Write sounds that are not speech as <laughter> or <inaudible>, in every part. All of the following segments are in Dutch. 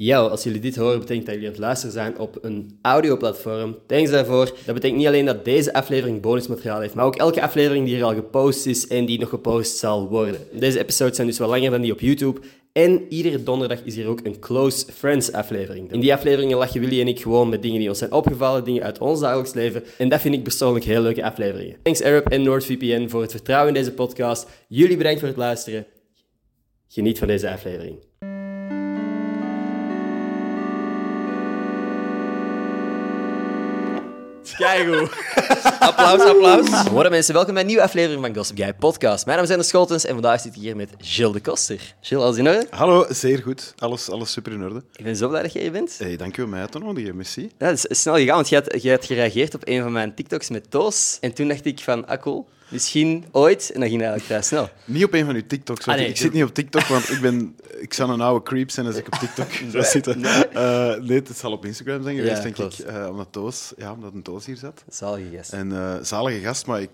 Yo, als jullie dit horen, betekent dat jullie aan het luisteren zijn op een audioplatform. Thanks daarvoor. Dat betekent niet alleen dat deze aflevering bonusmateriaal heeft, maar ook elke aflevering die hier al gepost is en die nog gepost zal worden. Deze episodes zijn dus wel langer dan die op YouTube. En iedere donderdag is hier ook een Close Friends aflevering. In die afleveringen lachen Willy en ik gewoon met dingen die ons zijn opgevallen, dingen uit ons dagelijks leven. En dat vind ik persoonlijk heel leuke afleveringen. Thanks Arab en NordVPN voor het vertrouwen in deze podcast. Jullie bedankt voor het luisteren. Geniet van deze aflevering. Keigoed. <laughs> applaus, applaus. Hoi mensen, welkom bij een nieuwe aflevering van Gossip Guy Podcast. Mijn naam is Ender Scholtens en vandaag zit ik hier met Gilles de Koster. Gilles, alles in orde? Hallo, zeer goed. Alles, alles super in orde. Ik ben zo blij dat jij hier bent. Hey, dank u om mij uit te nodigen, merci. Ja, is snel gegaan, want jij had, jij had gereageerd op een van mijn TikToks met Toos. En toen dacht ik van, ah cool, misschien ooit. En dat ging eigenlijk vrij snel. Niet op een van uw TikToks, Ah, nee, ik zit niet op TikTok, want ik, ben, ik zou een oude creep zijn als ik op TikTok <laughs> zou zitten. Nee, het zal op Instagram zijn geweest, Ja, denk klopt. ik, eh, omdat, Toos, ja, omdat een Toos hier zat. Zalige gast. En eh, zalige gast, maar ik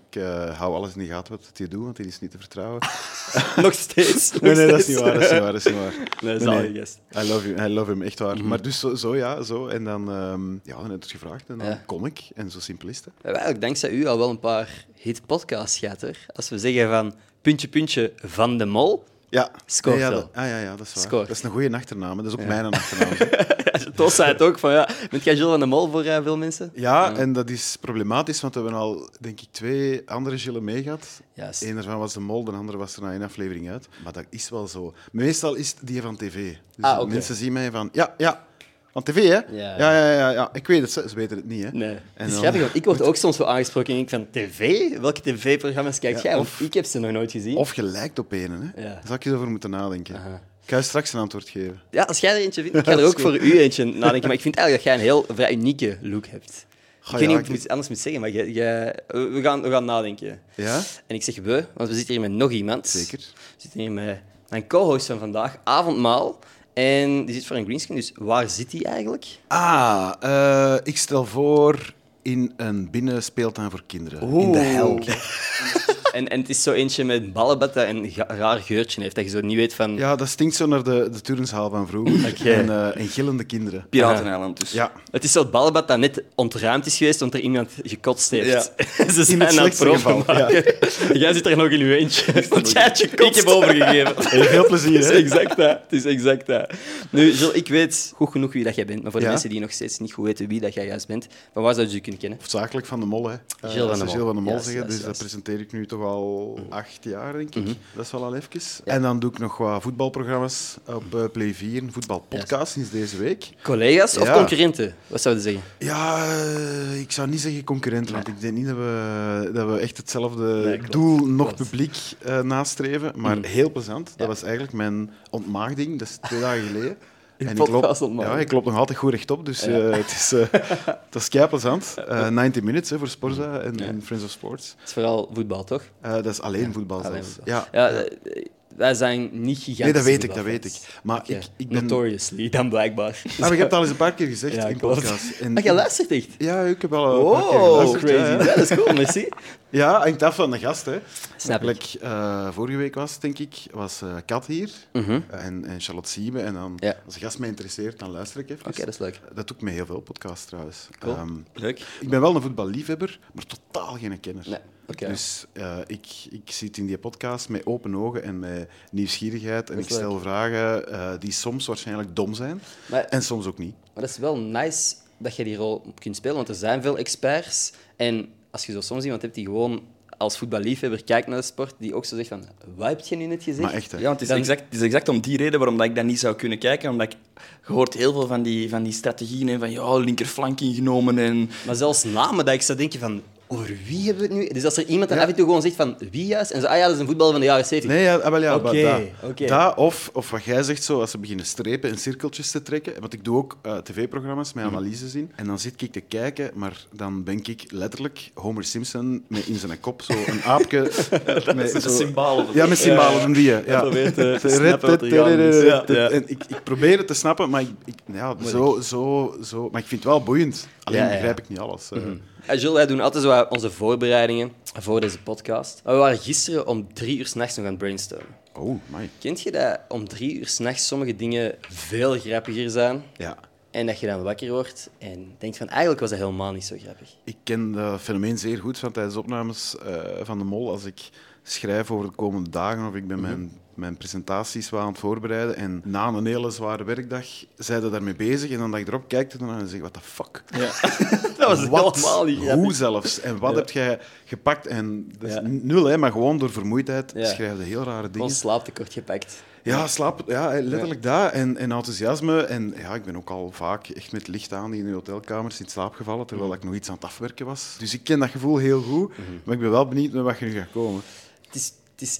hou alles in de gaten wat hij doet, want hij is niet te vertrouwen. <laughs> Nog steeds. <laughs> nog Nee, nee, dat is niet waar, dat is niet waar, dat is niet waar. Nee, zalige gast. I love him, I love him, echt waar. Maar dus zo, zo, ja, zo. En dan, ehm ja, dan heb je het gevraagd en dan Ja. kom ik. En zo simpel is het. We hebben eigenlijk dankzij u al wel een paar hit podcasts gehad, hoor. Als we zeggen van puntje, puntje van de mol. Ja. Scoort ja, wel. dat, ah, ja, ja, dat is waar. Scoort. Dat is een goede achternaam. Dat is ook mijn achternaam. <laughs> Toos zei het ook van, ja, bent jij Gilles van de Mol voor eh, veel mensen? Ja, en dat is problematisch, want we hebben al, denk ik, twee andere Gilles meegehad. Juist. Eén daarvan was de mol, de andere was er na één aflevering uit. Maar dat is wel zo. Meestal is het die van tv. Dus Ah, mensen zien mij van, ja, ja, van tv, hè? Ja, ja, ja. ja, Ik weet het, ze, weten het niet, hè? Nee. En Het is dan- grappig, want ik word ook soms zo aangesproken en ik van tv? Welke tv-programma's kijkt Ja, jij? Of- ik heb ze nog nooit gezien. Of je lijkt op een, hè? Daar zou ik je over moeten nadenken. Aha. Ik ga je straks een antwoord geven. Ja, als jij er eentje vindt, ik ga <laughs> er ook voor u eentje nadenken. Maar ik vind eigenlijk dat jij een heel vrij unieke look hebt. Ik weet niet hoe ik het anders moet zeggen, maar jij- jij- we, gaan, we gaan nadenken. Ja? En ik zeg we, want we zitten hier met nog iemand. Zeker. We zitten hier met mijn co-host van vandaag, Avondmaal. En die zit voor een greenscreen, dus waar zit hij eigenlijk? Ah, eh, ik stel voor in een binnenspeeltuin voor kinderen. In de hel. <laughs> En, en het is zo eentje met ballenbad dat een raar geurtje heeft, dat je zo niet weet van... Ja, dat stinkt zo naar de, de van vroeger. <laughs> En, eh, en gillende kinderen. Pirateneiland dus. Ja. Het is zo het ballenbad dat net ontruimd is geweest, omdat er iemand gekotst heeft. <laughs> Ze zijn het aan het. En <laughs> jij zit er nog in je eentje. Want jij hebt gekotst. Ik heb overgegeven. Heel veel plezier, Het hè? is exact dat. Het is exact dat. Nu, Gilles, ik weet goed genoeg wie dat jij bent, maar voor de Ja? mensen die nog steeds niet goed weten wie dat jij juist bent, van waar zou je je kunnen kennen? Hoofdzakelijk van de Mol, hè. Eh, Gilles van als de Mol. Gilles van de Mol zeggen, dus dat presenteer ik nu toch al acht jaar, denk ik. Mhm. Dat is wel al even. En dan doe ik nog wat voetbalprogramma's op eh, Play 4, een voetbalpodcast sinds deze week. Collega's of concurrenten? Wat zou je zeggen? Ja, eh, ik zou niet zeggen concurrent, want ik denk niet dat we, dat we echt hetzelfde Nee, doel, nog klopt. publiek eh, nastreven. Maar Mhm. heel plezant. Dat was eigenlijk mijn ontmaagding, dat is twee dagen geleden. En ik loop, ja, ik loop nog altijd goed rechtop, dus eh, het is, eh <laughs> het is kei plezant. Eh 90 minutes hè, voor Sporza en, en Friends of Sports. Het is vooral voetbal, toch? Eh, dat is alleen voetbal Alleen zelfs. voetbal. Ja. Ja, eh, wij zijn niet gigantisch. Nee, dat weet ik, dat weet ik. Maar ik, ik ben... Notoriously, dan blijkbaar. Ah, maar ik heb het al eens een paar keer gezegd in podcast. En Ah, jij luistert echt? Ja, ik heb al een paar keer Oh, geluisterd. crazy. dat is cool, merci. <laughs> Ja, hangt af van de gast. Hè. Snap ik. Eh, vorige week was, denk ik, was eh, Kat hier Mhm. en, en Charlotte Siebe. En dan, Ja. als de gast mij interesseert, dan luister ik even. Oké, dat is leuk. Dat doe ik met heel veel podcasts trouwens. Cool. Ehm, Leuk. ik ben wel een voetballiefhebber, maar totaal geen kenner. Nee. Dus eh, ik, ik zit in die podcast met open ogen en met nieuwsgierigheid. En Dat ik stel vragen eh, die soms waarschijnlijk dom zijn Maar, en soms ook niet. maar dat is wel nice dat je die rol kunt spelen, want er zijn veel experts. En als je zo soms iemand hebt die gewoon als voetballiefhebber kijkt naar de sport, die ook zo zegt van, wat heb je nu net gezegd? Maar echt, hè. Ja, want het is, Dan- exact, het is exact om die reden waarom dat ik dat niet zou kunnen kijken. Omdat ik je hoort heel veel van die, van die strategieën. hè, Van ja, linkerflank ingenomen en... Maar zelfs namen dat ik zou denken van, over wie hebben we het nu? Dus als er iemand dan Ja. af en toe gewoon zegt van, wie juist? En zo, ah ja, dat is een voetballer van de jaren 70. Nee, ja, ah, wel, ja, maar dat, oké. dat of, of wat jij zegt, zo, als ze beginnen strepen en cirkeltjes te trekken. Want ik doe ook eh, tv-programma's met Mhm. analyses in. En dan zit ik te kijken, maar dan ben ik letterlijk Homer Simpson met in zijn kop zo een aapje. <laughs> met zo- symbolen. Ja, met symbolen doen die. Ja. En ik, ik probeer het te snappen, maar ik, ik, ja, zo, zo, zo, maar ik vind het wel boeiend. Alleen begrijp ik niet alles. eh. Ja, Jules, wij doen altijd zo onze voorbereidingen voor deze podcast. Maar we waren gisteren om drie uur s'nachts nog aan het brainstormen. Oh, my. Kent je dat om drie uur s'nachts sommige dingen veel grappiger zijn? Ja. En dat je dan wakker wordt en denkt van eigenlijk was dat helemaal niet zo grappig. Ik ken dat fenomeen zeer goed van tijdens opnames eh, van de Mol. Als ik schrijf over de komende dagen of ik ben mijn, mijn presentaties wel aan het voorbereiden en na een hele zware werkdag zijn ze daarmee bezig en dan dat je erop kijkt en dan zeg what the fuck? <laughs> Dat was Wat? helemaal niet grappig. Hoe zelfs? En wat heb jij gepakt? En dat is Ja. nul, hè, maar gewoon door vermoeidheid Ja. schrijf je heel rare dingen. slaaptekort gepakt. Ja, slaap, ja, letterlijk dat. En, en enthousiasme. En ja, ik ben ook al vaak echt met licht aan in de hotelkamers in slaap gevallen, terwijl ik nog iets aan het afwerken was. Dus ik ken dat gevoel heel goed, maar ik ben wel benieuwd met wat je nu gaat komen. Het is, het is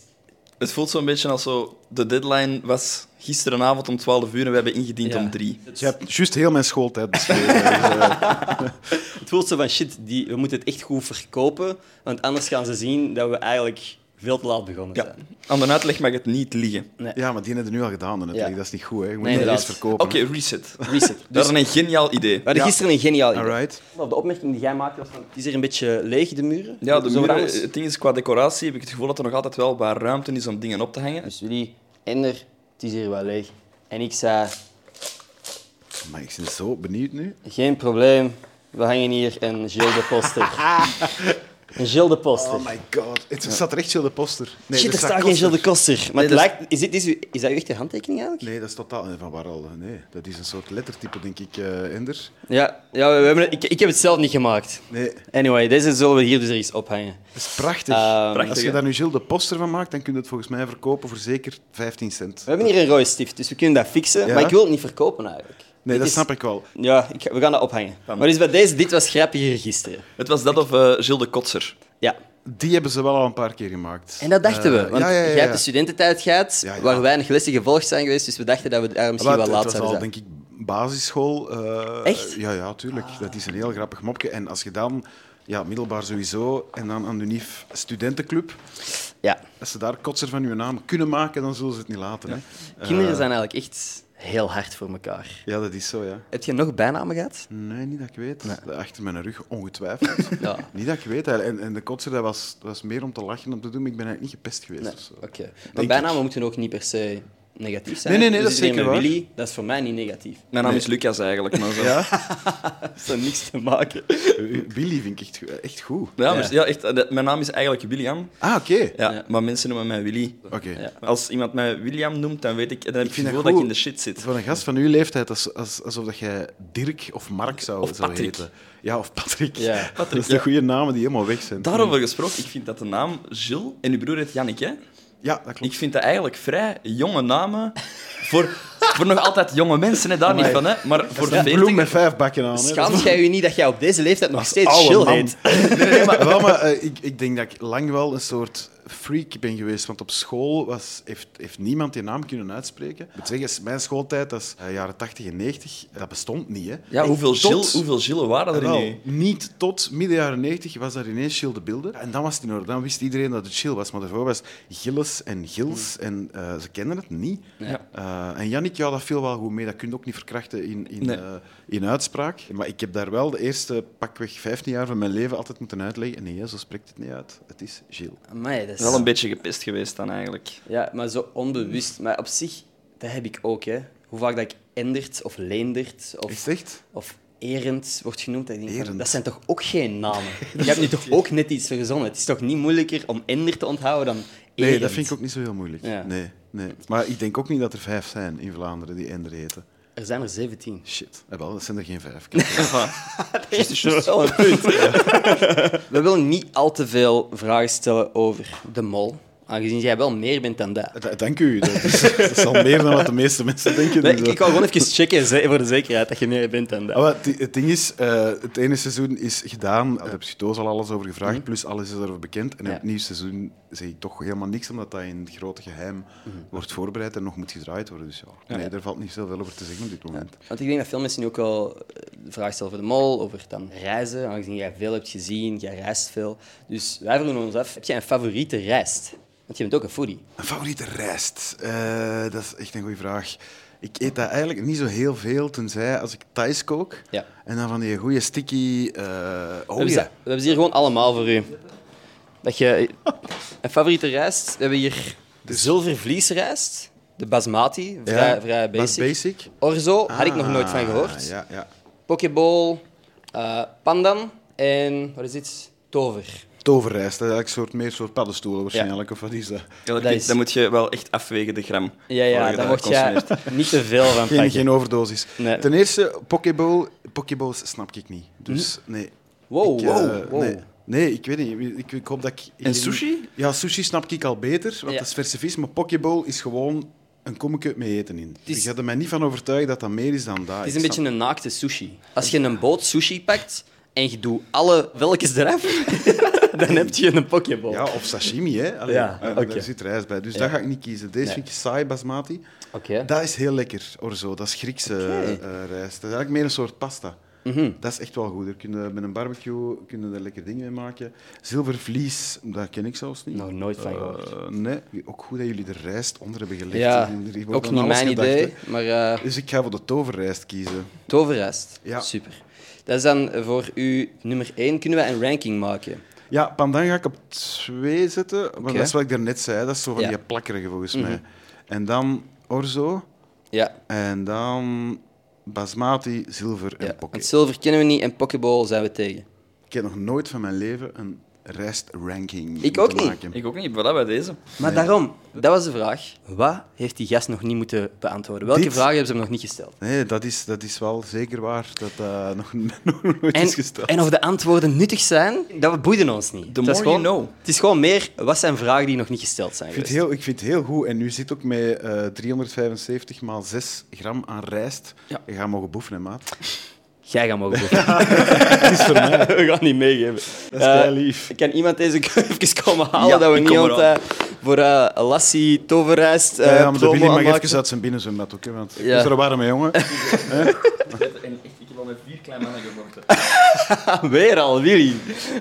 Het voelt zo'n beetje als zo... De deadline was gisterenavond om 12 uur en we hebben ingediend Ja. om 3. Je hebt juist heel mijn schooltijd beschreven. dus, eh, <laughs> Het voelt zo van shit, die, we moeten het echt goed verkopen, want anders gaan ze zien dat we eigenlijk veel te laat begonnen Ja. zijn. Aan de uitleg mag het niet liggen. ja, maar die hebben het nu al gedaan. Ja. Dat is niet goed. Hè. Je moet Nee, inderdaad. eerst verkopen. Oké, reset. <laughs> Reset. Dat Dus is een geniaal idee. we hadden Ja. gisteren een geniaal idee. Alright. Of De opmerking die jij maakte was van, het is er een beetje leeg, de muren. Ja, de muren, het ding is, qua decoratie heb ik het gevoel dat er nog altijd wel waar ruimte is om dingen op te hangen. Dus Willy, Ender, het is hier wel leeg. En ik zei, Maar ik ben zo benieuwd nu. geen probleem, we hangen hier een Gilles de Poster. <laughs> een Gilles de Poster. Oh my god. Het staat er echt Gilles de Poster. Nee, Shit, er staat geen Gilles de Koster. Maar Nee, het lijkt, is, dit, is, uw- is dat uw echte handtekening eigenlijk? Nee, dat is totaal... nee, Van waar al? Nee, dat is een soort lettertype, denk ik, eh Ender. Ja, ja we hebben, ik, ik heb het zelf niet gemaakt. Nee, Anyway, deze zullen we hier dus ergens ophangen. dat is prachtig. Ehm, Prachtig, Als je daar nu Gilles de Poster van maakt, dan kun je het volgens mij verkopen voor zeker 15 cent. We hebben hier een rode stift, dus we kunnen dat fixen. Ja? Maar ik wil het niet verkopen eigenlijk. Nee, dat is- snap ik wel. Ja, ik, ga- we gaan dat ophangen. Maar dus bij deze, dit was grappiger gisteren. Het was dat of eh Gilles de Kotser. Ja. Die hebben ze wel al een paar keer gemaakt. En dat dachten we. Eh, Want ja, ja, ja, jij hebt de studententijd gehad, Ja, ja. waar weinig lessen gevolgd zijn geweest, dus we dachten dat we daar misschien Maar wel laat zouden al, zijn. denk ik, basisschool. eh, Echt? Ja, ja, tuurlijk. Dat is een heel grappig mopje. En als je dan, ja, middelbaar sowieso, en dan aan de UNIF studentenclub, Ja. als ze daar kotser van je naam kunnen maken, dan zullen ze het niet laten. Hè. Kinderen zijn eigenlijk echt heel hard voor elkaar. Ja, dat is zo, ja. Heb je nog bijnamen gehad? Nee, niet dat ik weet. Achter mijn rug, ongetwijfeld. <laughs> Ja. Niet dat ik weet. En, en de kotser, dat was, dat was meer om te lachen om te doen, maar ik ben eigenlijk niet gepest geweest. Nee. of zo. Oké. Maar Denk bijnamen moeten ook niet per se negatief zijn. Nee, nee, nee, Dus dat is zeker waar. Willy, dat is voor mij niet negatief. Mijn naam Nee. is Lucas eigenlijk. Maar zo. Ja? <laughs> Dat heeft niks te maken. Eh, Billy vind ik echt, echt goed. Ja, maar- ja, echt, eh, mijn naam is eigenlijk William. Ah, oké. Ja, Ja. Maar mensen noemen mij Willy. Oké. Ja. Als iemand mij William noemt, dan weet ik, dan heb ik het dat gevoel dat ik in de shit zit. Voor een gast van uw leeftijd, als, als, alsof dat jij Dirk of Mark zou, Of zou Patrick. heten. Ja, of Patrick. Ja. dat is de goede namen die helemaal weg zijn. Daarover gesproken, ik vind dat de naam Gilles en uw broer heet Jannik, hè? Ja, dat Ik klopt. vind dat eigenlijk vrij jonge namen voor, voor nog altijd jonge mensen, hè, daar niet van, hè? Maar voor Een bloem 40 met vijf bakken aan. hè. Schaamt jij je niet dat jij op deze leeftijd nog steeds chill heet? Nee, nee, maar, wel, maar eh, ik, ik denk dat ik lang wel een soort freak ben geweest. Want op school was, heeft, heeft niemand die naam kunnen uitspreken. Ik moet zeggen, mijn schooltijd, dat is eh, jaren 80 en 90, dat bestond niet. Hè. Ja, hoeveel, Tot- Gilles, hoeveel Gilles waren er Wel, nu? niet tot midden jaren 90 was daar ineens Gilles de Bilde. En dan was het in orde. Dan wist iedereen dat het Gilles was. Maar daarvoor was Gilles en Gils. En eh, ze kenden het niet. Ja. Eh, en Jannik, ja, dat viel wel goed mee. Dat kun je ook niet verkrachten in, in, Nee. eh, in uitspraak. Maar ik heb daar wel de eerste pakweg 15 jaar van mijn leven altijd moeten uitleggen. Nee, zo spreekt het niet uit. Het is Gilles. Amai, is... Wel een beetje gepest geweest dan eigenlijk. Ja, maar zo onbewust. Maar op zich, dat heb ik ook. Hè. Hoe vaak dat ik Endert of Leendert of, echt? of Erend wordt genoemd, dat ik denk van, Erend. dat zijn toch ook geen namen? <laughs> Je hebt nu toch ook net iets verzonnen? Het is toch niet moeilijker om Ender te onthouden dan Nee, Erend? dat vind ik ook niet zo heel moeilijk. Ja. Nee, nee. Maar ik denk ook niet dat er vijf zijn in Vlaanderen die Ender heten. Er zijn er 17. Shit. Eh, wel, dat zijn er geen vijf. <laughs> <laughs> Dat is wel een punt. <laughs> We willen niet al te veel vragen stellen over de mol. Aangezien jij wel meer bent dan dat. Da- Dank u. Dat is, dat is al meer dan wat de meeste mensen denken. Nee, dus, ik, wou gewoon even checken voor de zekerheid dat je meer bent dan dat. Ah, maar het, het ding is, eh, het ene seizoen is gedaan. Daar heb je Toos al alles over gevraagd, plus alles is erover bekend. En in Ja. het nieuwe seizoen zeg ik toch helemaal niks, omdat dat in het grote geheim wordt voorbereid en nog moet gedraaid worden. Dus ja, nee, daar valt niet zoveel over te zeggen op dit moment. Want ik denk dat veel mensen nu ook wel eh, de vraag stellen over de mol, over dan reizen. Aangezien jij veel hebt gezien, jij reist veel. Dus wij vroegen ons af, heb jij een favoriete reis? Want je bent ook een foodie. Een favoriete rijst? Eh, dat is echt een goede vraag. Ik eet dat eigenlijk niet zo heel veel, tenzij als ik Thais kook. Ja. En dan van die goede sticky... eh We oh hebben, ze, ja. we hebben ze hier gewoon allemaal voor u. Dat je, een favoriete rijst. We hebben hier de zilvervliesrijst. De basmati, vrij, Ja, vrij basic. basic. Orzo, had ik nog Ah, nooit van gehoord. Ja, ja. Pokeball, eh, pandan en wat is dit? Tover. Toverrijst, dat is eigenlijk een soort, meer een soort paddenstoelen waarschijnlijk. Of wat is dat? Ja, dat is- Dan moet je wel echt afwegen, de gram. Ja, ja, je daar jij consumeert. <laughs> niet te veel van Geen, pakken. geen overdosis. Nee. Ten eerste, Pokéball, Pokéballs snap ik niet. Dus nee. Wow, Ik, eh, wow, wow. Nee. nee, ik weet niet. Ik, ik hoop dat ik... En sushi? Ja, sushi snap ik al beter, want Ja. dat is verse vis. Maar Pokéball is gewoon een kommetje met eten in. is- Ik ga er mij niet van overtuigen dat dat meer is dan dat. Het is Ik een snap- beetje een naakte sushi. Als je een boot sushi pakt en je doet alle welkens eraf, <laughs> dan heb je een pokeball. Ja, of sashimi, hè. Allee, Ja, eh. Daar zit rijst bij. Dus Ja. dat ga ik niet kiezen. Deze Nee. vind ik saai basmati. Oké. Dat is heel lekker, orzo. Dat is Griekse eh, rijst. Dat is eigenlijk meer een soort pasta. Mhm. Dat is echt wel goed. Daar kun je, met een barbecue kun je er lekker dingen mee maken. Zilvervlies, dat ken ik zelfs niet. Nog nooit van gehoord. Eh, nee, ook goed dat jullie de rijst onder hebben gelegd. Ja, Er ook niet mijn gedacht, idee, hè. maar Dus ik ga voor de toverrijst kiezen. toverrijst. Ja. Super. Dat is dan voor u nummer 1. Kunnen we een ranking maken? Ja, pandan ga ik op twee zetten. Want dat is wat ik daarnet zei. Dat is zo van Ja. die plakkerige volgens Mhm. mij. En dan orzo. Ja. En dan basmati, zilver en ja. poké. Want zilver kennen we niet en pokeball zijn we tegen. Ik heb nog nooit van mijn leven een rijstranking Ik ook niet. maken. Ik ook niet, voilà, bij deze. Maar daarom, dat was de vraag. Wat heeft die gast nog niet moeten beantwoorden? Welke Dit- vragen hebben ze hem nog niet gesteld? Nee, dat is, dat is wel zeker waar dat dat nog, <laughs> nog nooit En, is gesteld. en of de antwoorden nuttig zijn, dat boeide ons niet. The Het was more you gewoon- know. Het is gewoon meer, wat zijn vragen die nog niet gesteld zijn Ik vind, het geweest? heel, ik vind het heel goed. En nu zit ook met eh 375 maal 6 gram aan rijst. Ja. Je gaat mogen boeven, hè, maat. Jij gaat mogen. <laughs> Het is voor mij. we gaan niet meegeven. Dat is Eh, kei lief. Kan iemand deze <laughs> even komen halen, Ja, dat we ik niet eh, voor eh Lassie toverrijst eh Ja, ja, maar de Billy mag even uit zijn binnenzwembad ook, hè, want <laughs> ik Ja. is er een warme jongen. Ik al met vier kleine mannen gevochten. Weer al, Willy.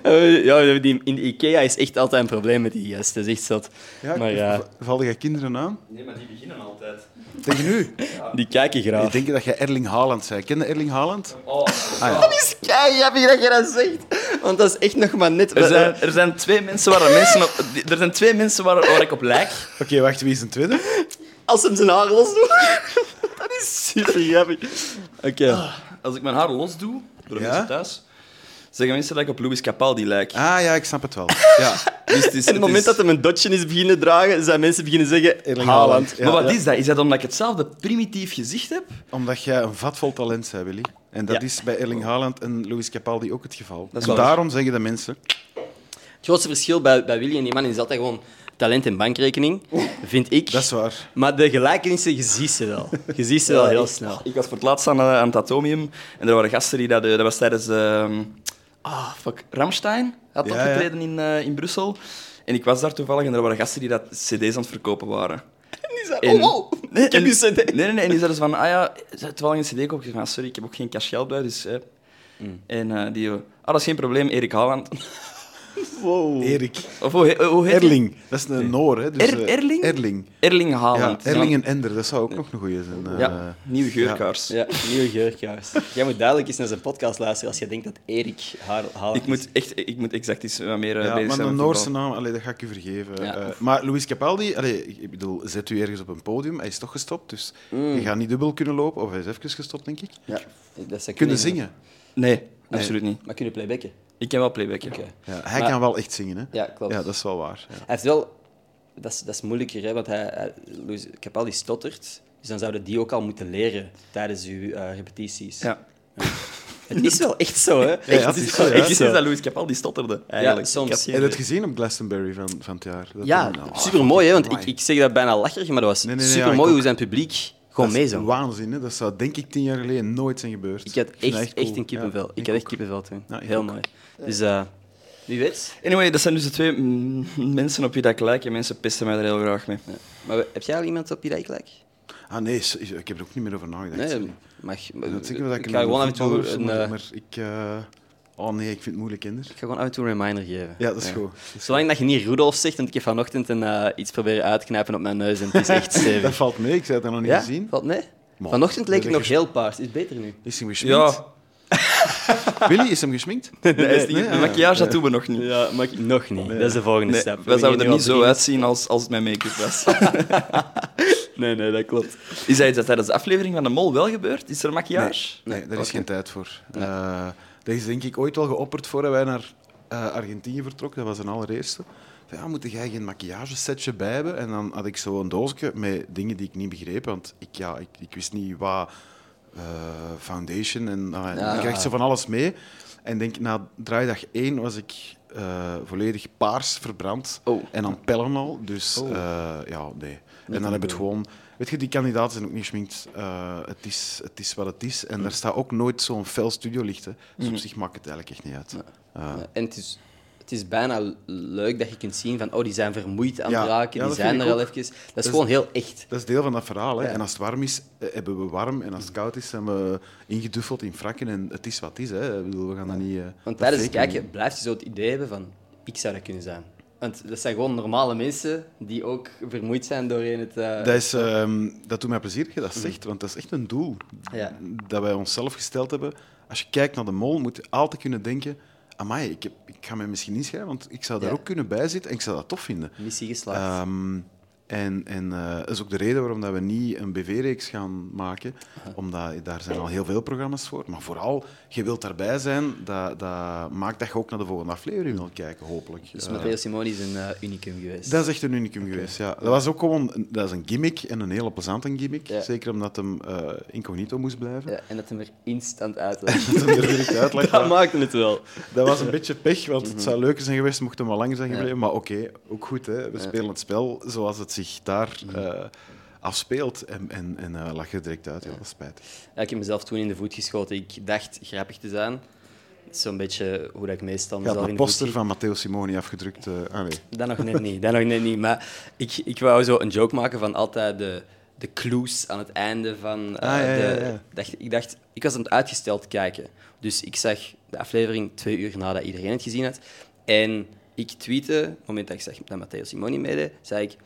Eh, ja, die, in de IKEA is echt altijd een probleem met die gast. Dat is echt zat. Ja, maar ja, v- Valde jij kinderen aan? Nee, maar die beginnen altijd. Tegen nu? die kijken graag. Ik denk dat jij Erling Haaland zei. Ken je Erling Haaland? Oh. Ah, ja. Dat is kei grappig dat je dat zegt. Want dat is echt nog maar net... Er zijn, er zijn twee mensen waar er mensen op, er zijn twee mensen waar, waar ik op lijk. Oké, wacht, wie is een tweede? Als hem zijn haar los doet. dat is super grappig. Oké. Als ik mijn haar los doe, door de Ja? mensen thuis, zeggen mensen dat ik op Louis Capaldi lijk. Ah ja, ik snap het wel. <laughs> Ja. Dus het is, En het moment is- dat hij een dotje is beginnen dragen, zijn mensen beginnen zeggen... Erling Haaland. Ja, maar wat ja. is dat? Is dat omdat ik hetzelfde primitief gezicht heb? Omdat jij een vatvol talent bent, Willy. En dat Ja. is bij Erling Haaland en Louis Capaldi ook het geval. Dat is en waar. daarom zeggen de mensen... Het grootste verschil bij, bij Willy en die man is altijd gewoon talent en bankrekening, vind ik. Dat is waar. Maar de gelijkenissen, je ziet ze wel. Je ziet ze wel heel snel. Ik was voor het laatst aan, eh, aan het Atomium en er waren gasten die dat... eh, Dat was tijdens... ehm ah, fuck. Ramstein had Ja, ja. opgetreden in, eh, in Brussel. En ik was daar toevallig en er waren gasten die dat cd's aan het verkopen waren. <laughs> Die zei, En- oh, wow, ik heb en- je cd. Nee, nee, nee. En die zeiden van, ah ja, had wel een cd kopen. Ik zei van, sorry, ik heb ook geen cash geld bij, dus... eh. Mm. En eh, die... ah, dat is geen probleem, Erik Haaland. Wow. Erik. Of hoe, he- hoe heet die? Erling. Dat is een Noor, hè. Dus, Er- eh, Erling? Erling. Erling Ja, Haaland. Erling en Ender, dat zou ook nog een goeie zijn. eh. Ja, nieuwe geurkaars. Ja, nieuwe geurkaars. Jij moet duidelijk eens naar zijn podcast luisteren als je denkt dat Erik haar Haaland Ik moet, echt, ik moet exact eens wat meer eh, Ja, bezig maar zijn een met Noorse voetbal. naam, allee, dat ga ik u vergeven. Ja. Eh, maar Louis Capaldi, allee, ik bedoel, zet u ergens op een podium, hij is toch gestopt, dus Mm. je gaat niet dubbel kunnen lopen, of hij is even gestopt, denk ik. Ja, dat Kunnen zingen. Nee, absoluut niet. Maar kunnen playbacken. Ik ken wel playbacken. Oké. Ja, hij Maar- kan wel echt zingen, hè. Ja, klopt. Ja, dat is wel waar. Ja. Hij heeft wel... Dat is, dat is moeilijker, hè, want hij, hij, Louis Capaldi stottert. Dus dan zouden die ook al moeten leren tijdens uw eh, repetities. Ja. Het is wel echt zo, hè? Echt, ja, het het is is wel ja. echt Ik zo. wist dat Louis Capaldi stotterde, eigenlijk. soms. Ik had geen Heb je het gezien op Glastonbury van, van het jaar? Dat Ja, nou, super mooi, hè? Want ik, ik zeg dat bijna lacherig, maar dat was Nee, nee, nee, ja, super ik mooi ook. hoe zijn publiek gewoon is meezong. waanzin, hè. Dat zou denk ik tien jaar geleden nooit zijn gebeurd. Ik had echt, cool. echt een kippenvel. Ja, ik had echt kippenvel toen. Ja, Heel ook. mooi. Dus eh, wie weet. Anyway, dat zijn dus de twee mensen op wie dat ik lijk en mensen pesten mij er heel graag mee. Ja. Maar heb jij al iemand op je dat gelijk? Ah nee, ik heb er ook niet meer over nagedacht. Nee, mag. Dat zeker dat ik ik ga gewoon af en toe maar, maar ik... Oh nee, ik vind het moeilijk, kinder. ik ga gewoon af en toe een reminder geven. Ja, dat is goed. Zolang dat je niet Rudolf zegt, want ik heb vanochtend een, eh, iets proberen uitknijpen op mijn neus en het is echt <laughs> Dat stevig. valt mee, ik zei het nog niet Ja? gezien. Valt mee? Vanochtend leek het nog heel paars. Is het beter nu? Is hem geschminkt? Ja, <laughs> Willy, is hem geschminkt? nee, is niet- nee, de ja. maquillage dat doen we nog niet. Ja, maar ik- nog niet. Dat is de volgende Nee, stap. wij We zouden er niet zo uitzien als, als het met make-up was. <laughs> Nee, nee, dat klopt. Is dat iets dat tijdens de aflevering van de Mol wel gebeurt? Is er maquillage? Nee, daar is geen tijd voor. Eh, dat is denk ik ooit wel geopperd voordat wij naar eh, Argentinië vertrokken. Dat was een allereerste. Van, Ja, moet jij geen maquillagesetje bij hebben? En dan had ik zo een doosje met dingen die ik niet begreep. Want ik, ja, ik, ik wist niet wat eh, foundation en ah, Ja. je krijgt zo van alles mee. En denk na draaidag 1 was ik eh, volledig paars verbrand. Oh. En dan pellen al. Dus Oh. ja, nee. En dan heb je het gewoon... Weet je, die kandidaten zijn ook niet geschminkt. Eh, het, is, het is wat het is. En daar staat ook nooit zo'n fel studiolicht. hè. Dus op zich maakt het eigenlijk echt niet uit. Eh, en het is, het is bijna leuk dat je kunt zien van, oh, die zijn vermoeid aan het Ja, raken, ja, die zijn er al even. Dat is gewoon heel echt. Dat is deel van dat verhaal. Hè. Ja. En als het warm is, eh, hebben we warm. En als het koud is, zijn we ingeduffeld in frakken. En het is wat het is. Hè. Ik bedoel, we gaan dat niet... Want tijdens het kijken blijf je zo het idee hebben van, ik zou dat kunnen zijn. Want dat zijn gewoon normale mensen die ook vermoeid zijn doorheen het... eh, Dat, is, ehm, dat doet mij plezier dat je dat zegt, want dat is echt een doel Ja. dat wij onszelf gesteld hebben. Als je kijkt naar de mol, moet je altijd kunnen denken... Amai, ik, heb, ik ga mij misschien inschrijven, want ik zou daar Ja. ook kunnen bijzitten en ik zou dat tof vinden. Missie geslaagd. Ehm, en en eh, dat is ook de reden waarom dat we niet een BV-reeks gaan maken, omdat daar zijn al heel veel programma's voor. Maar vooral, je wilt daarbij zijn, dat, dat maakt dat je ook naar de volgende aflevering wil kijken, hopelijk. dus Eh, Matteo Simoni is een eh, unicum geweest. dat is echt een unicum geweest, ja. Dat was ook gewoon dat is een gimmick en een hele plezante gimmick. Ja. Zeker omdat hem eh, incognito moest blijven. Ja, en dat hem er instant uit <laughs> was. Dat hem er direct <laughs> dat maakte het wel. Dat was een beetje pech, want het zou leuker zijn geweest mocht hem wel langer zijn Ja. gebleven. Maar oké, ook goed. Hè. We spelen het spel zoals het zich daar eh, afspeelt. En, en, en eh, lag je direct uit. Ja, dat is spijtig. Ja, ik heb mezelf toen in de voet geschoten. Ik dacht grappig te zijn. Dat is zo'n beetje hoe dat ik meestal mezelf een de poster van Matteo Simoni afgedrukt. eh ah, nee. Dat nog net niet. Dat nog net niet. Maar ik, ik wou zo een joke maken van altijd de, de clues aan het einde van Ah, ja, ja, de... ja. Dacht, ik dacht, ik was aan het uitgesteld kijken. Dus ik zag de aflevering twee uur nadat iedereen het gezien had. En ik tweette, op het moment dat ik zag dat Matteo Simoni meedeed, zei ik...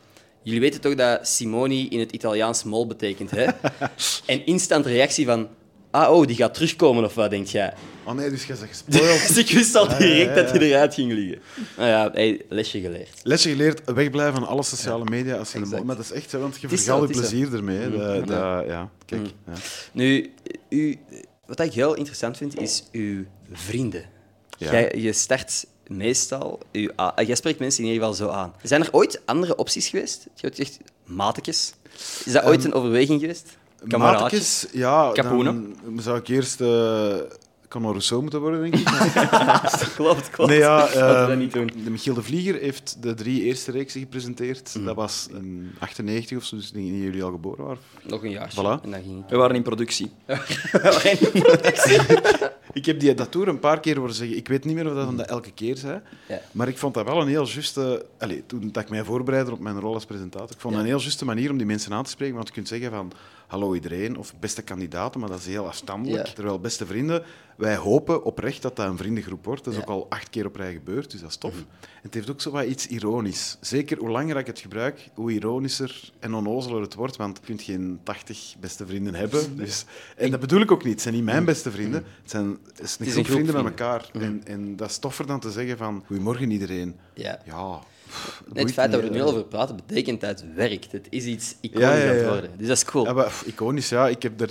Jullie weten toch dat Simoni in het Italiaans mol betekent, hè? <laughs> en instant reactie van... Ah, oh, die gaat terugkomen, of wat, denk jij? Oh nee, dus jij bent gespoild. <laughs> Dus ik wist al direct ja, dat hij eruit ging liggen. Nou ja, hey, lesje geleerd. Lesje geleerd, wegblijven van alle sociale media. Als je mo- maar dat is echt, want je vergaat je plezier ermee. Dat, dat- ja, kijk. Ja. Nu, u, wat ik heel interessant vind, is uw vrienden. Jij, je start meestal... Uw, a- jij spreekt mensen in ieder geval zo aan. Zijn er ooit andere opties geweest? Je hebt echt matekjes. Is dat ooit een overweging geweest? Kameraadjes? Maatjes, ja, Kapoenen? dan zou ik eerst uh, Conor Rousseau moeten worden, denk ik. <laughs> Klopt, klopt. Nee, ja, we ehm, niet doen. de Michiel de Vlieger heeft de drie eerste reeksen gepresenteerd. Mhm. Dat was in 98 of zo, dus ik denk dat jullie al geboren waren. Nog een jaar. Voilà. En dan ging ik. We waren in productie. <laughs> <laughs> Ik heb die dat tour een paar keer horen zeggen. Ik weet niet meer of dat dat elke keer zei. Ja. Maar ik vond dat wel een heel juiste... Allez, toen dat ik mij voorbereidde op mijn rol als presentator, ik vond dat een heel juiste manier om die mensen aan te spreken. Want je kunt zeggen van, hallo iedereen, of beste kandidaten, maar dat is heel afstandelijk. Ja. Terwijl beste vrienden, wij hopen oprecht dat dat een vriendengroep wordt. Dat is Ja. Mhm. ook al acht keer op rij gebeurd, dus dat is tof. En het heeft ook zo wat iets ironisch. Zeker hoe langer ik het gebruik, hoe ironischer en onnozeler het wordt. Want je kunt geen 80 beste vrienden hebben. Dus, en dat bedoel ik ook niet. Het zijn niet mijn beste vrienden. Het, zijn, het is een is groep een groep vrienden met elkaar. En, en dat is toffer dan te zeggen van, goedemorgen iedereen. Ja. Ja, pff, Het feit dat we er nu al over praten, betekent dat het werkt. Het is iets iconisch Ja, ja, aan het worden. Dus dat is cool. Ja, maar, pff, iconisch, ja. Ik heb er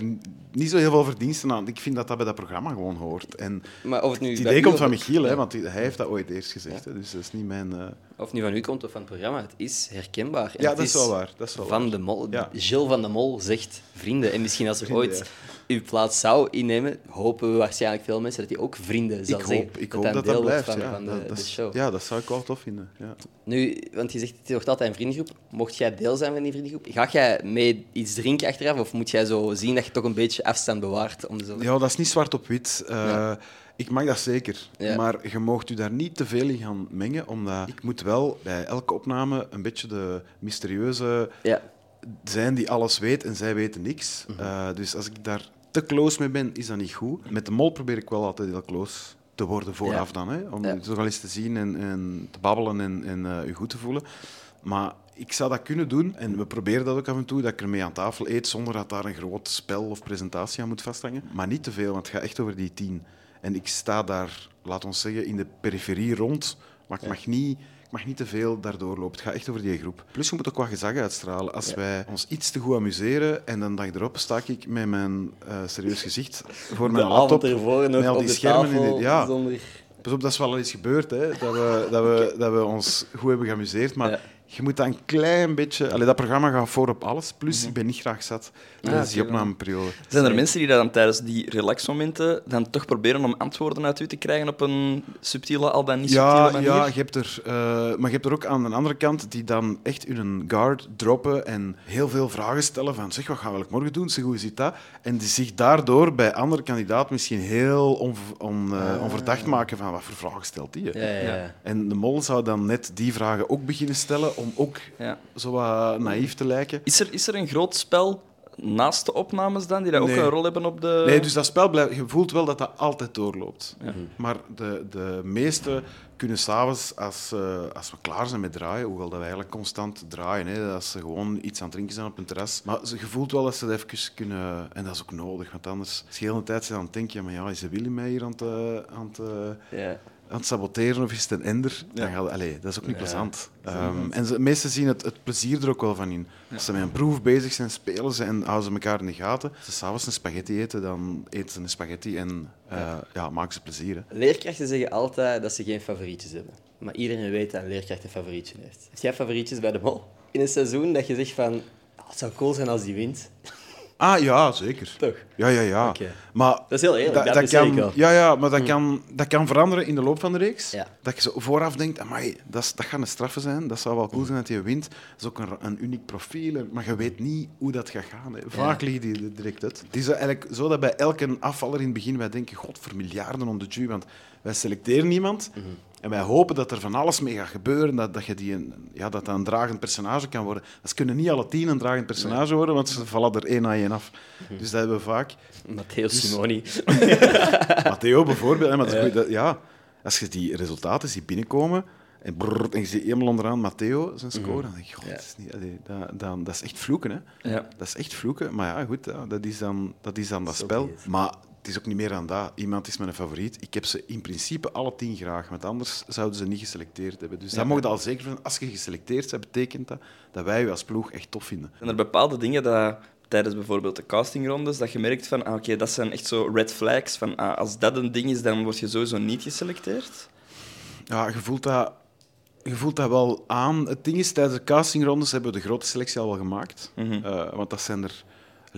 niet zo heel veel verdiensten aan. Ik vind dat dat bij dat programma gewoon hoort. En Maar of het nu het idee komt van Michiel, hè, want hij heeft dat ooit eerst gezegd. Hè, dus dat is niet mijn... eh, Of het nu van u komt of van het programma, het is herkenbaar. En Ja, dat is wel waar, dat is wel van waar. de Mol. Ja. Gilles van de Mol zegt vrienden. En misschien als er Vrienden, ooit uw plaats zou innemen, hopen we waarschijnlijk veel mensen dat hij ook vrienden zal ik zeggen. hoop, ik dat hoop dat dat blijft. van, ja. van de, dat, de is- show. ja, dat zou ik wel tof vinden. Ja. Nu, want je zegt, het wordt altijd een vriendengroep. Mocht jij deel zijn van die vriendengroep, ga jij mee iets drinken achteraf? Of moet jij zo zien dat je toch een beetje afstand bewaart? Om zo... ja, dat is niet zwart op wit. Eh, Ja. Ik mag dat zeker. Ja. Maar je moogt u daar niet te veel in gaan mengen, omdat ik moet wel bij elke opname een beetje de mysterieuze Ja. zijn die alles weet en zij weten niks. Mhm. Eh, dus als ik daar te close mee ben, is dat niet goed. Met de mol probeer ik wel altijd heel close te worden vooraf dan. Hè? Om u toch al eens te zien en, en te babbelen en, en eh, u goed te voelen. Maar ik zou dat kunnen doen, en we proberen dat ook af en toe, dat ik ermee aan tafel eet zonder dat daar een groot spel of presentatie aan moet vasthangen. Maar niet te veel, want het gaat echt over die tien. En ik sta daar, laat ons zeggen, in de periferie rond, maar ik mag niet... Ik mag niet te veel daardoor lopen. Het gaat echt over die groep. Plus, je moet ook wat gezag uitstralen. Als wij ons iets te goed amuseren en dan dag erop sta ik met mijn uh, serieus gezicht voor <laughs> mijn de laptop. ervoor met al die schermen. tafel, in ja, zonder... Pas op, dat is wel al eens gebeurd, hè, dat, we, dat, we, <laughs> dat we ons goed hebben geamuseerd. Maar Ja. Je moet dat een klein beetje... Allee, dat programma gaat voor op alles. Plus, ik ben niet graag zat tijdens die oké, opnameperiode. Zijn er mensen die dan tijdens die relaxmomenten dan toch proberen om antwoorden uit u te krijgen op een subtiele, al dan niet subtiele Ja, manier? ja je hebt er, eh, maar je hebt er ook aan de andere kant die dan echt hun guard droppen en heel veel vragen stellen van zeg, wat gaan we morgen doen? Zeg, hoe zit dat? En die zich daardoor bij andere kandidaten misschien heel onv- on, eh, onverdacht maken van wat voor vragen stelt die? Ja, ja, ja. En de mol zou dan net die vragen ook beginnen stellen om ook Ja. zo wat naïef te lijken. Is, er, is er een groot spel naast de opnames dan, die daar ook een rol hebben op de... Nee, dus dat spel blijft, je voelt wel dat dat altijd doorloopt. Maar de, de meeste kunnen s'avonds, als, eh, als we klaar zijn met draaien, hoewel dat we eigenlijk constant draaien, hè, als ze gewoon iets aan het drinken zijn op een terras, maar ze- je voelt wel dat ze dat even kunnen... En dat is ook nodig, want anders, als je de hele tijd aan het denken, ja, maar ja, is de Willy mij hier aan het, eh, aan het, eh, Ja. Aan het saboteren of is het een ender? Dan gaat, allee, dat is ook niet plezant. Ehm, en ze, meesten zien het, het plezier er ook wel van in. Als ze met een proef bezig zijn, spelen ze en houden ze elkaar in de gaten. Als ze s'avonds een spaghetti eten, dan eten ze een spaghetti en eh, ja. maken ze plezier. Hè. Leerkrachten zeggen altijd dat ze geen favorietjes hebben. Maar iedereen weet dat een leerkracht een favorietje heeft. Heb jij favorietjes bij de mol? In een seizoen dat je zegt van... "Ah, het zou cool zijn als die wint. Ah ja, zeker. Toch? Ja, ja, ja. Maar Dat is heel eerlijk, dat apprecieer kan, wel. Ja, ja, maar dat, kan, dat kan veranderen in de loop van de reeks. Ja. Dat je zo vooraf denkt, amai, dat, is- dat gaat een straffe zijn. Dat zou wel cool zijn dat je wint. Dat is ook een, een uniek profiel. Maar je weet niet hoe dat gaat gaan. Hè. Vaak liggen die er direct uit. Het is eigenlijk zo dat bij elke afvaller in het begin wij denken, god, voor miljarden om de ju. Want wij selecteren iemand Mhm. en wij hopen dat er van alles mee gaat gebeuren. Dat, dat, je die een, ja, dat dat een dragend personage kan worden. Dat kunnen niet alle tien een dragend personage worden, want ze vallen er één na één af. Mhm. Dus dat hebben we vaak. Matteo Simoni. <laughs> Matteo bijvoorbeeld, hè, maar goed, dat- ja, als je die resultaten ziet binnenkomen en, brrr, en je ziet helemaal onderaan Matteo zijn score, dan denk je, god, Ja. dat, is niet, dat, dat, dat is echt vloeken. Hè. Ja. Dat is echt vloeken, maar ja, goed, ja, dat, is dan, dat is dan dat Zo spel. Maar het is ook niet meer dan dat. Iemand is mijn favoriet. Ik heb ze in principe alle tien graag, want anders zouden ze niet geselecteerd hebben. Dus dat mogen je al zeker van. Als je geselecteerd bent, betekent dat dat wij je als ploeg echt tof vinden. Zijn er bepaalde dingen dat tijdens bijvoorbeeld de castingrondes, dat je merkt van, ah, oké, dat zijn echt zo red flags, van ah, als dat een ding is, dan word je sowieso niet geselecteerd? Ja, je voelt dat, je voelt dat wel aan. Het ding is, tijdens de castingrondes hebben we de grote selectie al wel gemaakt. Mhm. Eh, want dat zijn er...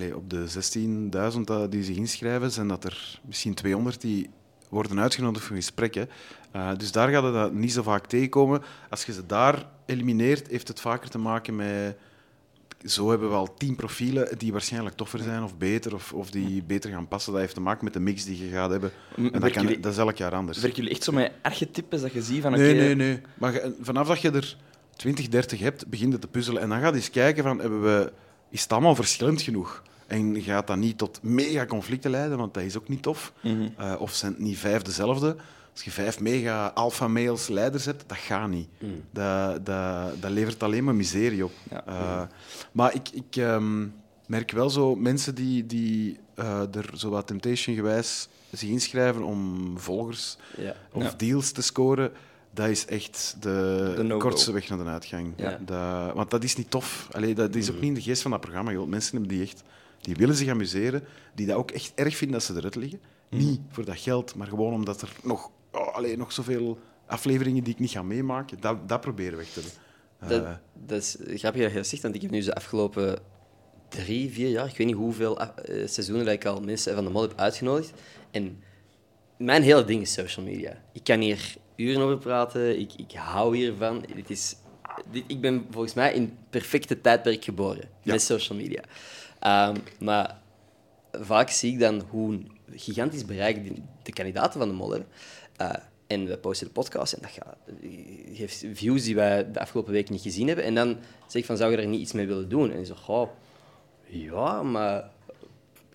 allee, op de 16.000 dat- die zich inschrijven, zijn dat er misschien 200 die worden uitgenodigd voor gesprekken. Eh, dus daar gaat het dat niet zo vaak tegenkomen. Als je ze daar elimineert, heeft het vaker te maken met... Zo hebben we al tien profielen die waarschijnlijk toffer zijn of beter, of, of die beter gaan passen. Dat heeft te maken met de mix die je gaat hebben. En dat, kan, dat is elk jaar anders. Werken jullie echt zo met archetypes dat je ziet van. Nee, nee, nee. Maar vanaf dat je er 20, 30 hebt, begint het te puzzelen. En dan gaat je eens kijken van, hebben we, is het allemaal verschillend genoeg? En gaat dat niet tot mega conflicten leiden, want dat is ook niet tof. Mhm. Eh, of zijn het niet vijf dezelfde? Als je vijf mega alpha-males leiders hebt, dat gaat niet. Dat, dat, dat levert alleen maar miserie op. Ja. Eh, maar ik, ik ehm, merk wel zo mensen die, die eh, er zo wat temptation-gewijs zich inschrijven om volgers Ja. of Ja. deals te scoren, dat is echt de, De kortste weg naar de uitgang. Ja. Want dat is niet tof. Allee, dat is ook niet in de geest van dat programma. Mensen hebben die echt die willen zich amuseren, die dat ook echt erg vinden dat ze eruit liggen. Niet voor dat geld, maar gewoon omdat er nog, oh, allee, nog zoveel afleveringen die ik niet ga meemaken, dat, dat proberen weg te doen. Dat, Eh, dat is grappig dat je dat zegt, want ik heb nu de afgelopen drie, vier jaar, ik weet niet hoeveel eh, seizoenen dat ik al mensen van de mol heb uitgenodigd. En mijn hele ding is social media. Ik kan hier uren over praten, ik, ik hou hiervan. Dit is, dit, ik ben volgens mij in het perfecte tijdperk geboren Ja. met social media. Ehm, maar vaak zie ik dan hoe gigantisch bereik die- de kandidaten van de mol hebben. Eh, en we posten de podcast en dat gaat, geeft views die wij de afgelopen week niet gezien hebben. En dan zeg ik van, zou je er niet iets mee willen doen? En je zegt, oh, ja, maar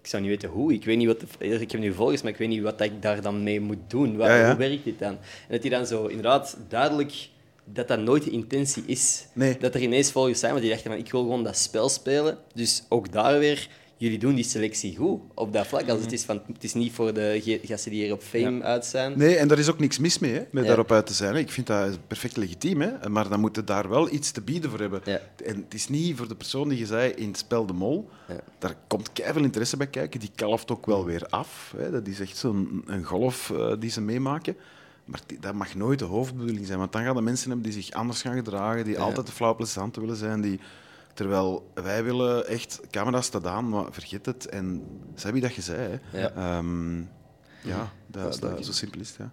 ik zou niet weten hoe. Ik weet niet wat de- ik heb nu volgers, maar ik weet niet wat ik daar dan mee moet doen. Wat, Ja, ja. Hoe werkt dit dan? En dat hij dan zo inderdaad duidelijk dat dat nooit de intentie is. Nee. Dat er ineens volgers zijn, want die dachten van, ik wil gewoon dat spel spelen. Dus ook daar weer, jullie doen die selectie goed op dat vlak. Als het, is van, het is niet voor de gasten die hier op fame uit zijn. Nee, en daar is ook niks mis mee, hè, met Ja. daarop uit te zijn. hè. Ik vind dat perfect legitiem, hè, maar dan moeten daar wel iets te bieden voor hebben. Ja. En het is niet voor de persoon die je zei in het spel De Mol. Daar komt veel interesse bij kijken. Die kalft ook wel weer af. Hè. Dat is echt zo'n een golf eh, die ze meemaken. Maar dat mag nooit de hoofdbedoeling zijn, want dan gaan de mensen hebben die zich anders gaan gedragen, die Ja. altijd de flauw plezant willen zijn, die... Terwijl wij willen echt, camera staat aan, maar vergeet het. En wie dat je zei. Hè. Ja. Ehm, ja, dat, Dat zo simpel is het. Ja.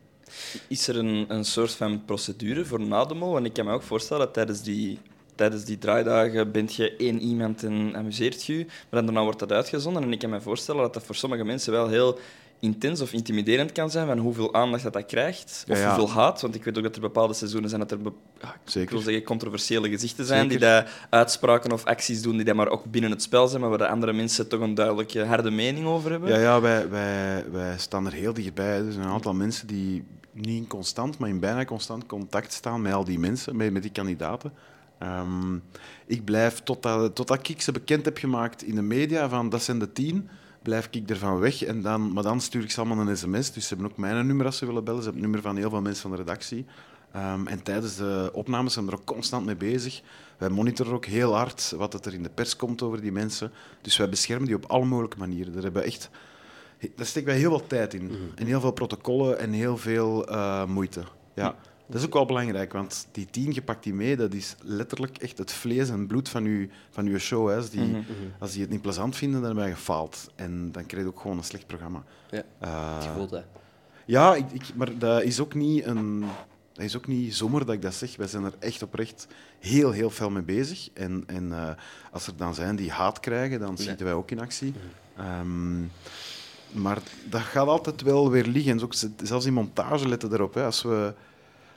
Is er een, een soort van procedure voor na de mol? Want ik kan me ook voorstellen dat tijdens die, tijdens die draaidagen bent je één iemand en amuseert je, maar dan daarna wordt dat uitgezonden. En ik kan me voorstellen dat dat voor sommige mensen wel heel intens of intimiderend kan zijn, van hoeveel aandacht dat, dat krijgt, of Ja, ja. hoeveel haat. Want ik weet ook dat er bepaalde seizoenen zijn dat er be- ja, ik Zeker. wil zeggen controversiële gezichten zijn, die Zeker. daar uitspraken of acties doen die dat maar ook binnen het spel zijn, maar waar de andere mensen toch een duidelijke harde mening over hebben. Ja, ja wij, wij, wij staan er heel dichtbij. Er zijn een aantal mensen die niet in constant, maar in bijna constant contact staan met al die mensen, met, met die kandidaten. Ehm, ik blijf, totdat, totdat ik ze bekend heb gemaakt in de media, van dat zijn de tien, blijf ik ervan weg. En dan, maar dan stuur ik ze allemaal een sms. Dus ze hebben ook mijn nummer als ze willen bellen. Ze hebben het nummer van heel veel mensen van de redactie. Ehm, en tijdens de opnames zijn we er ook constant mee bezig. Wij monitoren ook heel hard wat er in de pers komt over die mensen. Dus wij beschermen die op alle mogelijke manieren. Daar hebben echt... Daar steken wij heel veel tijd in. En heel veel protocollen en heel veel eh, moeite. Ja. Dat is ook wel belangrijk, want die tien, je pakt die mee, dat is letterlijk echt het vlees en bloed van je, van uw show. Hè. Als, die, als die het niet plezant vinden, dan ben je gefaald. En dan krijg je ook gewoon een slecht programma. Ja, Eh, het gevoel dat. ja, ik, ik- maar dat is ook niet een... Dat is ook niet zomaar dat ik dat zeg. Wij zijn er echt oprecht heel, heel fel mee bezig. En, en eh, als er dan zijn die haat krijgen, dan schieten wij ook in actie. Ehm, maar dat gaat altijd wel weer liggen. Zelfs in montage letten erop. Hè. Als, we,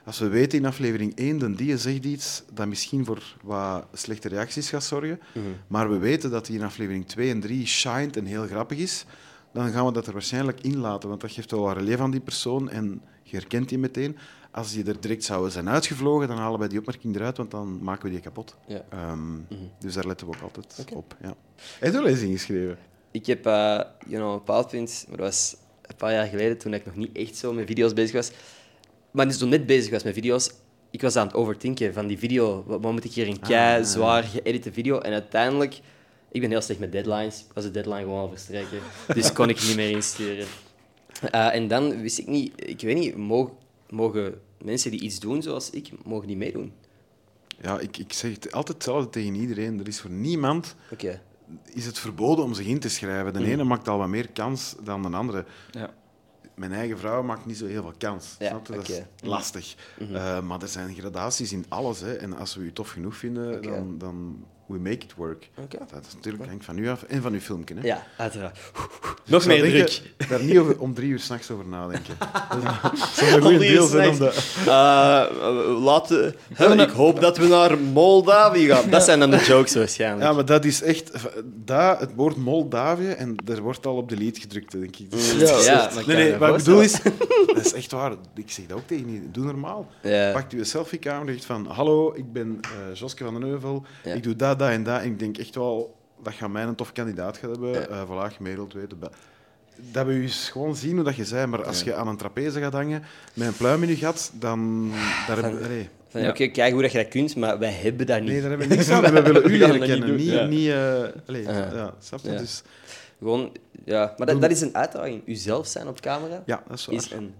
als we weten in aflevering 1 dat die zegt iets dat misschien voor wat slechte reacties gaat zorgen, maar we weten dat die in aflevering 2 en 3 shined en heel grappig is, dan gaan we dat er waarschijnlijk in laten. Want dat geeft wel wat relief aan die persoon en je herkent die meteen. Als die er direct zouden zijn uitgevlogen, dan halen wij die opmerking eruit, want dan maken we die kapot. Ja. Ehm, Dus daar letten we ook altijd op. Ja. Heb je wel eens ingeschreven? Ik heb, eh you know, een bepaald punt, maar dat was een paar jaar geleden, toen ik nog niet echt zo met video's bezig was, maar dus toen net bezig was met video's, ik was aan het overdenken van die video. Wat wat moet ik hier een kei zwaar geëdite video? En uiteindelijk, ik ben heel slecht met deadlines. Ik was de deadline gewoon al verstreken. Dus kon ik niet meer insturen. Eh, en dan wist ik niet, ik weet niet, mogen, mogen mensen die iets doen zoals ik, mogen die meedoen? Ja, ik, ik zeg het altijd hetzelfde tegen iedereen. Er is voor niemand Oké. is het verboden om zich in te schrijven. De ene maakt al wat meer kans dan de andere. Ja. Mijn eigen vrouw maakt niet zo heel veel kans. Ja, snap je? Dat oké. Mhm. is lastig. Eh, maar er zijn gradaties in alles. Hè. En als we u tof genoeg vinden, dan, dan we make it work. Dat is natuurlijk hangt van u af en van uw filmpje. Hè. Ja, uiteraard. Nog meer denken, druk. Daar niet over, om drie uur s'nachts over nadenken. <laughs> Dat zou een uur deal zijn om dat... Uh, laten, ik hoop dat we naar Moldavië gaan. <laughs> Dat zijn dan de jokes waarschijnlijk. Ja, maar dat is echt... Dat, het woord Moldavië, en er wordt al op delete gedrukt, denk ik. <laughs> Dus- Ja, nee, nee, wat ik bedoel is... Dat is echt waar. Ik zeg dat ook tegen iedereen. Doe normaal. Ja. Pakt u een selfiecamera en zegt van... Hallo, ik ben eh Joske van den Heuvel. Ja. Ik doe dat, dat en dat. En ik denk echt wel... Dat gaat mij een tof kandidaat gaan hebben. Ja. Voilà, gemaild weten. Dat we je eens gewoon zien hoe dat je zei. Maar als je aan een trapeze gaat hangen met een pluim in je gat, dan... Daar heb, Van- nee. Van, Oké, kijk hoe dat je dat kunt, maar wij hebben dat niet. nee, daar hebben we niks aan. <laughs> We willen u leren dat niet kennen. Niet... ja. niet eh, allee, Ja. snap je? Dus, Gewoon, ja. Maar dat, dat is een uitdaging. Uzelf zijn op camera ja, dat is waar. is een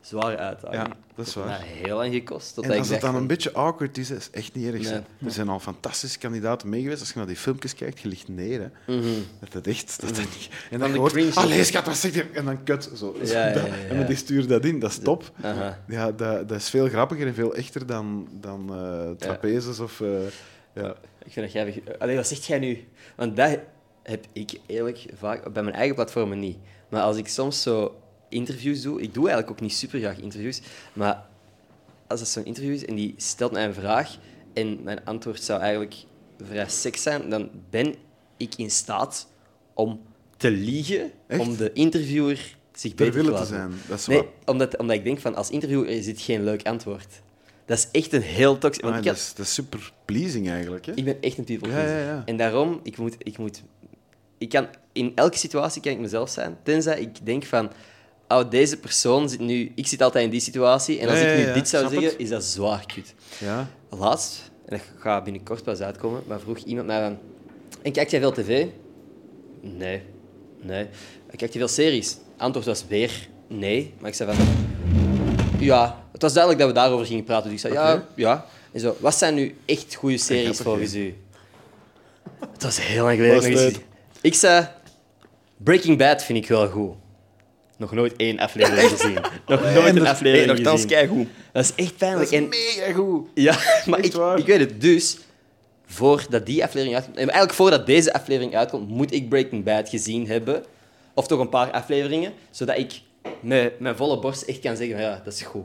zware uitdaging. Ja, dat is waar. heel lang gekost. Tot En als het dan van- een beetje awkward is, is echt niet erg. Nee. Er zijn al fantastische kandidaten mee geweest. Als je naar die filmpjes kijkt, je ligt neer. Hè. Mhm. Dat het echt... Dat dat niet- en dan hoort... Allee, schat, wat zeg je? En dan kut. Zo. Ja, Zo, ja, <laughs> dat- ja, En ja. die stuurt dat in. Dat is top. Ja, dat, dat is veel grappiger en veel echter dan, dan eh, trapezes of... eh, ja. Ik vind dat jij... Allee, wat zegt jij nu? Want dat heb ik eerlijk vaak... Bij mijn eigen platformen niet. Maar als ik soms zo interviews doe... Ik doe eigenlijk ook niet super graag interviews. Maar als het zo'n interview is en die stelt mij een vraag en mijn antwoord zou eigenlijk vrij seks zijn, dan ben ik in staat om te liegen, Echt? om de interviewer zich Ter beter te laten zijn. Dat is Nee, wat. omdat, omdat ik denk van als interviewer is dit geen leuk antwoord. Dat is echt een heel toxisch... Ah, dat, had- is, dat is super pleasing eigenlijk. Hè? ik ben echt een people Ja, pleaser. ja, ja. En daarom, ik moet, ik moet... Ik kan, in elke situatie kan ik mezelf zijn, tenzij ik denk van... Oh, deze persoon zit nu... Ik zit altijd in die situatie, en als ik nu dit zou zeggen, het. is dat zwaar kut. Ja. Laatst, en dat gaat binnenkort pas uitkomen, maar vroeg iemand mij van... En kijk jij veel tv? Nee. Nee. Kijk je veel series? Antwoord was weer nee. Maar ik zei van... Ja, het was duidelijk dat we daarover gingen praten. Dus ik zei, ja, ja. En zo, wat zijn nu echt goede series volgens u? Het was heel lang geleden. Het? Ik zei, Breaking Bad vind ik wel goed. Nog nooit één aflevering gezien. Nog nooit een aflevering nogthans, gezien. keigoed. Dat is echt Dat pijnlijk. is En mega goed. ja, maar ik, ik weet het. Dus, voordat die aflevering uitkomt... en Eigenlijk voordat deze aflevering uitkomt, moet ik Breaking Bad gezien hebben. Of toch een paar afleveringen. Zodat ik met mijn volle borst echt kan zeggen, ja, dat is goed.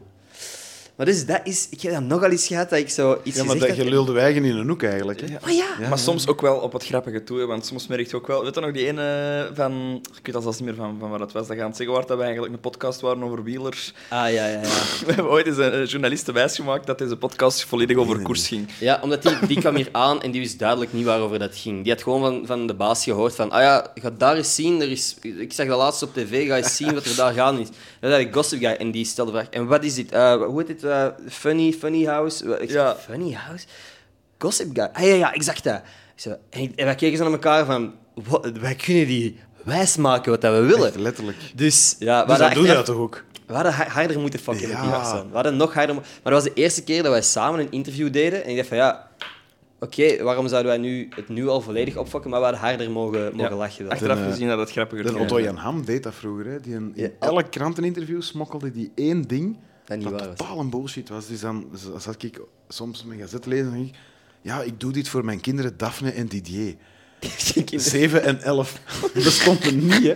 Maar dus, dat is... Ik heb dat nogal eens gehad, dat ik zo iets Ja, maar dat, je lulde wijgen in een hoek eigenlijk. Hè? Maar ja, Ja, maar soms ook wel op het grappige toe, hè, want soms merk je ook wel... Weet je nog die ene van... Ik weet zelfs niet meer van, van wat het was. Dat gaan het zeggen waar dat we eigenlijk een podcast waren over wielers. Ah, ja, ja, ja. <laughs> We hebben ooit eens een journalist wijsgemaakt dat deze podcast volledig over koers ging. Ja, omdat die, die kwam hier aan en die wist duidelijk niet waarover dat ging. Die had gewoon van, van de baas gehoord van, ah ja, ga daar eens zien. Er is, ik zag dat laatst op tv, ga eens zien wat er daar gaande is. Dat is de Gossip Guy. En die stelde de vraag, en wat is dit? Eh, hoe heet dit? Eh, funny, funny House? Ik zei, Ja. Funny House? Gossip Guy? Ah ja, ja, exact dat. Ik zei, en, ik- en wij keken zo naar elkaar van, wat, wij kunnen die wijsmaken wat dat we willen. Echt letterlijk. Dus ja, we Dus hadden dat doe je dat toch ook? we hadden ha- harder moeten fucken met die Ja. gasten. We hadden nog harder... Maar dat was de eerste keer dat wij samen een interview deden. En ik dacht van, ja... Oké, waarom zouden wij nu het nu al volledig opfokken, maar we hadden harder mogen, mogen Ja. lachen. dan. Achteraf eh, gezien dat het grappiger De klonk. Otto Jan Ham deed dat vroeger. Hè. Die een, in Ja. elk kranteninterview smokkelde die één ding Dat niet dat waar was. totaal een bullshit was. Dus dan zat ik soms mijn gazette lezen en ik... Ja, ik doe dit voor mijn kinderen Daphne en Didier. <laughs> 7 en 11. <laughs> Dat stond er niet, hè.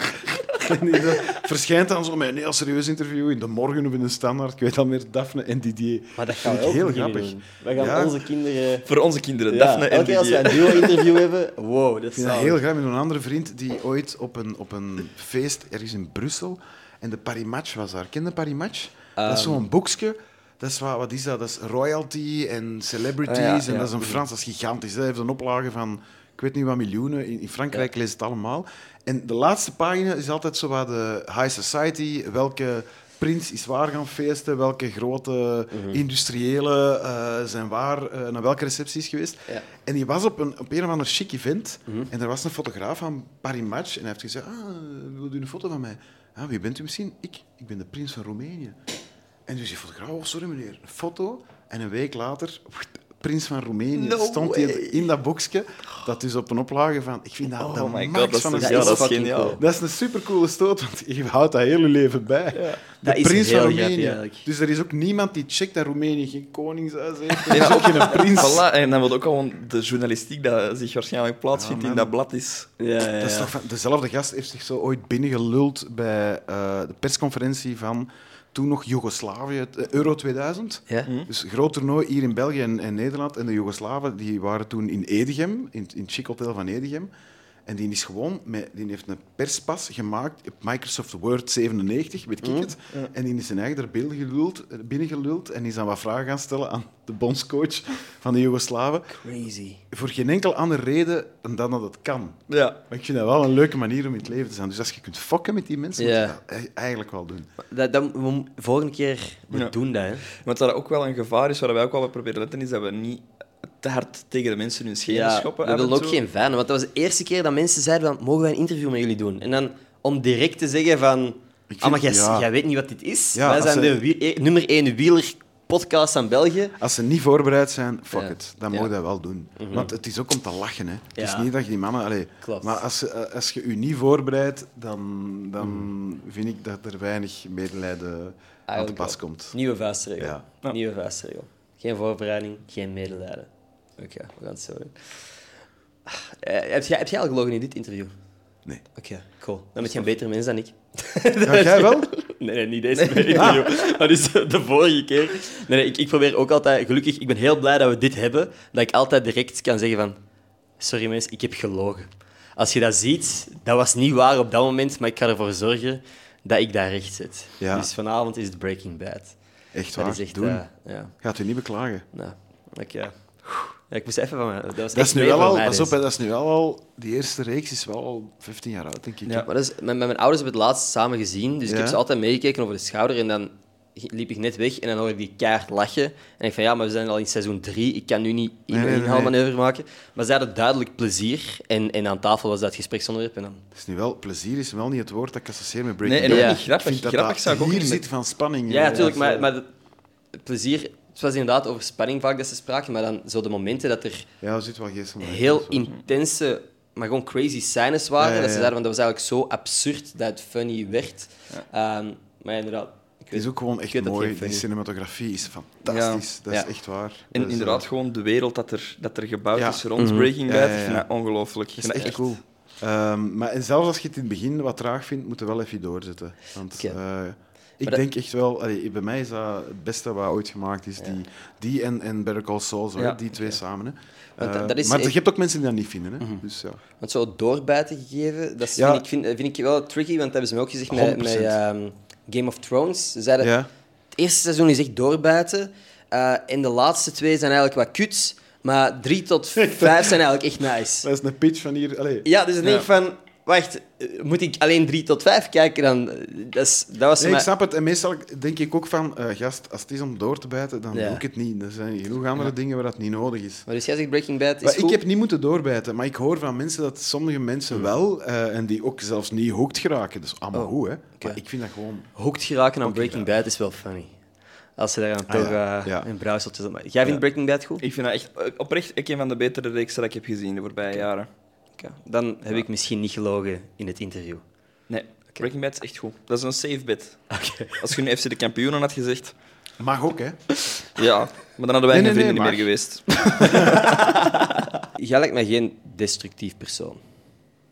En die- dat verschijnt dan zo met een heel serieus interview in de morgen of in de standaard. Ik weet al meer Daphne en Didier. Maar dat gaan we Vind ook ik heel grappig. doen. We gaan Ja. onze kinderen... Voor onze kinderen, Ja, Daphne en elke keer als we Didier. een duo-interview hebben... Wow, dat Ik is vind dat zalig. heel grappig met een andere vriend die ooit op een, op een feest ergens in Brussel en de Paris Match was daar. Ken je Paris Match? Dat is Ehm. zo'n boekje. Dat is wat, wat is dat? Dat is royalty en celebrities. Ah, ja, en ja. dat is een Frans, dat is gigantisch. Dat heeft een oplage van, ik weet niet wat miljoenen. In, in Frankrijk leest het allemaal. En de laatste pagina is altijd zo wat de high society. Welke prins is waar gaan feesten? Welke grote Mhm. industriële eh, zijn waar eh, naar welke recepties geweest? Ja. En die was op een, op een of ander chic event. Mhm. En er was een fotograaf van Paris Match. En hij heeft gezegd, ah, wil u een foto van mij? Ah, wie bent u misschien? Ik. Ik ben de prins van Roemenië. En dus die fotograaf, oh, sorry meneer, een foto. En een week later, prins van Roemenië, No stond hij in dat boxje. Dat is op een oplage van, ik vind dat Oh my max god, dat van is, een ja, dat is geniaal. cool. dat is een supercoole stoot, want je houdt dat hele leven bij. De Dat prins van Roemenië. Dus er is ook niemand die checkt dat Roemenië geen koningshuis heeft. Er is ook geen prins. Voilà, en dan wil ook gewoon de journalistiek dat zich waarschijnlijk plaatsvindt Ja, in dat blad is. Ja, ja, Dat is ja. toch van, dezelfde gast heeft zich zo ooit binnengeluld bij eh, de persconferentie van toen nog Joegoslavië, eh, Euro 2000. Ja? Dus een groot toernooi hier in België en, en Nederland. En de Joegoslaven die waren toen in Edegem, in, in het chic hotel van Edegem. En die is gewoon, met, die heeft een perspas gemaakt op Microsoft Word 97, weet ik het. En die is zijn eigen er beeld geluld, binnengeluld en is dan wat vragen gaan stellen aan de bondscoach van de Joegoslaven. Crazy. Voor geen enkele andere reden dan dat het kan. Ja. Maar ik vind dat wel een leuke manier om in het leven te zijn. Dus als je kunt fokken met die mensen, Ja. moet je dat e- eigenlijk wel doen. Dat, dat, volgende keer, we Ja. doen dat, hè. Wat dat ook wel een gevaar is, waar wij ook wel op proberen letten, is dat we niet te hard tegen de mensen hun schenen schoppen. we af en willen ook geen fan, want dat was de eerste keer dat mensen zeiden van, mogen wij een interview met jullie doen? En dan om direct te zeggen van, vind- ah, maar jij, ja. jij weet niet wat dit is. Ja, wij zijn ze- de wie- eh, nummer één wieler podcast van België. Als ze niet voorbereid zijn, fuck Ja. it. Dan Ja. je dat wel doen. Want het is ook om te lachen. Hè. Het is Ja. niet dat je die mannen... Allee, Klopt. Maar als, je- eh, als je je niet voorbereidt, dan, dan vind ik dat er weinig medelijden aan te Eigenlijk pas komt. Nieuwe vuistregel. Ja. Ja. Nieuwe vuistregel. Geen voorbereiding, geen medelijden. Oké, we gaan het zo doen. Ah, eh, heb, jij, heb jij al gelogen in dit interview? Nee. Oké, cool. Dan ben je een betere mens dan ik. <laughs> Ja, jij wel? <laughs> Nee, nee, niet deze interview. Maar dus de vorige keer. Nee, nee, ik, ik probeer ook altijd... Gelukkig, ik ben heel blij dat we dit hebben. Dat ik altijd direct kan zeggen van... Sorry mensen, ik heb gelogen. Als je dat ziet, dat was niet waar op dat moment, maar ik ga ervoor zorgen dat ik dat recht zet. Ja. Dus vanavond is het Breaking Bad. Echt Dat waar, is echt... doen. eh, ja, Gaat u niet beklagen. nou, ja. Ja, ik moest even van mij... Dat, was Dat is, nu wel al, mij, pas op, dat is nu wel al... Die eerste reeks is wel al 15 jaar oud, denk ik. Ja. Maar dat is, met, met mijn ouders hebben we het laatst samen gezien, dus ik heb ze altijd meegekeken over de schouder en dan liep ik net weg en dan hoorde ik die kaart lachen. En ik van ja, maar we zijn al in seizoen 3, ik kan nu niet Nee, een inhaalmanoeuvre maken. Maar ze hadden duidelijk plezier en, en aan tafel was dat gespreksonderwerp. En dan... Het is nu wel, plezier is wel niet het woord dat ik associeer met Breaking Nee, en ook Bad. Ja. niet grappig. Ik vind dat grappig dat zou ik ook hier niet zit van spanning. Ja, eh, natuurlijk, maar, eh, maar het plezier... Het was inderdaad over spanning vaak dat ze spraken, maar dan zo de momenten dat er Ja, zit wel heel intense, maar gewoon crazy scènes waren, Ja, ja, dat ze ja. zeiden van dat was eigenlijk zo absurd dat het funny werd. Ehm, maar inderdaad... Ik Het is ook gewoon ik echt weet dat mooi. Die funny- cinematografie is fantastisch. Dat Ja. is echt waar. En inderdaad, eh, gewoon de wereld dat er, dat er gebouwd Ja. is rond Mhm. Breaking Ja, Bad. ja, Ik vind dat ongelooflijk. Ik Dat vind is echt cool. Ehm, maar en zelfs als je het in het begin wat traag vindt, moet je wel even doorzetten. Want eh, ik dat- denk echt wel... allee, bij mij is dat het beste wat ooit gemaakt is. Die, die en, en Better Call Saul, zo, die twee samen. Hè. Eh, dat- dat is maar echt- je hebt ook mensen die dat niet vinden. Hè. Dus, ja. Want zo doorbijten gegeven, dat is- Ja. vind, ik, vind, vind ik wel tricky, want dat hebben ze me ook gezegd met, 100%. met ehm, Game of Thrones. Ze zeiden, ja. het eerste seizoen is echt doorbijten eh, en de laatste twee zijn eigenlijk wat kuts, maar drie tot <laughs> vijf zijn eigenlijk echt nice. Dat is een pitch van hier. Allee. Ja, dus dan denk ik Ja. van, wacht, eh, moet ik alleen drie tot vijf kijken dan? Eh, Dat, is, dat was Nee, ik snap het. En meestal denk ik ook van, eh, gast, als het is om door te bijten, dan Ja. doe ik het niet. Er zijn genoeg andere dingen waar dat niet nodig is. Maar dus jij zegt Breaking Bad is Maar ik heb niet moeten doorbijten, maar ik hoor van mensen dat sommige mensen wel, eh, en die ook zelfs niet hooked geraken. Dus allemaal Oh, goed, hè. Maar ik vind dat gewoon... Hooked geraken aan Breaking ja. Bad is wel funny. Als ze daar dan Ah, toch ja, eh, ja. een brouwseltje op Jij vindt Breaking Bad goed? Ik vind dat echt oprecht een van de betere reeksen dat ik heb gezien de voorbije jaren. Dan heb ik misschien niet gelogen in het interview. Nee, Breaking Bad is echt goed. Dat is een safe bet. Oké. Als je nu FC de kampioenen had gezegd, Mag ook, hè. ja, maar dan hadden wij Nee, geen nee, vrienden nee, meer geweest. Jij lijkt mij geen destructief persoon.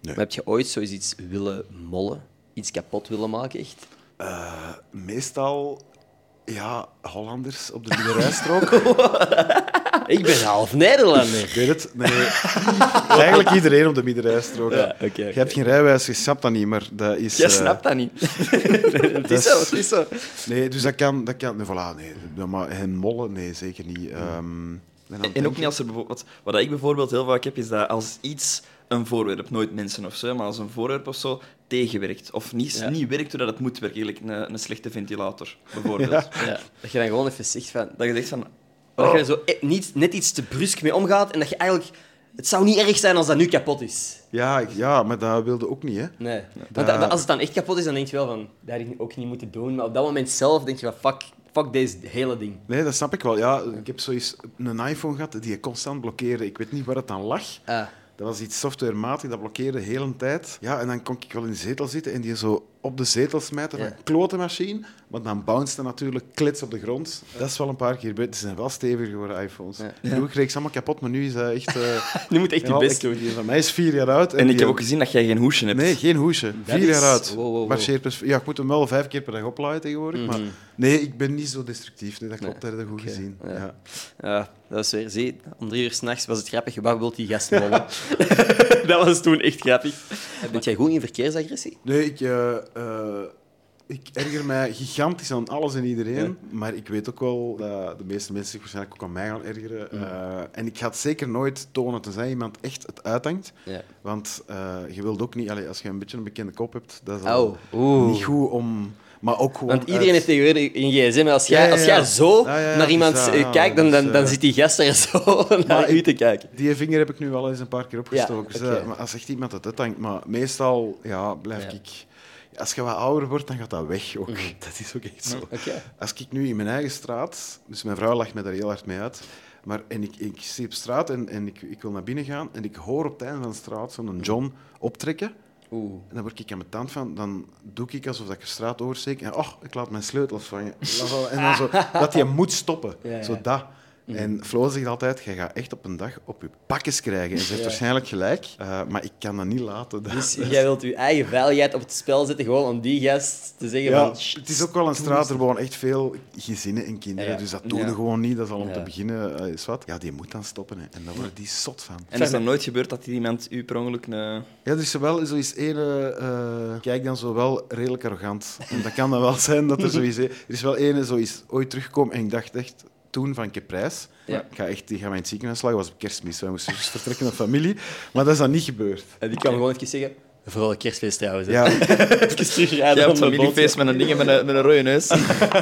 Nee. Maar heb je ooit zoiets iets willen mollen? Iets kapot willen maken, echt? Eh, meestal, ja, Hollanders op de middenrijstrook. <laughs> <laughs> Ik ben half Nederlander. ik weet het. Nee, eigenlijk iedereen op de middenrijstrook. Ja, oké, Je hebt geen rijbewijs, je snapt dat niet, maar dat is... Jij eh, snapt dat niet. <laughs> het is zo, het is zo. Nee, dus dat kan... Dat kan nee, voilà, nee. Maar hen mollen, nee, zeker niet. Ehm, En ook niet als er bijvoorbeeld... Wat, wat ik bijvoorbeeld heel vaak heb, is dat als iets, een voorwerp, nooit mensen of zo, maar als een voorwerp of zo tegenwerkt, of niet, Ja. niet werkt doordat het moet werken, eigenlijk een, een slechte ventilator, <laughs> bijvoorbeeld. Ja, dat je dan gewoon even zegt van... Dat je zegt van... Dat je er zo e- niet, net iets te brusk mee omgaat en dat je eigenlijk... Het zou niet erg zijn als dat nu kapot is. Ja, ik- ja, maar dat wilde ook niet, hè. Nee. Want als het dan echt kapot is, dan denk je wel van... Dat had ik ook niet moeten doen. Maar op dat moment zelf denk je van... Fuck, fuck deze hele ding. Nee, dat snap ik wel. Ja, ik heb zoiets een iPhone gehad die je constant blokkeerde. Ik weet niet waar het aan lag. Ah. Dat was iets softwarematig, dat blokkeerde de hele tijd. Ja, en dan kon ik wel in de zetel zitten en die zo op de zetel smijten van Ja. klote machine. Maar dan bounced natuurlijk klits op de grond. Dat is wel een paar keer gebeurd. Ze zijn wel steviger geworden, iPhones. Ja. Vroeger kreeg ik ze allemaal kapot, maar nu is dat echt... eh, <laughs> Nu moet echt je ja, best doen. die van mij is vier jaar oud. En ik heb ook gezien dat jij geen hoesje hebt. Nee, geen hoesje. Dat Vier is- jaar oud. wow, wow, wow. Plus- Ja, ik moet hem wel vijf keer per dag oplaaien tegenwoordig. Maar Mhm. nee, ik ben niet zo destructief. Nee, dat klopt, Nee. dat heb je goed gezien. ja. Ja. Ja, dat was weer... Zie, om drie uur s'nachts was het grappig. Waar wilt die gast mollen? <laughs> dat was toen echt grappig. Bent jij goed in verkeersagressie? Nee, ik, eh, eh, ik erger mij gigantisch aan alles en iedereen. Maar ik weet ook wel dat de meeste mensen zich waarschijnlijk ook aan mij gaan ergeren. Eh, en ik ga het zeker nooit tonen tenzij iemand echt het uithangt. Want eh, je wilt ook niet... Allee, als je een beetje een bekende kop hebt, dat is al Oh, oeh. niet goed om... Maar ook gewoon Want iedereen heeft tegenwoordig een gsm. Als jij, ja, als jij zo naar iemand dus kijkt, dan, dan, dus, dan zit die gast er zo <laughs> naar u te kijken. Die vinger heb ik nu wel eens een paar keer opgestoken. Dus, eh, maar als echt iemand het uithangt... Maar meestal ja, blijf ik... Als je wat ouder wordt, dan gaat dat weg ook. <laughs> Dat is ook echt zo. Als ik nu in mijn eigen straat, dus mijn vrouw lacht me daar heel hard mee uit, maar en ik, ik zie op straat en, en ik, ik wil naar binnen gaan en ik hoor op het einde van de straat zo'n John optrekken. Oeh. En dan word ik aan mijn tand van, dan doe ik alsof ik de straat oversteek en oh, ik laat mijn sleutels van je. <laughs> En dan zo, dat hij moet stoppen. Ja, ja. Zo dat. En Flo zegt altijd, jij gaat echt op een dag op je pakjes krijgen. En ze heeft waarschijnlijk gelijk, eh, maar ik kan dat niet laten. Dat- Dus <laughs> jij wilt je eigen veiligheid op het spel zetten, gewoon om die gast te zeggen ja, van... "Shh, het is ook wel een straat, er wonen echt veel gezinnen en kinderen, Ja. dus dat doen Ja. we gewoon niet. Dat is al om Ja. te beginnen, eh, is wat. Ja, die moet dan stoppen, hè. en daar worden die zot van. En is dat nooit gebeurd dat iemand u per ongeluk een... Ja, er is wel zo is ene, eh, kijk dan zo wel redelijk arrogant. En dat kan dan wel zijn dat er <laughs> zo is. hè. Er is wel ene zo is ooit teruggekomen en ik dacht echt toen van ik heb prijs. Ja. Ik ga echt, die gaan mij in het ziekenhuis slagen. was op kerstmis. Wij moesten dus vertrekken naar familie. Maar dat is dan niet gebeurd. En die kan gewoon even zeggen... Vrolijk kerstfeest trouwens. hè." Ja, <laughs> Even terugrijden om de familiefeest met een ding met een, met een rode neus.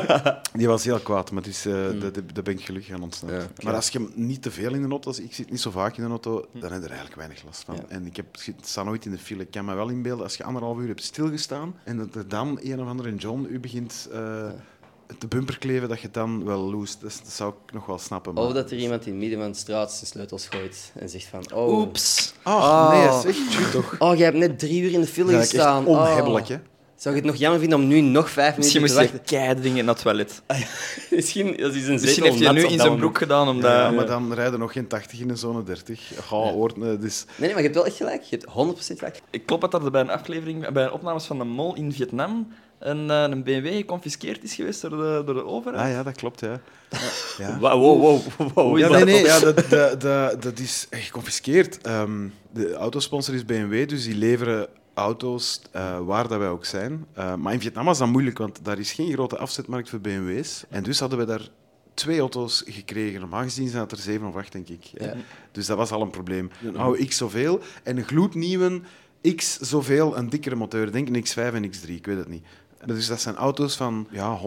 <laughs> die was heel kwaad, maar dus, eh daar daar ben ik gelukkig aan ontsnapt. Ja, maar als je niet te veel in de auto, ik zit niet zo vaak in de auto, dan heb je er eigenlijk weinig last van. Ja. En ik heb, ik sta nooit in de file. Ik kan me wel inbeelden, als je anderhalf uur hebt stilgestaan en dat er dan een of andere John u begint eh te bumper kleven, dat je dan wel loest. Dat, dat zou ik nog wel snappen. maar- Of dat er iemand in het midden van de straat zijn sleutels gooit en zegt van... Oh, Oeps. Ah, nee, zeg, toch. oh jij hebt net drie uur in de file Dat is echt gestaan. onhebbelijk, Oh. hè. Zou je het nog jammer vinden om nu nog vijf Misschien minuten moest te je wachten? keihard dingen naar het toilet. <laughs> Misschien dat is een Misschien heeft hij nu in zijn broek gedaan, omdat... Ja, maar dan rijden nog geen 80 in een zone 30. Ga, hoort, eh, dus... Nee, nee, maar je hebt wel echt gelijk. Je hebt 100% gelijk. Ik klopt dat er bij een aflevering, bij opnames van de mol in Vietnam, een, eh, een BMW geconfiskeerd is geweest door de, door de overheid. Ah ja, dat klopt, ja. ja. Wow, wow, wow. wow. Hoe is Ja, dat? nee, nee, ja, dat, dat, dat, dat is eh, geconfiskeerd. Ehm, de autosponsor is BMW, dus die leveren auto's eh, waar dat wij ook zijn. Eh, maar in Vietnam was dat moeilijk, want daar is geen grote afzetmarkt voor BMW's. En dus hadden we daar twee auto's gekregen. Normaal gezien zijn het er zeven of acht, denk ik. Ja. Dus dat was al een probleem. Een oude X zoveel en een gloednieuwe X zoveel, een dikkere motor. Denk een X5 en X3, ik weet het niet. Dus dat zijn auto's van ja,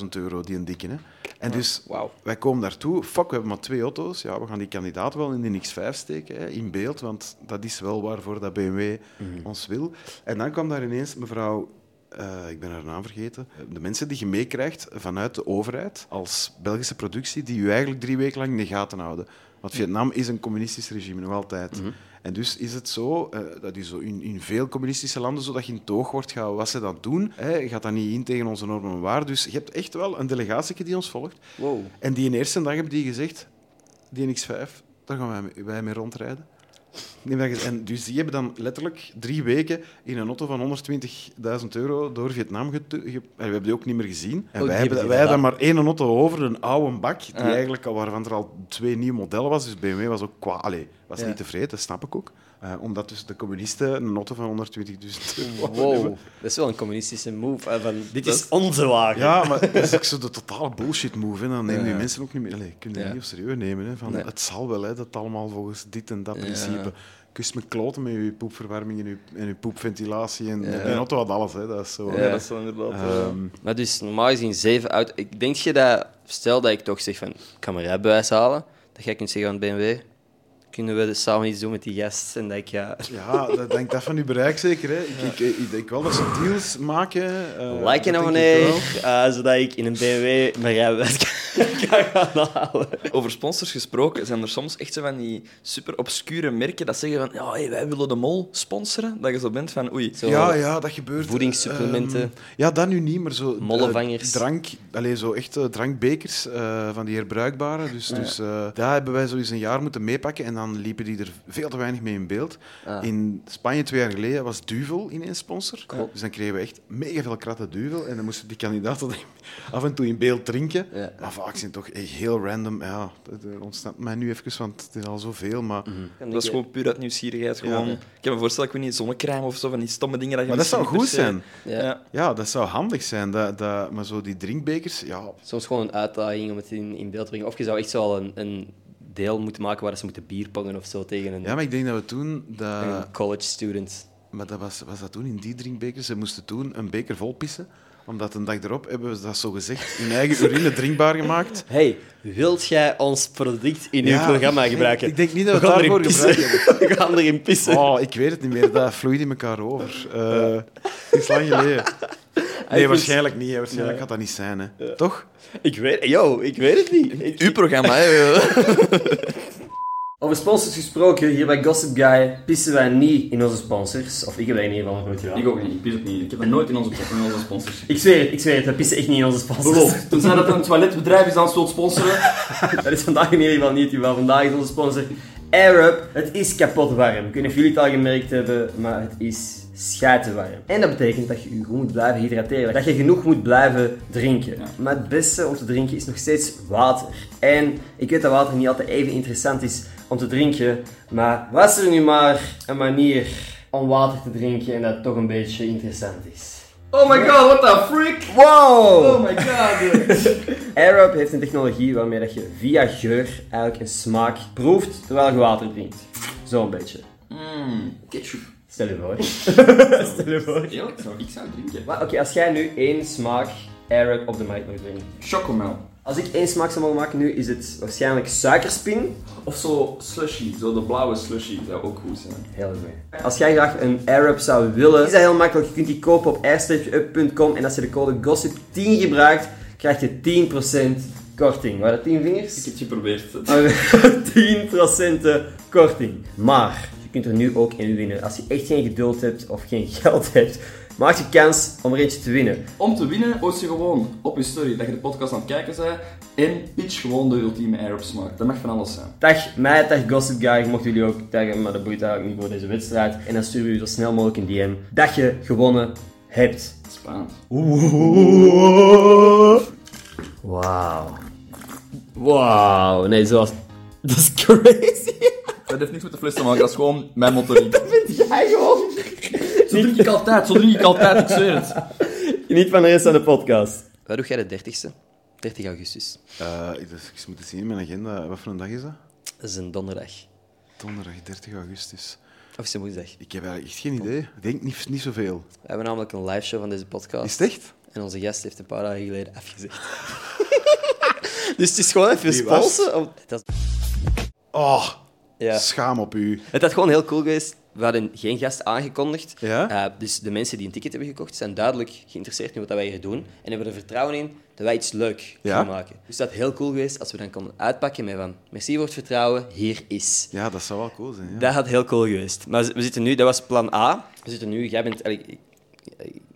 120.000 euro, die een dikke. Hè. En dus Wauw. wij komen daartoe, fuck, we hebben maar twee auto's. Ja, we gaan die kandidaat wel in de X5 steken, hè, in beeld, want dat is wel waarvoor dat BMW ons wil. En dan kwam daar ineens mevrouw, eh, ik ben haar naam vergeten, de mensen die je meekrijgt vanuit de overheid als Belgische productie, die je eigenlijk drie weken lang in de gaten houden. Want Vietnam is een communistisch regime, nog altijd. En dus is het zo, eh, dat is zo in, in veel communistische landen, zo dat je in toog wordt gehouden wat ze dan doen. Hè, gaat dat niet in tegen onze normen en waarden. Dus je hebt echt wel een delegatie die ons volgt. Wow. En die in eerste dag hebben die gezegd, die X5, daar gaan wij mee, wij mee rondrijden. En dus die hebben dan letterlijk drie weken in een auto van 120.000 euro door Vietnam getu- ge- en We hebben die ook niet meer gezien. En Oh, wij hebben wij gedaan. maar één auto over, een oude bak, die Ja. eigenlijk, waarvan er al twee nieuwe modellen was. Dus BMW was ook kwa, allee, was Ja. niet tevreden, dat snap ik ook. Eh, omdat dus de communisten een auto van 120.000 euro Wow. hebben. Dat is wel een communistische move. hè, Van, dit Dat is onze wagen. Ja, maar dat is ook zo de totale bullshit move. Hè. Dan nemen die Ja. mensen ook niet meer... Allee, kun je Ja. niet op serieus nemen. Hè. Van, Nee. Het zal wel, hè, dat allemaal volgens dit en dat Ja. principe... Kust me kloten met je poepverwarming en je, en je poepventilatie. En Ja. die auto had alles. Hè. Dat is zo... Ja, dat is inderdaad... eh, Ehm, Maar dus normaal gezien zeven uit. Ik denk je dat, stel dat ik toch zeg van, ik ga mijn rijbewijs halen, dat jij kunt zeggen aan BMW, kunnen we dus samen iets doen met die gast en dat ik ja, ja, dat denk dat van uw bereik zeker. Hè. Ik, ik, ik denk wel dat ze deals maken. eh, like en abonneer, eh, zodat ik in een BMW mijn rijbewijs kan, kan gaan halen. Over sponsors gesproken, zijn er soms echt zo van die super obscure merken dat zeggen van ja, hey, wij willen de mol sponsoren. Dat je zo bent van oei. Zo, Ja, ja, dat gebeurt. Voedingssupplementen. Ehm, ja, dat nu niet, maar zo... eh, Mollevangers. drank, allez, zo echte drankbekers eh, van die herbruikbare. Dus, dus eh, daar hebben wij zo eens een jaar moeten meepakken en dan liepen die er veel te weinig mee in beeld. Ah. In Spanje twee jaar geleden was Duvel ineens sponsor. Dus dan kregen we echt mega veel kratten Duvel en dan moesten die kandidaten <laughs> af en toe in beeld drinken. Ja. Maar vaak zijn het toch echt heel random. Ja, dat eh, ontsnapt mij nu even, want het is al zoveel. Maar, Dat is gewoon puur uit nieuwsgierigheid. Gewoon. Ja. Ik kan me voorstellen, ik weet niet, zonnecrème of zo, van die stomme dingen dat je maar dat zou goed zijn. Ja. Ja. Dat zou handig zijn. Dat, dat, maar zo die drinkbekers, ja, Soms gewoon een uitdaging om het in, in beeld te brengen. Of je zou echt zo al een, een deel moeten maken waar ze moeten bierpongen of zo tegen een, Ja, maar ik denk dat we toen... Dat, een college student. maar dat was, was dat toen in die drinkbekers? Ze moesten toen een beker vol pissen. Omdat een dag erop hebben we dat zo gezegd hun eigen urine drinkbaar gemaakt. Hey, wilt jij ons product in uw programma ik- gebruiken? ik denk niet dat we het daarvoor gebruikt <laughs> We gaan erin pissen. Oh, ik weet het niet meer. Dat vloeit in elkaar over. Eh, Het is lang geleden. <laughs> Nee, waarschijnlijk niet. hè. Waarschijnlijk gaat dat niet zijn. Hè. Toch? Ik weet, yo, ik weet het niet. Uw programma, hè. <laughs> Over sponsors gesproken, hier bij Gossip Guy pissen wij niet in onze sponsors. Of ik heb dat in ieder geval nog nooit gedaan. Ik ook niet, ik pis ook niet. Ik heb dat nooit in onze, in onze sponsors. Ik zweer het, ik zweer het, we pissen echt niet in onze sponsors. Beloof. Tenzij dat een toiletbedrijf is dat ons wilt sponsoren. <laughs> Dat is vandaag in ieder geval niet het geval. Vandaag is onze sponsor AirUp. Het is kapot warm. Ik weet niet of jullie het al gemerkt hebben, maar het is warm. En dat betekent dat je je goed moet blijven hydrateren. Dat je genoeg moet blijven drinken. Maar het beste om te drinken is nog steeds water. En ik weet dat water niet altijd even interessant is om te drinken. Maar was er nu maar een manier om water te drinken en dat toch een beetje interessant is? Oh my god, what the freak! Wow! Oh my god! AirUp <laughs> heeft een technologie waarmee dat je via geur eigenlijk een smaak proeft terwijl je water drinkt. Zo'n beetje. Mmm, ketchup. Stel je voor. <laughs> Stel je voor. Eerlijk, zou ik zou drinken. Oké, als jij nu één smaak AirUp op de markt mag brengen. Chocomel. Als ik één smaak zou mogen maken nu, is het waarschijnlijk suikerspin. Of zo slushy, zo de blauwe slushy, zou ook goed zijn. Heel goed. Als jij graag een AirUp zou willen, is dat heel makkelijk. Je kunt die kopen op air-up.com en als je de code GOSSIP10 gebruikt, krijg je 10% korting. Waar dat 10 vingers? Ik heb het geprobeerd. <laughs> Oh, 10% korting. Maar je kunt er nu ook in winnen. Als je echt geen geduld hebt of geen <laughs> geld hebt, maak je kans om er eentje te winnen. Om te winnen, post je gewoon op je story dat je de podcast aan het kijken bent en pitch gewoon de ultieme Air smaak. Dat mag van alles zijn. Dag mij, dag Gossip Guy. Mochten jullie ook taggen, maar dat boeit eigenlijk niet voor deze wedstrijd. En dan sturen we je zo snel mogelijk een DM dat je gewonnen hebt. Spannend. Wauw. Wauw. Nee, zoals... <laughs> Dat is crazy. Dat heeft niks met de fles te maken, dat is gewoon mijn motoriek. <laughs> vind jij gewoon... Zo drink ik altijd, zo drink ik altijd, ik zweer het. Geniet van de rest van de podcast. Waar doe jij de 30ste? 30 augustus. Uh, dus, ik moet eens zien in mijn agenda. Wat voor een dag is dat? Dat is een donderdag. Donderdag 30 augustus. Of is het woensdag? Ik heb eigenlijk echt geen idee. Ik denk niet, niet zoveel. We hebben namelijk een live show van deze podcast. Is het echt? En onze gast heeft een paar dagen geleden afgezegd. <laughs> dus het is gewoon even sponsen. om- Dat is- Oh, Ja. schaam op u. Het had gewoon heel cool geweest. We hadden geen gast aangekondigd. Ja? Eh, dus de mensen die een ticket hebben gekocht zijn duidelijk geïnteresseerd in wat wij hier doen. En hebben er vertrouwen in dat wij iets leuk Ja? gaan maken. Dus dat had heel cool geweest als we dan konden uitpakken met van... Merci voor het vertrouwen, hier is. Ja, dat zou wel cool zijn. Ja. Dat had heel cool geweest. Maar we zitten nu... Dat was plan A. We zitten nu... Jij bent... Ik,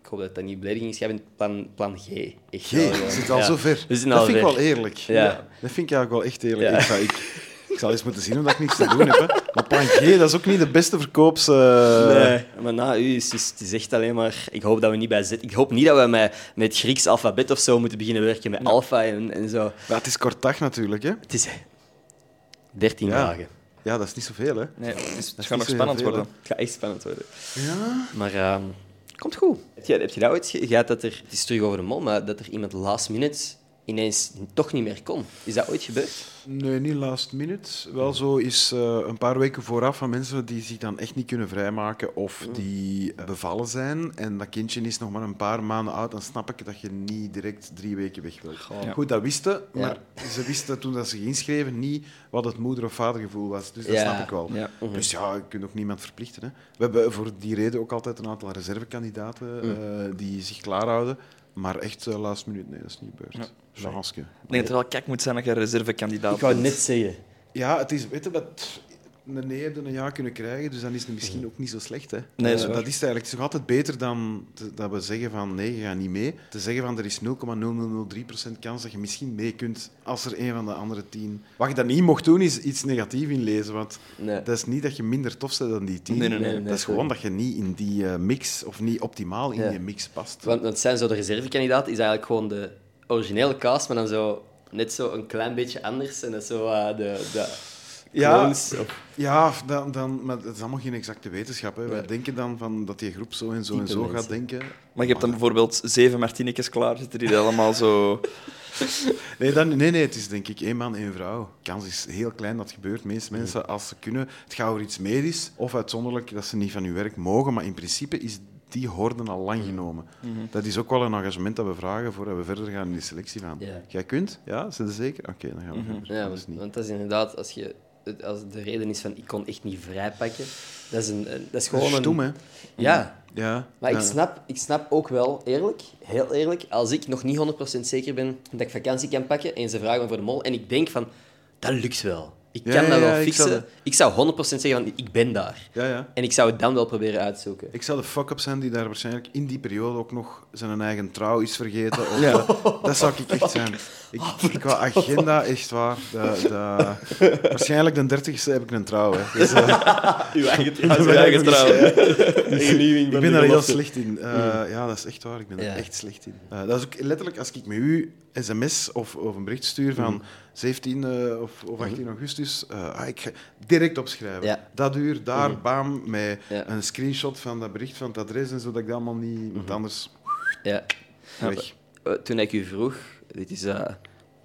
ik hoop dat dat niet belediging is. Jij bent plan, plan G. Echt wel, we zitten al zo ver. Dat vind ik wel eerlijk. Ja. Dat vind ik eigenlijk wel echt eerlijk. Ik, <laughs> ik, zal eens moeten zien omdat ik niks te doen heb. Hè. Maar plan G, dat is ook niet de beste verkoops... eh, Nee, maar na u is het is echt alleen maar... Ik hoop dat we niet bij Z... Ik hoop niet dat we met, met het Grieks alfabet of zo moeten beginnen werken, met alfa en, en zo. Maar het is kort dag natuurlijk, hè. Het is 13 Ja. dagen. Ja, dat is niet zoveel, hè. Nee, het, is, het gaat nog spannend veel, worden. Het gaat echt spannend worden. Ja? Maar ehm, komt goed. Heb je, heb je dat ooit ge- gehad dat er... Het is terug over de mol, maar dat er iemand last minute ineens toch niet meer kon. Is dat ooit gebeurd? Nee, niet last minute. Wel zo is eh, een paar weken vooraf van mensen die zich dan echt niet kunnen vrijmaken of die eh, bevallen zijn en dat kindje is nog maar een paar maanden oud, dan snap ik dat je niet direct drie weken weg wilt. Ja. Goed, dat wisten, Ja. maar ze wisten toen dat ze zich inschreven niet wat het moeder- of vadergevoel was. Dus dat Ja. snap ik wel. Ja. Dus ja, je kunt ook niemand verplichten. Hè. We hebben voor die reden ook altijd een aantal reservekandidaten eh, die zich klaarhouden. Maar echt eh, last minute, nee, dat is niet gebeurd. Chanske. Ik denk dat het wel kijk moet zijn dat je reservekandidaat Ik wou net zeggen. Ja, het is, weet je wat, een nee heb je een ja kunnen krijgen, dus dan is het misschien ook niet zo slecht. Hè. Nee, Eh, is dat is eigenlijk. Nog altijd beter dan te- dat we zeggen van nee, je gaat niet mee. Te zeggen van er is 0,0003% kans dat je misschien mee kunt als er een van de andere tien... Wat je dan niet mocht doen, is iets negatief inlezen, want Nee. dat is niet dat je minder tof bent dan die tien. Nee, nee, dat is gewoon dat je niet in die eh, mix, of niet optimaal in die mix past. Want het zijn zo de reservekandidaten, is eigenlijk gewoon de originele cast, maar dan zo net zo een klein beetje anders. En dat is zo eh, de, de Ja. of- Ja, dan, dan, maar het is allemaal geen exacte wetenschap. Hè. Wij denken dan van dat die groep zo en zo en zo mensen. gaat denken. Maar je hebt dan bijvoorbeeld zeven Martinekes klaar zitten die allemaal zo... <laughs> Nee, dan, nee, nee, het is denk ik één man, één vrouw. De kans is heel klein dat het gebeurt. De meeste mensen, als ze kunnen, het gaat over iets medisch of uitzonderlijk dat ze niet van hun werk mogen. Maar in principe is die horde al lang genomen. Dat is ook wel een engagement dat we vragen voordat we verder gaan in de selectie van. Ja. Jij kunt? Ja, zijn ze zeker? Oké, dan gaan we verder. Ja, want, is niet. want dat is inderdaad, als, je, als de reden is van ik kon echt niet vrijpakken, dat is, een, een- dat is Dat gewoon is stom, een... hè? Ja, Ja. maar ja. ik, snap, ik snap ook wel, eerlijk, heel eerlijk, als ik nog niet 100% zeker ben dat ik vakantie kan pakken en ze vragen me voor de mol en ik denk van, dat lukt wel. Ik kan ja, dat wel ja, ik fixen. zou Ik zou 100% zeggen van, ik ben daar. Ja, ja. En ik zou het dan wel proberen uitzoeken. Ik zou de fuck-up zijn die daar waarschijnlijk in die periode ook nog zijn eigen trouw is vergeten. <laughs> Of Ja. Dat zou ik echt zijn. Ik, ik wou agenda, echt waar. De, de, waarschijnlijk de dertigste heb ik een trouw. Hè. Dus, eh, Uw eigen Ja, uw eigen trouw. <laughs> <laughs> Ik ben daar heel slecht in. Eh, Ja, dat is echt waar. Ik ben er echt slecht in. Eh, dat is ook letterlijk als ik met u sms of, of een bericht stuur van 17 eh, of, of 18 augustus, eh, ah, ik ga direct opschrijven. Ja. Dat uur, daar, bam, met een screenshot van dat bericht, van het adres en zo, dat ik dat allemaal niet... Want anders, Ja. weg. Eh, toen ik u vroeg, dit is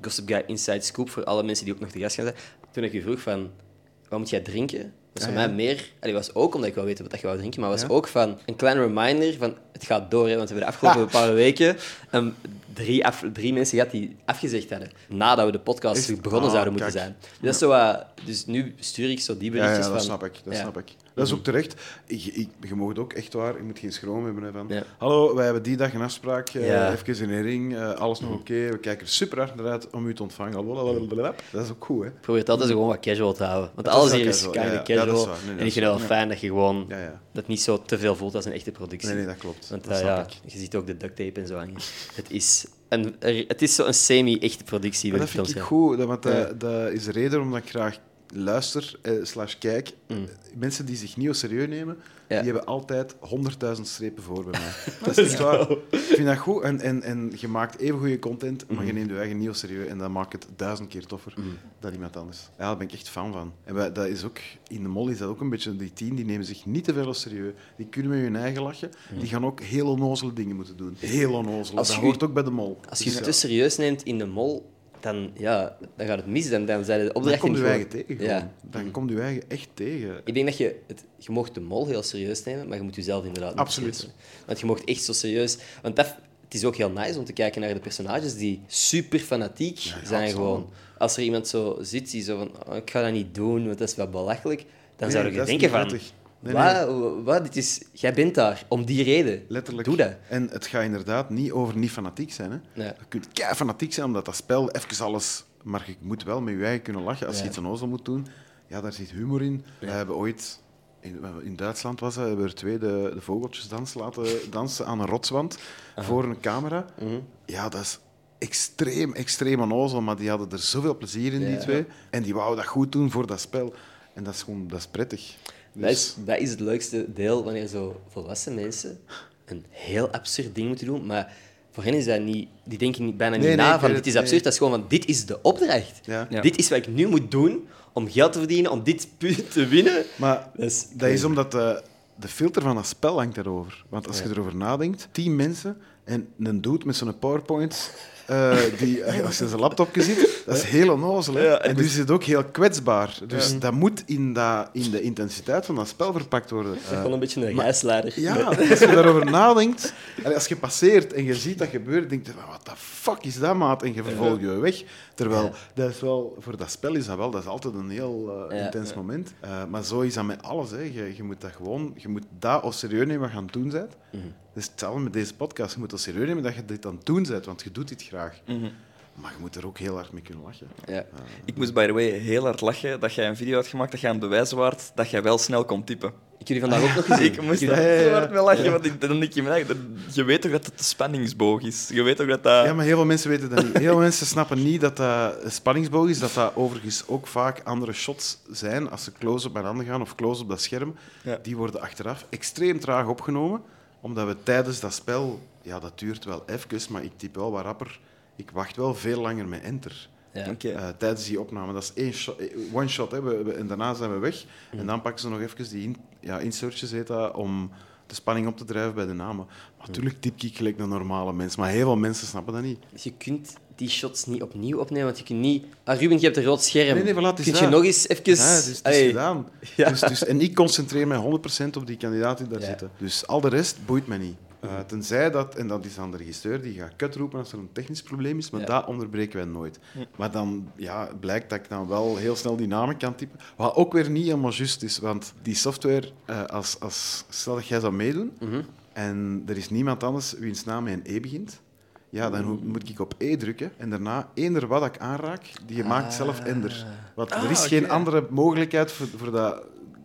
Gossip Guy Inside Scoop voor alle mensen die ook nog te gast gaan zijn. Toen ik u vroeg van, wat moet jij drinken? Dat was voor ja. mij meer, allee, was ook omdat ik wou weten wat je wou drinken, maar was Ja. ook van een klein reminder van het gaat door. Hè, want we hebben de afgelopen paar weken ehm, drie, af, drie mensen gehad die afgezegd hadden nadat we de podcast Echt? begonnen Ah, zouden moeten kijk. zijn. Dus, dat is zo, wat- dus nu stuur ik zo die Ja, berichtjes ja, dat van... snap ik. Dat ja. snap ik. Dat is ook terecht. Ik, je mag het ook echt waar, je moet geen schroom hebben. Hè, van, Ja. Hallo, wij hebben die dag een afspraak, eh, Ja. even in herinnering, eh, alles nog oké, we kijken er super hard naar uit om u te ontvangen. Blablabla. Dat is ook goed, hè? Probeer het altijd gewoon wat casual te houden. Want Dat alles hier is casual, ja, ja. Ja, casual. dat is. Nee, dat en ik vind het wel fijn dat je gewoon... Ja, ja. Dat niet zo te veel voelt als een echte productie. Nee, nee, dat klopt. Want dat eh, snap ja, ik. je ziet ook de duct tape en zo hangen. Het is, een, het is zo'n semi-echte productie. Maar dat vind ik goed, want dat, dat is de reden waarom ik graag luister eh, slash kijk. Mensen die zich niet serieus nemen, Mm. Ja. die hebben altijd 100.000 strepen voor bij mij. <laughs> dat is echt waar. Ik vind dat goed en, en, en je maakt even goede content, maar Mm. je neemt je eigen niet serieus en dat maakt het duizend keer toffer dan iemand anders. Ja, daar ben ik echt fan van. En wij- dat is ook, in de mol is dat ook een beetje, die tien die nemen zich niet te veel serieus. Die kunnen met hun eigen lachen. Die gaan ook heel onnozele dingen moeten doen. Heel onnozele. Mm. Dat je- hoort ook bij de mol. Als je het te serieus neemt in de mol, dan, ja, dan gaat het mis. Dan, dan zijn de Dan opdrachten komt je gewoon- eigen tegen. Ja. Dan komt je eigen echt tegen. Ik denk dat je... Het, je mocht de mol heel serieus nemen, maar je moet jezelf inderdaad niet Absoluut. Want je mocht echt zo serieus... Want dat, het is ook heel nice om te kijken naar de personages die super fanatiek zijn absoluut. gewoon. Als er iemand zo zit die zo van, oh, ik ga dat niet doen, want dat is wel belachelijk, dan Nee, zou je denken van, prettig. Nee, wat, wat, dit is, jij bent daar, om die reden. Letterlijk. Doe dat. En het gaat inderdaad niet over niet fanatiek zijn. Hè. Je kunt kei fanatiek zijn omdat dat spel even alles... Maar je moet wel met je eigen kunnen lachen. Als Ja. je iets onnozel moet doen, ja, daar zit humor in. We hebben ooit... In, in Duitsland was dat, hebben we er twee de, de vogeltjesdans laten <laughs> dansen aan een rotswand voor een camera. Mhm. Ja, dat is extreem, extreem onnozel, maar die hadden er zoveel plezier in, die Ja. twee. En die wouden dat goed doen voor dat spel. En dat is gewoon dat is prettig. Dat Dus- is, dat is het leukste deel wanneer zo volwassen mensen een heel absurd ding moeten doen, maar voor hen is dat niet... Die denken niet, bijna niet nee, na van dit het, is absurd, nee. dat is gewoon van dit is de opdracht. Ja. Ja. Dit is wat ik nu moet doen om geld te verdienen, om dit punt te winnen. Maar Dat is dat is omdat de, de filter van dat spel hangt daarover. Want als je erover nadenkt, tien mensen en een dude met zo'n PowerPoint, eh, die, <laughs> als je zijn laptopje ziet, dat is heel onnozel. Hè? Ja, en dus is het ook heel kwetsbaar. Dus dat moet in, dat, in de intensiteit van dat spel verpakt worden. Dat is gewoon een beetje een reisleider. ja, als je daarover nadenkt, en als je passeert en je ziet dat gebeuren, denk je, wat de fuck is dat, maat? En je vervolgt je weg. Terwijl, Ja. dat is wel, voor dat spel is dat wel, dat is altijd een heel eh, intens moment. Eh, maar zo is dat met alles. Hè. Je, je moet dat gewoon, je moet dat als serieus nemen wat je aan het doen bent. Mhm. Is hetzelfde met deze podcast. Je moet als serieus nemen dat je dit aan het doen bent, want je doet dit graag. Mhm. Maar je moet er ook heel hard mee kunnen lachen. Ja. Ik moest, by the way, heel hard lachen dat jij een video had gemaakt dat je aan het bewijzen waard dat jij wel snel kon typen. Ik heb jullie vandaag ook nog gezien. Ik moest ja. hard mee lachen, want ik, dan denk je, me je weet toch dat het de spanningsboog is? Je weet toch dat dat... Ja, maar heel veel mensen weten dat niet. Heel veel mensen snappen niet dat dat een spanningsboog is, dat dat overigens ook vaak andere shots zijn als ze close-up bij een ander gaan of close-up dat scherm. Ja. Die worden achteraf extreem traag opgenomen, omdat we tijdens dat spel, ja, dat duurt wel even, maar ik typ wel wat rapper. Ik wacht wel veel langer met enter. Ja. Eh, tijdens die opname. Dat is één shot, eh, one shot, hè. We, we- en daarna zijn we weg. En dan pakken ze nog even die in, ja, insertjes, heet dat, om de spanning op te drijven bij de namen. Maar natuurlijk typ ik gelijk een normale mens, maar heel veel mensen snappen dat niet. Je kunt die shots niet opnieuw opnemen, want je kunt niet... Ah, Ruben, je hebt een rood scherm. Nee, nee, voilà, Kun je nog eens even... Ja, het is, het is Allee, gedaan. <laughs> Ja. Dus, dus, en ik concentreer mij 100% op die kandidaten die daar Ja. zitten. Dus al de rest boeit mij niet. Uh, tenzij dat, en dat is aan de regisseur, die gaat kut roepen als er een technisch probleem is, maar Ja. dat onderbreken wij nooit. Maar dan ja, blijkt dat ik dan wel heel snel die namen kan typen. Wat ook weer niet helemaal juist is, want die software, eh, als, als, stel dat jij zou meedoen Mhm. en er is niemand anders wiens naam met een E begint, ja, dan moet ik op E drukken en daarna eender wat ik aanraak, die maakt zelf ender. Want er is geen andere mogelijkheid voor, voor dat...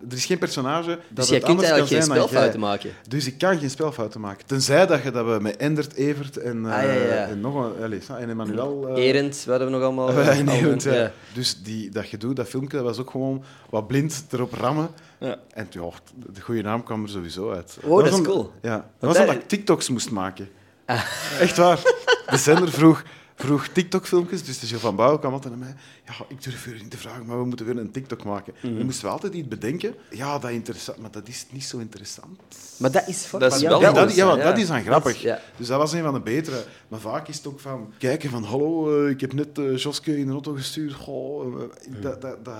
Er is geen personage dat Dus jij het kunt anders kan eigenlijk geen zijn dan spelfouten maken. Dus ik kan geen spelfouten maken. Tenzij dat je dat we met Endert, Evert en, eh, Ah, ja, ja. en nog een... Allez, en Emmanuel... eh, Erend, wat hebben we nog allemaal? <laughs> eh, en allemaal- Erend, ja. ja. Dus die, dat gedoe, dat filmpje, dat was ook gewoon wat blind erop rammen. Ja. En ja, de goede naam kwam er sowieso uit. Oh, dat is was om- cool. Ja, dat was omdat ik TikToks moest maken. Echt waar. De zender vroeg, vroeg TikTok-filmpjes, dus de Gilles van Bouw kwam altijd naar mij. Ja, ik durf u niet te vragen, maar we moeten weer een TikTok maken. Mhm. Dan moesten we altijd iets bedenken. Ja, dat is interessant, maar dat is niet zo interessant. Maar dat is fucking Dat is ja, wel Ja, goed, dat, ja, dat is dan grappig. ja. Dus dat was een van de betere. Maar vaak is het ook van kijken van hallo, eh, ik heb net eh, Joske in de auto gestuurd. Goh, eh, dat, dat, dat,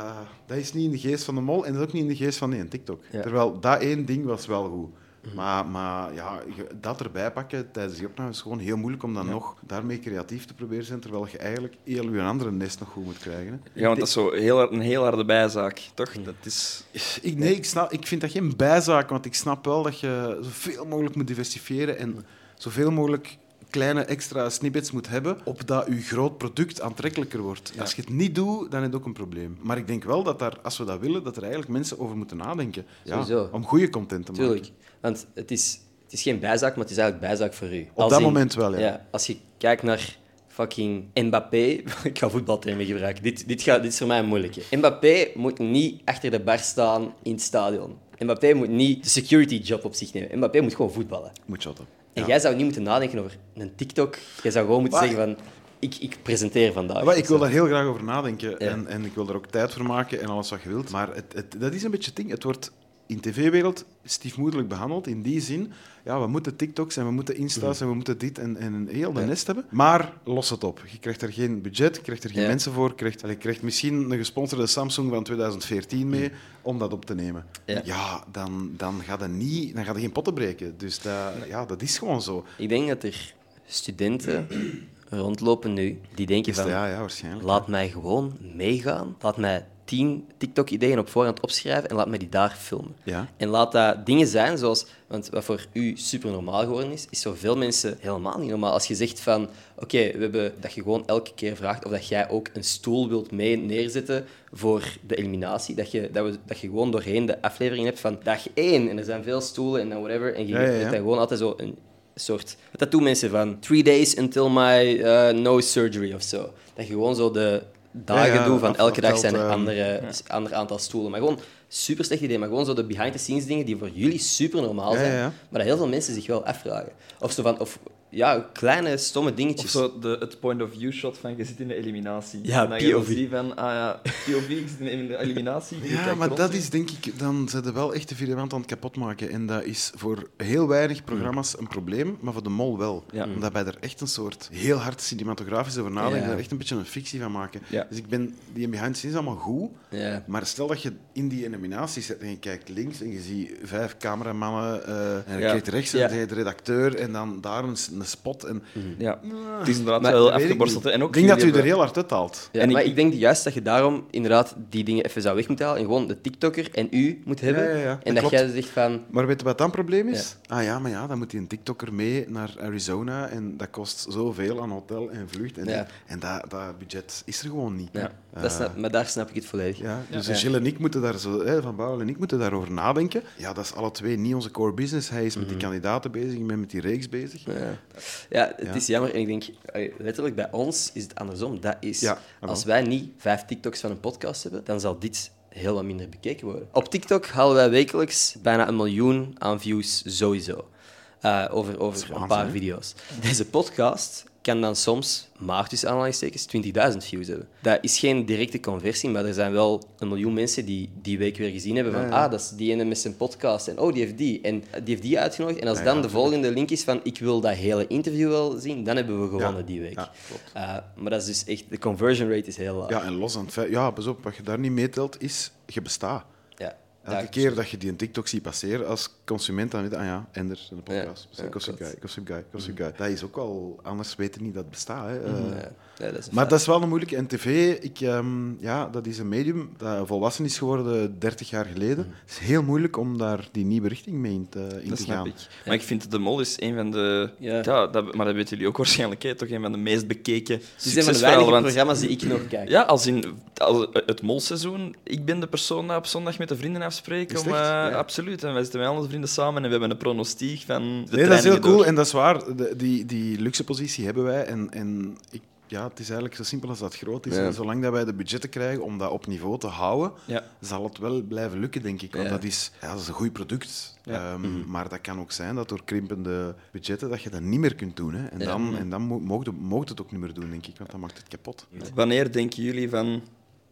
dat is niet in de geest van de mol en dat is ook niet in de geest van nee, een TikTok. Ja. Terwijl dat één ding was wel goed. Maar, maar ja, dat erbij pakken tijdens die opname is gewoon heel moeilijk om dan nog daarmee creatief te proberen te zijn, terwijl je eigenlijk heel je andere nest nog goed moet krijgen. hè. Ja, want dat is zo heel, een heel harde bijzaak, toch? Dat is... Ik, nee, ik, snap, ik vind dat geen bijzaak, want ik snap wel dat je zoveel mogelijk moet diversifiëren en zoveel mogelijk kleine extra snippets moet hebben, opdat je groot product aantrekkelijker wordt. Als je het niet doet, dan heb je ook een probleem. Maar ik denk wel dat daar, als we dat willen, dat er eigenlijk mensen over moeten nadenken. Ja, om goede content te maken. Tuurlijk. Want het is, het is geen bijzaak, maar het is eigenlijk bijzaak voor u. Op Als dat in- moment wel, ja. Als je kijkt naar fucking Mbappé... <laughs> ik ga voetbaltermen gebruiken. Dit, dit, gaat, dit is voor mij een moeilijke. Mbappé moet niet achter de bar staan in het stadion. Mbappé moet niet de security job op zich nemen. Mbappé moet gewoon voetballen. Moet shotten. En jij zou niet moeten nadenken over een TikTok. Jij zou gewoon moeten Maar- zeggen van... Ik, ik presenteer vandaag. Maar ik wil daar heel graag over nadenken Ja. en, en ik wil er ook tijd voor maken en alles wat je wilt. Maar het, het, dat is een beetje het ding. Het wordt in tv-wereld stiefmoederlijk behandeld in die zin. Ja, we moeten TikToks en we moeten Insta's en we moeten dit en, en een heel de Ja. nest hebben. Maar los het op. Je krijgt er geen budget, je krijgt er geen Ja. mensen voor. Je krijgt, je krijgt misschien een gesponsorde Samsung van 2014 mee om dat op te nemen. Ja. dan, dan gaat het niet, dan gaat het geen potten breken. Dus dat, ja, dat is gewoon zo. Ik denk dat er studenten rondlopen nu die denken van... ja, ja, waarschijnlijk. Laat mij gewoon meegaan. Laat mij tien TikTok-ideeën op voorhand opschrijven en laat mij die daar filmen. Ja. En laat dat dingen zijn zoals... Want wat voor u super normaal geworden is, is voor veel mensen helemaal niet normaal. Als je zegt van... Oké, we hebben dat je gewoon elke keer vraagt of dat jij ook een stoel wilt mee neerzetten voor de eliminatie. Dat je, dat we, dat je gewoon doorheen de aflevering hebt van dag één. En er zijn veel stoelen en dan whatever. En je Ja, ja, ja. hebt gewoon altijd zo een soort... Dat doen mensen van... Three days until my uh, nose surgery of zo. Dat je gewoon zo de dagen Ja, van elke dag zijn er ehm, andere, ander aantal stoelen. Maar gewoon super slecht idee. Maar gewoon zo de behind-the-scenes dingen die voor jullie super normaal zijn. ja, ja. Maar dat heel veel mensen zich wel afvragen. Of zo van... Of, ja, kleine, stomme Of dingetjes. zo de, het point-of-view-shot van je zit in de eliminatie. Ja, en dan POV. van, ah ja, POV, ik zit in de eliminatie. Ja, maar rond. dat is denk ik, dan zijn ze wel echt de virulent aan het kapotmaken. En dat is voor heel weinig programma's een probleem, maar voor de mol wel. Ja. Omdat wij er echt een soort heel hard cinematografisch over nadenken, Ja. daar echt een beetje een fictie van maken. Ja. Dus ik ben, die behind the scenes allemaal goed, Ja. maar stel dat je in die eliminatie zit en je kijkt links en je ziet vijf cameramannen eh, en je Ja. kijkt rechts en de redacteur en dan daar een, spot. En, Ja, het is inderdaad Maar wel afgeborsteld. En ook ik denk dat u er heel hard uithaalt. Ja, En maar ik- ik, denk juist dat je daarom inderdaad die dingen even zou weg moeten halen en gewoon de TikToker en u moet hebben. Ja, ja, ja. En Dat jij zegt van... Maar weet je wat dan het probleem is? Ah ja, maar ja, dan moet die een TikToker mee naar Arizona en dat kost zoveel aan hotel en vlucht. En, Ja. en dat, dat budget is er gewoon niet. Ja, dat snap, maar daar snap ik het volledig. Ja, dus Ja. Gilles en ik moeten daar zo, hè, Van Bouwel en ik moeten daarover nadenken. Ja, dat is alle twee niet onze core business. Hij is met die kandidaten bezig, ik ben met die reeks bezig. Ja, ja het Ja. is jammer. En ik denk, eh, letterlijk bij ons is het andersom. Dat is, Ja, als wij niet vijf TikToks van een podcast hebben, dan zal dit heel wat minder bekeken worden. Op TikTok halen wij wekelijks bijna een miljoen aan views sowieso. Eh, over over een paar video's. Deze podcast kan dan soms, maar tussen aanhalingstekens, 20.000 views hebben. Dat is geen directe conversie, maar er zijn wel een miljoen mensen die die week weer gezien hebben van Ja, ja. ah, dat is die ene met zijn podcast en oh, die heeft die. En die heeft die uitgenodigd. En als Ja, dan de volgende link is van ik wil dat hele interview wel zien, dan hebben we gewonnen die week. klopt. Eh, maar dat is dus echt, de conversion rate is heel laag. Ja, en los aan het feit, ja, pas op, wat je daar niet meetelt is, je bestaat. Ja. Elke keer dat je die een TikTok ziet passeren als consument, dan weet ah ja, Ender, een podcast. Ja, ja, gossip guy, gossip guy, gossip guy. Dat is ook wel, anders weten niet dat het bestaat. Hè. Ja, Eh, ja, dat is maar feit. dat is wel een moeilijke. En tv, ik, ehm, ja, dat is een medium dat volwassen is geworden 30 jaar geleden. Het is heel moeilijk om daar die nieuwe richting mee in te, in Dat te snap gaan. ik. Maar ik vind De Mol is een van de... Ja. Ja. dat, maar dat weten jullie ook waarschijnlijk. Hè, toch een van de meest bekeken Het is een van de succesverhalen. weinige want- programma's die ik nog kijk. Ja, als in als het molseizoen. Ik ben de persoon die op zondag met de vrienden afspreken. Is Om, eh, Ja. Absoluut. En wij zitten al onze vrienden samen en we hebben een pronostiek van de Nee, dat is heel cool en dat is waar. De- die, die luxe positie hebben wij. En, en ik, ja, het is eigenlijk zo simpel als dat groot is. Ja. En zolang dat wij de budgetten krijgen om dat op niveau te houden, Ja. zal het wel blijven lukken, denk ik. Want Ja. dat, is, ja, dat is een goed product. Ja. Ehm, Maar dat kan ook zijn dat door krimpende budgetten dat je dat niet meer kunt doen. Hè. En Ja. dan, en dan mo- mocht het, mocht het ook niet meer doen, denk ik. Want dan maakt het kapot. Wanneer denken jullie van...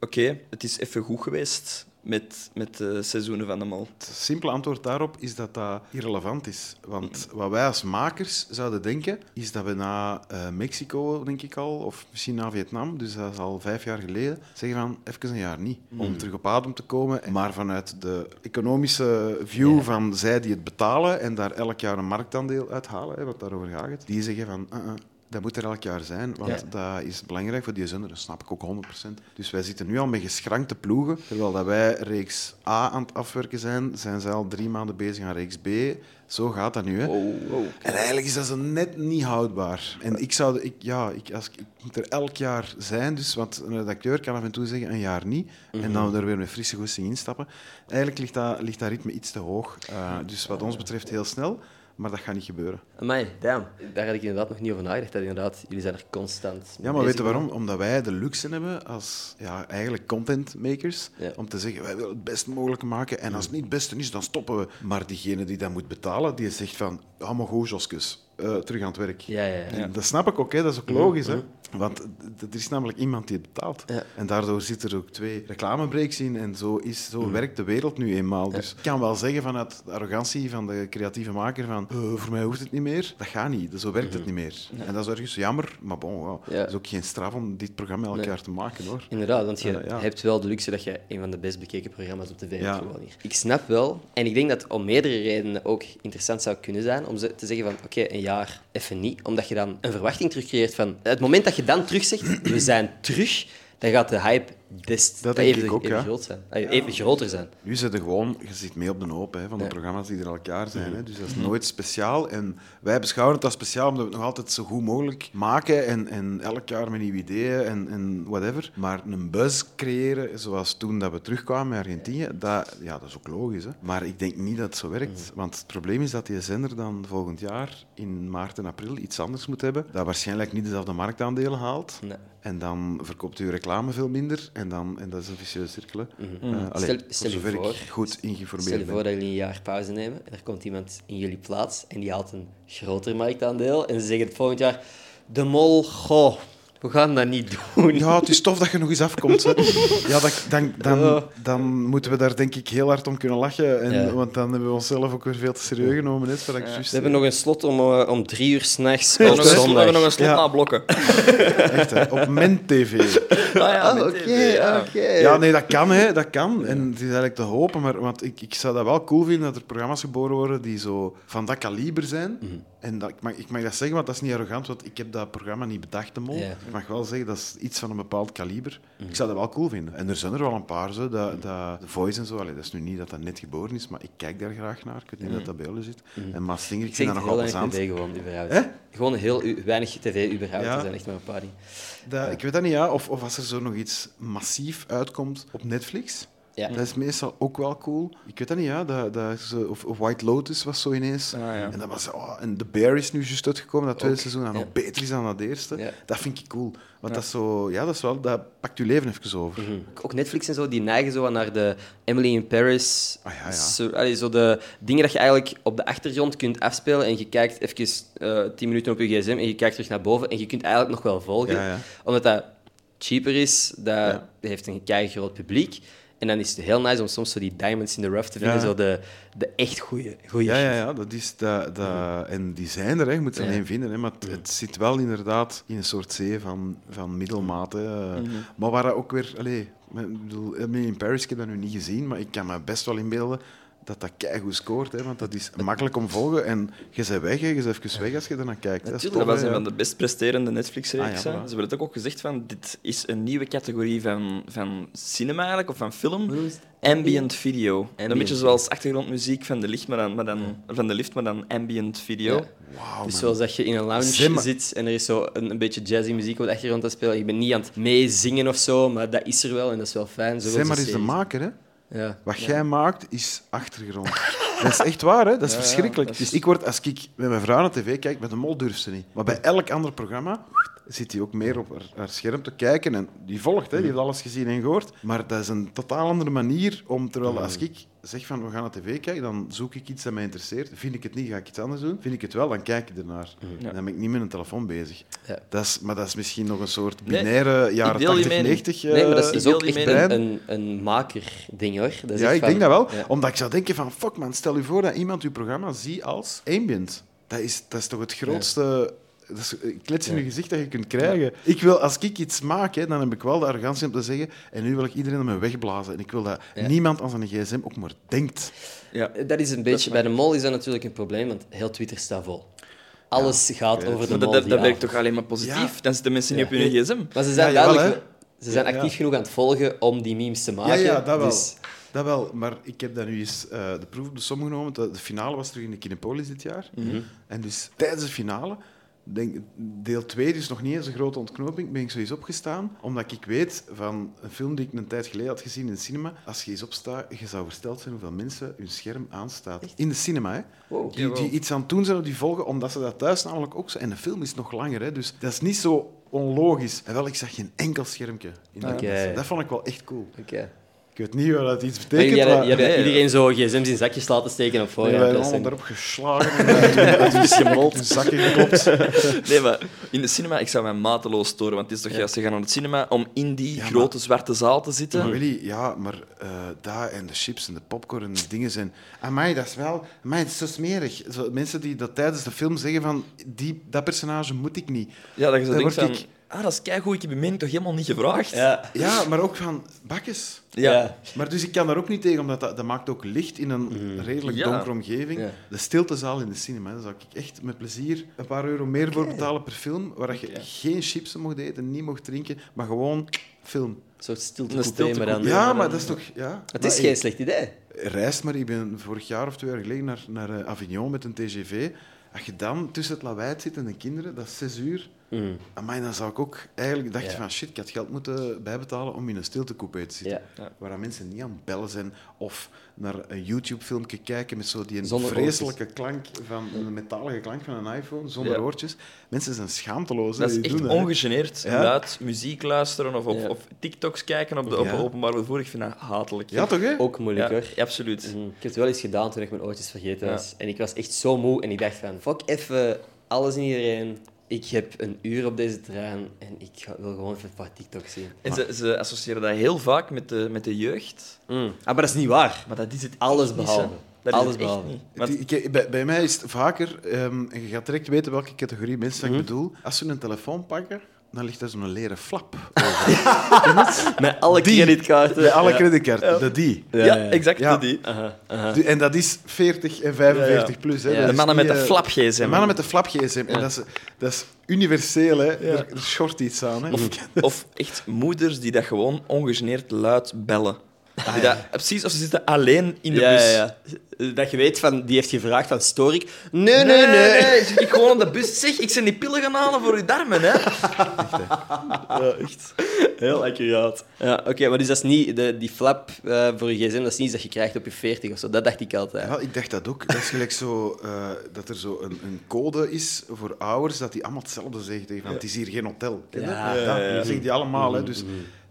Oké, het is even goed geweest met, met de seizoenen van de Mol. Het simpele antwoord daarop is dat dat irrelevant is. Want wat wij als makers zouden denken, is dat we na eh, Mexico, denk ik al, of misschien na Vietnam, dus dat is al vijf jaar geleden, zeggen van even een jaar niet. Om terug op adem te komen. Maar vanuit de economische view van zij die het betalen en daar elk jaar een marktaandeel uithalen, hè, wat daarover gaat die zeggen van... uh, uh, dat moet er elk jaar zijn, want dat is belangrijk voor die zender. Dat snap ik ook 100%. Dus wij zitten nu al met geschrankte ploegen. Terwijl dat wij reeks A aan het afwerken zijn, zijn zij al drie maanden bezig aan reeks B. Zo gaat dat nu. Hè. En eigenlijk is dat zo net niet houdbaar. En ik zou, ik, ja, ik, als, ik, moet er elk jaar zijn, dus, want een redacteur kan af en toe zeggen een jaar niet. En dan er weer met frisse goesting instappen. Eigenlijk ligt dat, ligt dat ritme iets te hoog. Eh, dus wat ons betreft heel snel, maar dat gaat niet gebeuren. Amai, damn. Daar had ik inderdaad nog niet over nagedacht. Dat inderdaad, jullie zijn er constant mee Ja, maar weet je waarom? Omdat wij de luxe hebben als ja, eigenlijk content makers Ja. om te zeggen wij willen het best mogelijke maken en als het niet het beste is, dan stoppen we. Maar diegene die dat moet betalen, die zegt van ja, maar goed, Joskus, eh, terug aan het werk. Ja, ja, ja. En Dat snap ik ook, hè. dat is ook logisch. Hè. Want er is namelijk iemand die het betaalt. Ja. En daardoor zitten er ook twee reclamebreaks in. En zo, is, zo werkt de wereld nu eenmaal. Dus ik kan wel zeggen vanuit de arrogantie van de creatieve maker van eh, voor mij hoeft het niet meer. Dat gaat niet. Zo werkt het niet meer. En dat is ergens jammer. Maar bon, het is ook geen straf om dit programma elk Nee. jaar te maken. hoor. Inderdaad, want je Eh, hebt wel de luxe dat je een van de best bekeken programma's op tv hebt. Gewoon hier. Ik snap wel, en ik denk dat het om meerdere redenen ook interessant zou kunnen zijn om te zeggen van oké, een jaar even niet. Omdat je dan een verwachting terugcreëert van... Het moment dat je dan terug zegt, we zijn terug, dan gaat de hype des Dat denk even, ik ook, even, ja. groot zijn. Even groter zijn. Nu zit er gewoon, je zit mee op de hoop hè, van de Ja. programma's die er elk jaar zijn. Hè. Dus dat is nooit speciaal. En wij beschouwen het als speciaal omdat we het nog altijd zo goed mogelijk maken. En, en elk jaar met nieuwe ideeën en, en whatever. Maar een buzz creëren, zoals toen dat we terugkwamen met Argentinië, dat, ja, dat is ook logisch. Hè. Maar ik denk niet dat het zo werkt. Want het probleem is dat die zender dan volgend jaar in maart en april iets anders moet hebben. Dat waarschijnlijk niet dezelfde marktaandelen haalt. Nee. En dan verkoopt u reclame veel minder. En, dan, en dat is een vicieuze cirkel. Eh, allee, Stel- voor stel je zover voor- ik goed ingeformeerd Stel je ben. voor dat jullie een jaar pauze nemen en er komt iemand in jullie plaats en die haalt een groter marktaandeel en ze zeggen het volgend jaar de mol, goh, we gaan dat niet doen. Ja, het is tof dat je nog eens afkomt. Hè. <laughs> Ja, dat, dan, dan, dan moeten we daar denk ik heel hard om kunnen lachen. En, Ja. Want dan hebben we onszelf ook weer veel te serieus genomen. Net, wat ik juist We hebben nog een slot om, eh, om drie uur s'nachts We op hebben nog een slot- we zondag. hebben nog een slot Ja. na blokken. <laughs> Echt, hè, op Ment TV. <laughs> Ah ja, Ah, oké, ja. oké. Ja, nee, dat kan, hè, dat kan. En het is eigenlijk te hopen, maar want ik, ik zou dat wel cool vinden dat er programma's geboren worden die zo van dat kaliber zijn. Mhm. En dat, ik, mag, ik mag dat zeggen, want dat is niet arrogant, want ik heb dat programma niet bedacht, de mol. Ja. Ik mag wel zeggen, dat is iets van een bepaald kaliber. Mhm. Ik zou dat wel cool vinden. En er zijn er wel een paar, zo, dat, dat, The Voice en zo. Allee, dat is nu niet dat dat net geboren is, maar ik kijk daar graag naar. Ik weet niet dat dat bij jullie zit. En Maas Singer, ik Ik vind dat heel nog wel weinig plezant. tv gewoon, überhaupt. Hè? Gewoon heel weinig tv, überhaupt. Ja. Er zijn echt maar een paar dingen. Dat, ik weet dat niet, ja. Of, of als er zo nog iets massief uitkomt op Netflix. Ja. Dat is meestal ook wel cool. Ik weet dat niet, ja. Dat, dat is, zo- of, of White Lotus was zo ineens. Ah, ja. En, dat was, oh, en The Bear is nu juist uitgekomen, dat tweede Ook, seizoen, dat ja. nog beter is dan dat eerste. Ja. Dat vind ik cool. Want dat, is zo, ja, dat, is wel, dat pakt je leven even over. Mhm. Ook Netflix en zo, die neigen zo naar de Emily in Paris. Ah, ja, ja. Zo, allee, zo de dingen dat je eigenlijk op de achtergrond kunt afspelen en je kijkt even eh 10 minuten op je gsm en je kijkt terug naar boven en je kunt eigenlijk nog wel volgen. Ja, ja. Omdat dat cheaper is, dat Ja. heeft een kei groot publiek. En dan is het heel nice om soms zo die diamonds in the rough te vinden, Ja. zo de, de echt goede goeie Ja, ja, ja, dat is dat, dat, en die zijn er, hè. je moet ze Ja. alleen vinden. Hè. Maar het, het zit wel inderdaad in een soort zee van, van middelmaat. Hè. Maar waar ook weer... Allez, ik bedoel, Emily in Paris, ik heb dat nu niet gezien, maar ik kan me best wel inbeelden dat dat keigoed scoort. Hè, want dat is makkelijk om volgen. En je bent weg, hè. je bent even weg als je ernaar kijkt. Dat is was een van de best presterende Netflix-reeks. Ah, ja, hè. voilà. Ze hebben het ook gezegd van, dit is een nieuwe categorie van, van cinema eigenlijk, of van film. Ambient video. Een beetje zoals achtergrondmuziek van de, lift, maar dan, maar dan, van de lift, maar dan ambient video. Ja. Wauw, Dus zoals dat je in een lounge zit en er is zo een, een beetje jazzy muziek op de achtergrond te spelen. Je bent niet aan het meezingen of zo, maar dat is er wel en dat is wel fijn. Zo Zeg maar eens de maker, hè. Ja. Wat jij maakt, is achtergrond. <laughs> dat is echt waar, hè? dat is Ja, ja, verschrikkelijk. dat is- Dus ik word, als ik met mijn vrouw naar tv kijk, met een mol durft ze niet. Maar bij elk ander programma zit hij ook meer op haar, haar scherm te kijken. En die volgt, hè? die heeft alles gezien en gehoord. Maar dat is een totaal andere manier om, terwijl als ik zeg van we gaan naar tv kijken, dan zoek ik iets dat mij interesseert. Vind ik het niet, ga ik iets anders doen. Vind ik het wel, dan kijk ik ernaar. Ja. Dan ben ik niet met een telefoon bezig. Ja. Dat is, maar dat is misschien nog een soort Nee, binaire jaren deel die 80, mening. 90. Nee, maar dat is deel ook echt een, een, een makerding hoor. Dat is Ja, ik van- denk dat wel. Ja. Omdat ik zou denken van, fuck man, stel je voor dat iemand uw programma ziet als ambient. Dat is, dat is toch het grootste... Dat is een klets in je gezicht dat je kunt krijgen. Ik wil, als ik iets maak, hè, dan heb ik wel de arrogantie om te zeggen en nu wil ik iedereen aan me wegblazen. En ik wil dat Ja. niemand aan zijn gsm ook maar denkt. Ja. Dat is een beetje... Bij de mol is dat natuurlijk een probleem, want heel Twitter staat vol. Alles gaat over de mol dat, dat, die dat werkt toch alleen maar positief? Ja. Dan zitten mensen niet Ja. op hun gsm. Maar ze zijn Ja, jawel, duidelijk... Ze zijn actief ja. genoeg aan het volgen om die memes te maken. Ja, ja, dat wel. Dus, Dat wel, maar ik heb daar nu eens eh, de proef op de som genomen. De, de finale was terug in de Kinepolis dit jaar. En dus tijdens de finale, denk, deel 2, dus nog niet eens een grote ontknoping, ben ik zo eens opgestaan. Omdat ik weet van een film die ik een tijd geleden had gezien in de cinema. Als je eens opstaat, je zou versteld zijn hoeveel mensen hun scherm aanstaat. In de cinema, hè. Wow. Die, die iets aan het doen zijn of die volgen, omdat ze dat thuis namelijk ook zo... En de film is nog langer, hè, dus dat is niet zo onlogisch. En wel, ik zag geen enkel schermpje. In mensen. Dat vond ik wel echt cool. Oké. Ik weet niet wat dat iets betekent, hadden Nee, iedereen zo gsm's in zakjes laten steken op We hebben dat allemaal daarop geslagen en <laughs> dat is gemold. In zakken geklopt. <laughs> Nee, maar in de cinema, ik zou mij mateloos storen. Want het is toch juist, ze gaan naar het cinema om in die grote zwarte zaal te zitten. Maar Willy, ja, maar eh daar en de chips en de popcorn en de dingen zijn... Amai, dat is wel... Amai, het is zo smerig. Zo, mensen die dat tijdens de film zeggen van... Die, dat personage moet ik niet. Ja, dat je zo Dan denkt word van... Ah, dat is keigoed, ik heb je mening toch helemaal niet gevraagd? Ja. Ja, maar ook van... Bakkes. Ja. Maar dus ik kan daar ook niet tegen, omdat dat, dat maakt ook licht in een redelijk Ja. donkere omgeving. Ja. De stiltezaal in de cinema, daar zou ik echt met plezier een paar euro meer voor betalen per film, waar je geen chips mocht eten, niet mocht drinken, maar gewoon film. Een soort maar dan... Ja, maar dat is toch... Ja. Het is geen slecht idee. Reis maar, ik ben vorig jaar of twee jaar geleden naar, naar eh, Avignon met een TGV. Als je dan tussen het lawaai zit en de kinderen, dat is zes uur. Mm. Amai, dan zou ik ook eigenlijk dacht Ja. van shit, ik had geld moeten bijbetalen om in een stiltecoupé te zitten. Ja. Waar mensen niet aan het bellen zijn of naar een YouTube-filmpje kijken met zo die Zonder vreselijke klank van een metalige klank van een iPhone zonder Ja. oortjes. Mensen zijn schaamteloos. Dat is echt doen ongegeneerd. Ja. Luid muziek luisteren of, of, Ja. of TikToks kijken op, de, op Ja. openbaar vervoer. Ik vind dat hatelijk. Ja, toch hè? Ook moeilijk Ja, hoor. absoluut. Mm. Ik heb het wel eens gedaan toen ik mijn oortjes vergeten Ja. was. En ik was echt zo moe en ik dacht van, fuck even alles en iedereen. Ik heb een uur op deze trein en ik ga- wil gewoon even een paar TikToks zien. En ze, ze associëren dat heel vaak met de, met de jeugd. Mm. Ah, maar dat is niet waar. Maar dat is het Alles niet, behalve. Dat is Alles het echt behalve. ik- bij, bij mij is het vaker, ehm, je gaat direct weten welke categorie mensen Mhm. ik bedoel. Als ze een telefoon pakken, dan ligt daar zo'n leren flap <laughs> over. Met alle Die. creditkaarten. Bij alle Ja. creditkaarten, de die. ja, Ja, ja. exact Ja. die. Aha, aha. Du- En dat is 40 en 45 Ja, ja. plus. Hè. Ja. Dat De mannen met de eh, flap gsm. De mannen met de flap gsm. Ja. En dat is, dat is universeel, hè. Er, er schort iets aan. Hè. Of, of echt moeders die dat gewoon ongegeneerd luid bellen. Die dat, precies of ze zitten alleen in de ja, bus. ja, ja. Dat je weet, van, die heeft gevraagd van, story ik? Nee, nee, nee. Ik zit gewoon op de bus. Zeg, ik zijn die pillen gaan halen voor uw darmen, hè. <laughs> Ja, echt. Heel accuraat. Ja, oké, maar dus dat is niet, de, die flap eh, voor je gsm, dat is niet iets dat je krijgt op je 40 of zo. Dat dacht ik altijd. Ja, ik dacht dat ook. Dat is gelijk zo, eh, dat er zo een, een code is voor ouders, dat die allemaal hetzelfde zeggen tegen van, het is hier geen hotel. Ken je Ja. dat? Ja, ja, ja. Dat zeggen die allemaal. Hè. Dus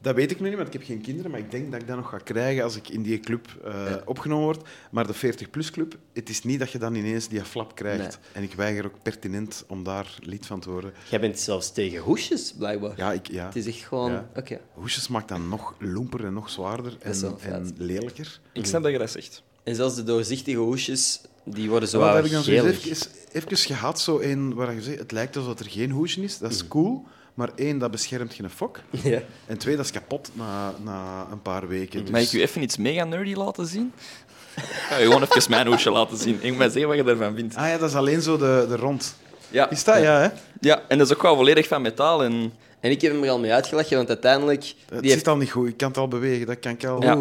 Dat weet ik nog niet, want ik heb geen kinderen. Maar ik denk dat ik dat nog ga krijgen als ik in die club eh, opgenomen word. Maar de 40-plus club, het is niet dat je dan ineens die flap krijgt. Nee. En ik weiger ook pertinent om daar lid van te worden. Jij bent zelfs tegen hoesjes, blijkbaar. Ja, ik, ja. Het is echt gewoon... Ja. Oké. Hoesjes maakt dan nog loemper en nog zwaarder wel en, en lelijker. Ik snap dat je dat zegt. En zelfs de doorzichtige hoesjes, die worden zo Wat wat heb ik dan even, even gehad, zo een waar je zegt, het lijkt alsof er geen hoesje is. Dat is cool. Maar één, dat beschermt geen fok. <laughs> Ja. En twee, dat is kapot na, na een paar weken. Dus... Mag ik u even iets mega nerdy laten zien? Ik ga je gewoon even mijn hoesje laten zien. Ik moet mij zeggen wat je ervan vindt. Ah ja, dat is alleen zo de, de rond. Ja. Is dat? Ja, hè? ja, en dat is ook wel volledig van metaal. En... En ik heb hem er al mee uitgelachen, want uiteindelijk... Het Die zit heeft... al niet goed. Ik kan het al bewegen. Dat kan ik al... Ja.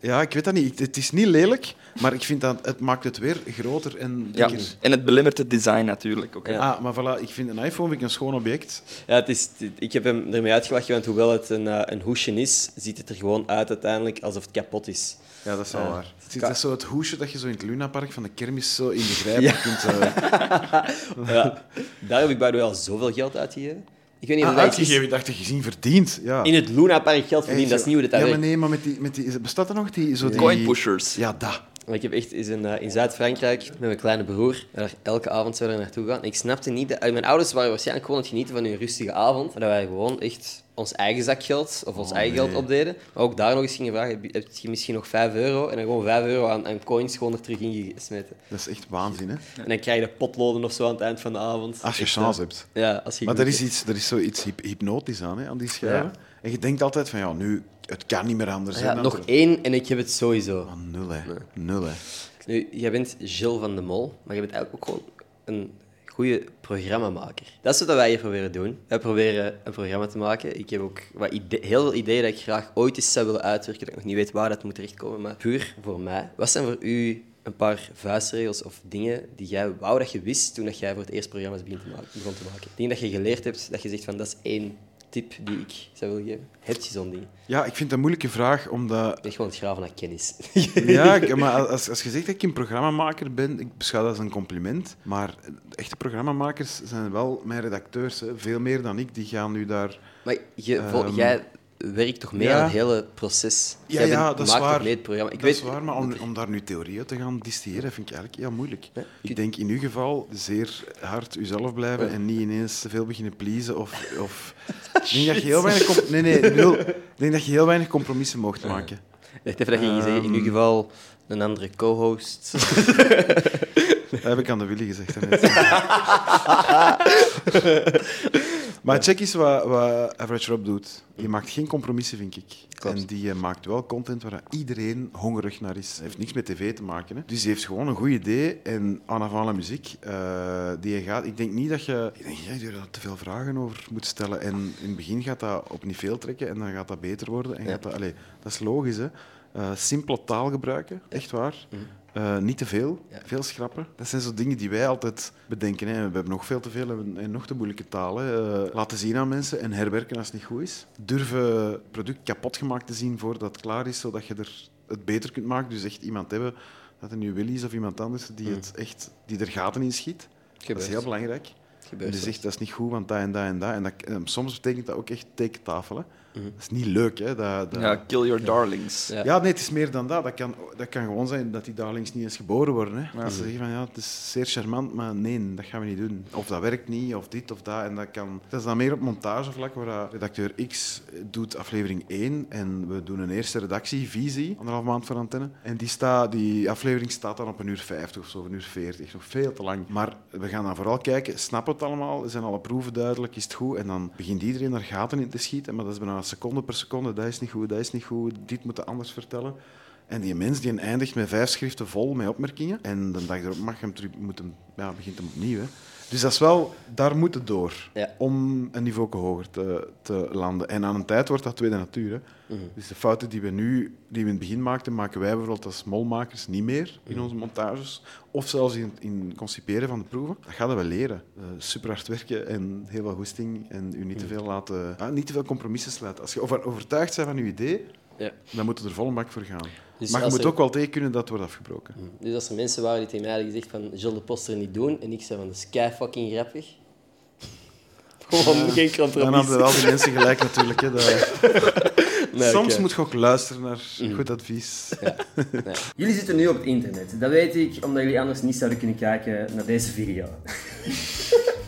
Ja, ik weet dat niet. Het is niet lelijk, maar ik vind dat het maakt het weer groter en Ja. dikker. en het belemmert het design natuurlijk ook. Ja. Ah, maar voilà, ik vind een iPhone vind ik een schoon object. Ja, het is, ik heb hem ermee uitgelachen, want hoewel het een, eh, een hoesje is, ziet het er gewoon uit uiteindelijk alsof het kapot is. Ja, dat is wel Ja. waar. Het is Ka- dat is zo het hoesje dat je zo in het Lunapark van de kermis zo in de <laughs> grijp Ja. kunt... eh, <laughs> Ja. Daar heb ik bij de way al zoveel geld uitgegeven. Ik weet niet of ah, uitgegeven. Ik dacht gezien verdiend. Ja. In het Luna Park geld verdienen, dat is niet hoe dat Ja, maar nee, maar met die, met die, bestaat er nog die... Zo die Coin pushers. Ja, dat. Maar Ik heb echt eens in, eh, in Zuid-Frankrijk met mijn kleine broer daar elke avond zo daar naartoe gaan. Ik snapte niet... Dat, mijn ouders waren waarschijnlijk gewoon aan het genieten van hun rustige avond. Maar dat wij gewoon echt ons eigen zakgeld of ons Oh, eigen nee. geld opdeden. Maar ook daar nog eens gingen vragen, heb je- misschien nog 5 euro? En dan gewoon 5 euro aan, aan coins gewoon er terug in gesmeten. Dat is echt waanzin, hè? En dan krijg je potloden of zo aan het eind van de avond. Als je Echt, chance eh, hebt. Ja, als je Maar er is, iets, er is zoiets hyp- hypnotisch aan, hè, aan die schijven. En je denkt altijd van, ja, nu, het kan niet meer anders. Ja, nog er- één en ik heb het sowieso. Ah, nul, hè. Nul, hè. Nu, jij bent Gilles van de Mol, maar je bent eigenlijk ook gewoon een goede programmamaker. Dat is wat wij hier proberen doen. Wij proberen een programma te maken. Ik heb ook wat heel veel ideeën dat ik graag ooit eens zou willen uitwerken, dat ik nog niet weet waar dat moet terechtkomen, maar puur voor mij. Wat zijn voor u een paar vuistregels of dingen die jij wou dat je wist toen dat jij voor het eerst programma's? Begon te maken? Dingen dat je geleerd hebt, dat je zegt van dat is één tip die ik zou willen geven. Heb je zo'n ding? Ja, ik vind het een moeilijke vraag, omdat... Echt gewoon het graven naar kennis. <laughs> Ja, <laughs> maar als, als je zegt dat ik een programmamaker ben, ik beschouw dat als een compliment. Maar echte programmamakers zijn wel mijn redacteurs. Hè. Veel meer dan ik. Die gaan nu daar... Maar je, vol- Ehm, jij werkt toch mee ja. aan het hele proces? Ja, Jij ja, dat is waar. mee het programma? Ik dat weet, is waar, maar om, om daar nu theorieën te gaan distilleren, vind ik eigenlijk heel moeilijk. Ja. Ik denk in uw geval zeer hard uzelf blijven en niet ineens te veel beginnen pleasen. Of, of... <laughs> Ik denk dat je heel weinig... Nee, nee, ik denk dat je heel weinig compromissen mocht maken. Dacht even dat je zeggen, in Ehm. uw geval een andere co-host. <laughs> Dat heb ik aan de Willy gezegd. <laughs> maar check eens wat, wat Average Rob doet. Die maakt geen compromissen, vind ik. Klopt. En die eh, maakt wel content waar iedereen hongerig naar is. Heeft niks met tv te maken. Hè. Dus die heeft gewoon een goed idee en avant la muziek eh, die je gaat. Ik denk niet dat je, ik denk dat je er te veel vragen over moet stellen. En in het begin gaat dat op niet veel trekken en dan gaat dat beter worden. En Ja. gaat dat, allee, dat is logisch. Hè. Eh, simpele taal gebruiken, echt waar. Mhm. Eh, niet te veel, Ja. veel schrappen. Dat zijn zo dingen die wij altijd bedenken. Hè. We hebben nog veel te veel en, en nog te moeilijke talen. Eh, laten zien aan mensen en herwerken als het niet goed is. Durven het product kapot gemaakt te zien voordat het klaar is, zodat je er het beter kunt maken. Dus echt iemand hebben, dat een nu Willy is of iemand anders, die, het echt, die er gaten in schiet. Dat is heel belangrijk. En Gebeurt die soms. zegt, dat is niet goed, want dat en dat en dat. En, dat, en soms betekent dat ook echt tekentafel. Mhm. Dat is niet leuk. Hè. Dat, dat, Ja, kill your darlings. Ja. ja, nee, het is meer dan dat. Dat kan, dat kan gewoon zijn dat die darlings niet eens geboren worden. Hè. Ja. Dat ze zeggen van ja, het is zeer charmant, maar nee, dat gaan we niet doen. Of dat werkt niet, of dit of dat. En dat, kan... dat is dan meer op montagevlak, waar redacteur X doet aflevering 1 en we doen een eerste redactie, visie, anderhalf maand voor antenne. En die, staat, die aflevering staat dan op een uur 50 of zo, een uur 40. Echt nog veel te lang. Maar we gaan dan vooral kijken, snappen het allemaal? Zijn alle proeven duidelijk? Is het goed? En dan begint iedereen er gaten in te schieten, maar dat is bijna seconde per seconde. Dat is niet goed, dat is niet goed, dit moeten anders vertellen. En die mens die eindigt met vijf schriften vol met opmerkingen. En de dag erop mag hem terug, moet hem, ja, begint hem opnieuw. Dus dat is wel, daar moet het door. Ja. Om een niveau hoger te, te landen. En aan een tijd wordt dat tweede natuur. Hè. Mhm. Dus de fouten die we nu, die we in het begin maakten, maken wij bijvoorbeeld als molmakers niet meer in onze montages. Of zelfs in, in het conciperen van de proeven. Dat gaan we leren. Eh, super hard werken en heel veel goesting. En u niet te veel laten, ah, niet te veel compromissen sluiten. Als je over, overtuigd bent van uw idee, Ja. dan moet je er vol bak voor gaan. Dus maar je moet er- ook wel tegen kunnen dat het wordt afgebroken. Dus als er mensen waren die tegen mij hadden gezegd van Gilles de Poster niet doen en ik zei van dat is kei fucking grappig. <laughs> Gewoon geen Dan compromis. hebben al die mensen gelijk natuurlijk. Hè. Dat- <laughs> Nee, Soms moet je ook luisteren naar goed advies. <laughs> Jullie zitten nu op het internet. Dat weet ik, omdat jullie anders niet zouden kunnen kijken naar deze video.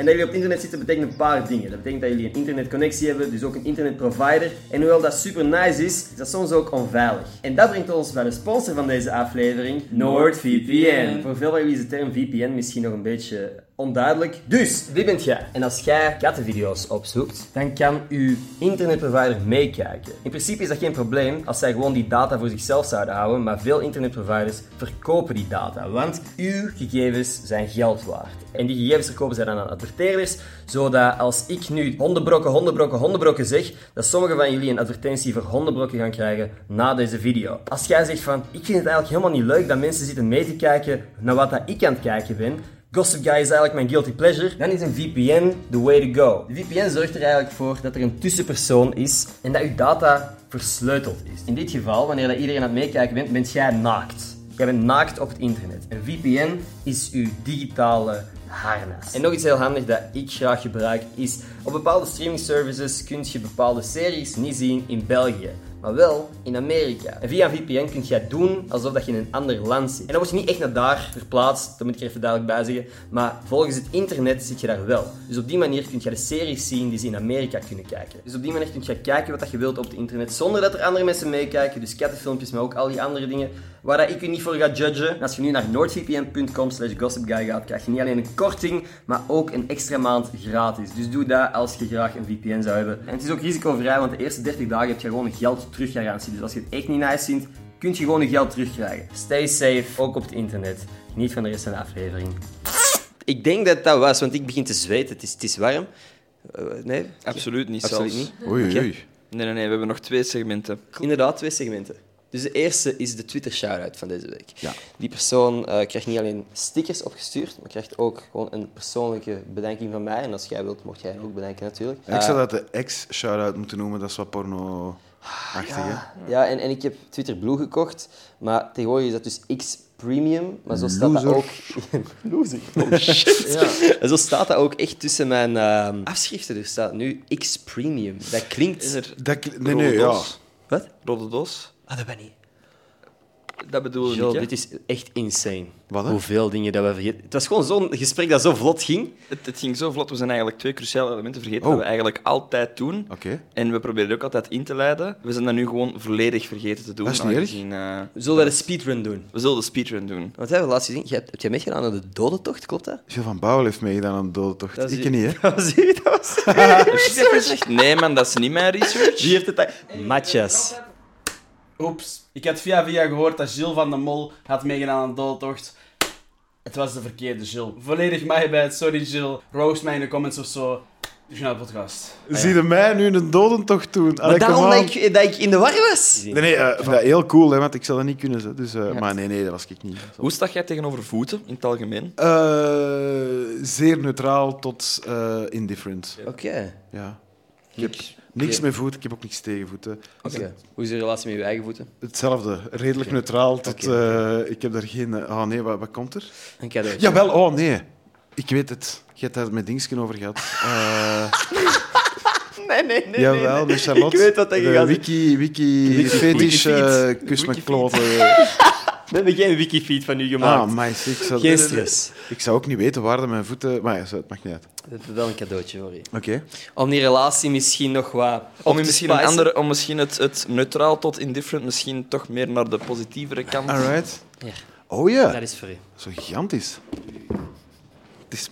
En dat jullie op internet zitten betekent een paar dingen. Dat betekent dat jullie een internetconnectie hebben, dus ook een internetprovider. En hoewel dat super nice is, is dat soms ook onveilig. En dat brengt ons bij de sponsor van deze aflevering, NordVPN. Voor veel van jullie is de term VPN misschien nog een beetje onduidelijk. Dus, wie bent jij? En als jij kattenvideo's opzoekt, dan kan uw internetprovider meekijken. In principe is dat geen probleem als zij gewoon die data voor zichzelf zouden houden, maar veel internetproviders verkopen die data, want uw gegevens zijn geld waard. En die gegevens verkopen zij dan aan adverteerders, zodat als ik nu hondenbrokken, hondenbrokken, hondenbrokken zeg, dat sommigen van jullie een advertentie voor hondenbrokken gaan krijgen na deze video. Als jij zegt van, ik vind het eigenlijk helemaal niet leuk dat mensen zitten mee te kijken naar wat dat ik aan het kijken ben, Gossip Guy is eigenlijk mijn guilty pleasure. Dan is een VPN the way to go. De VPN zorgt er eigenlijk voor dat er een tussenpersoon is en dat uw data versleuteld is. In dit geval, wanneer dat iedereen aan het meekijken bent, bent jij naakt. Jij bent naakt op het internet. Een VPN is uw digitale harnas. En nog iets heel handig dat ik graag gebruik is, op bepaalde streaming services kun je bepaalde series niet zien in België maar wel in Amerika. En via een VPN kun je doen alsof dat je in een ander land zit. En dan word je niet echt naar daar verplaatst, dat moet ik er even duidelijk bij zeggen, maar volgens het internet zit je daar wel. Dus op die manier kun je de series zien die ze in Amerika kunnen kijken. Dus op die manier kun je kijken wat je wilt op het internet, zonder dat er andere mensen meekijken, dus kattenfilmpjes, maar ook al die andere dingen, waar dat ik u niet voor ga judgen. En als je nu naar noordvpn.com slash gossipguy gaat, krijg je niet alleen een korting, maar ook een extra maand gratis. Dus doe dat als je graag een VPN zou hebben. En het is ook risicovrij, want de eerste 30 dagen heb je gewoon een geld teruggarantie. Dus als je het echt niet nice vindt, kun je gewoon je geld terugkrijgen. Stay safe, ook op het internet. Niet van de rest van de aflevering. Ik denk dat dat was, want ik begin te zweten. Het is, het is warm. Eh, nee? Absoluut niet Absoluut zelfs. niet. Oei, oei. Nee, nee, nee, we hebben nog twee segmenten. Inderdaad, twee segmenten. Dus de eerste is de Twitter shout-out van deze week. Ja. Die persoon eh, krijgt niet alleen stickers opgestuurd, maar krijgt ook gewoon een persoonlijke bedenking van mij. En als jij wilt, mocht jij ook bedenken natuurlijk. Ik zou Eh, dat de ex-shout-out moeten noemen, dat is wat porno-achtig. hè? Ja, en, en ik heb Twitter Blue gekocht, maar tegenwoordig is dat dus X Premium, maar zo staat dat ook... <laughs> Loser. Oh shit. En <laughs> zo staat dat ook echt tussen mijn ehm, afschriften. Er staat nu X Premium. Dat klinkt... Is er Dat, nee, nee, ja. Wat? Rode doos? Ah, dat ben ik. Dat bedoel Joh, ik, hè? dit is echt insane. Wat, hè? Hoeveel dingen dat we vergeten. Het was gewoon zo'n gesprek dat zo vlot ging. Het, het ging zo vlot, we zijn eigenlijk twee cruciale elementen vergeten Oh. dat we eigenlijk altijd doen. Oké. En we proberen ook altijd in te leiden. We zijn dat nu gewoon volledig vergeten te doen. Dat is niet erg. eh, Zullen we de speedrun doen? we zullen de speedrun doen. Wat hebben we laatst gezien? Je hebt, heb jij meegedaan aan de dodentocht, klopt dat? Gilles van Bouwel heeft meegedaan aan de dodentocht. Dat Ik u- niet, hè? <laughs> Dat was u, <laughs> dat was je? Nee, man, dat is niet mijn research. Wie heeft het... Matjas. Oeps. Ik had via via gehoord dat Gilles van de Mol had meegedaan aan de doodtocht. Het was de verkeerde Gilles. Volledig mij bij het. Sorry Gilles. Roast mij in de comments of zo. Journaal podcast. Zie je mij nu een dodentocht doen? Maar Allee, daarom dat ik, dat ik in de war was. Nee, nee, eh, dat heel cool, hè, want ik zou dat niet kunnen. Zo. Dus, eh, Maar nee, nee, dat was ik niet. Hoe sta jij tegenover voeten in het algemeen? Eh, zeer neutraal tot eh, indifferent. Oké. Ja. Ik heb niks met voet, ik heb ook niks tegen voeten. Hoe is je relatie met je eigen voeten? Hetzelfde, redelijk neutraal tot... Eh, ik heb daar geen... Oh nee, wat, wat komt er? Een cadeau. Jawel, oh nee. Ik weet het. Je hebt daar met Dingsken over gehad. Eh, <laughs> Nee, nee, nee. jawel, nee, nee. met Charlotte. Ik weet wat dat je De gaat Wiki, wiki, Wiki- fetish, eh, kus met Wikifeed. kloten. <laughs> We hebben geen wikifeed van u gemaakt. Ah, my ik zou, geen stress. Ik zou ook niet weten waar de mijn voeten... Maar ja, het maakt niet uit. We hebben wel een cadeautje voor je. Oké. Om die relatie misschien nog wat... Om, misschien een andere, om misschien het, het neutraal tot indifferent misschien toch meer naar de positievere kant. Alright. Ja. Oh ja, Dat is voor u. zo gigantisch. Het is,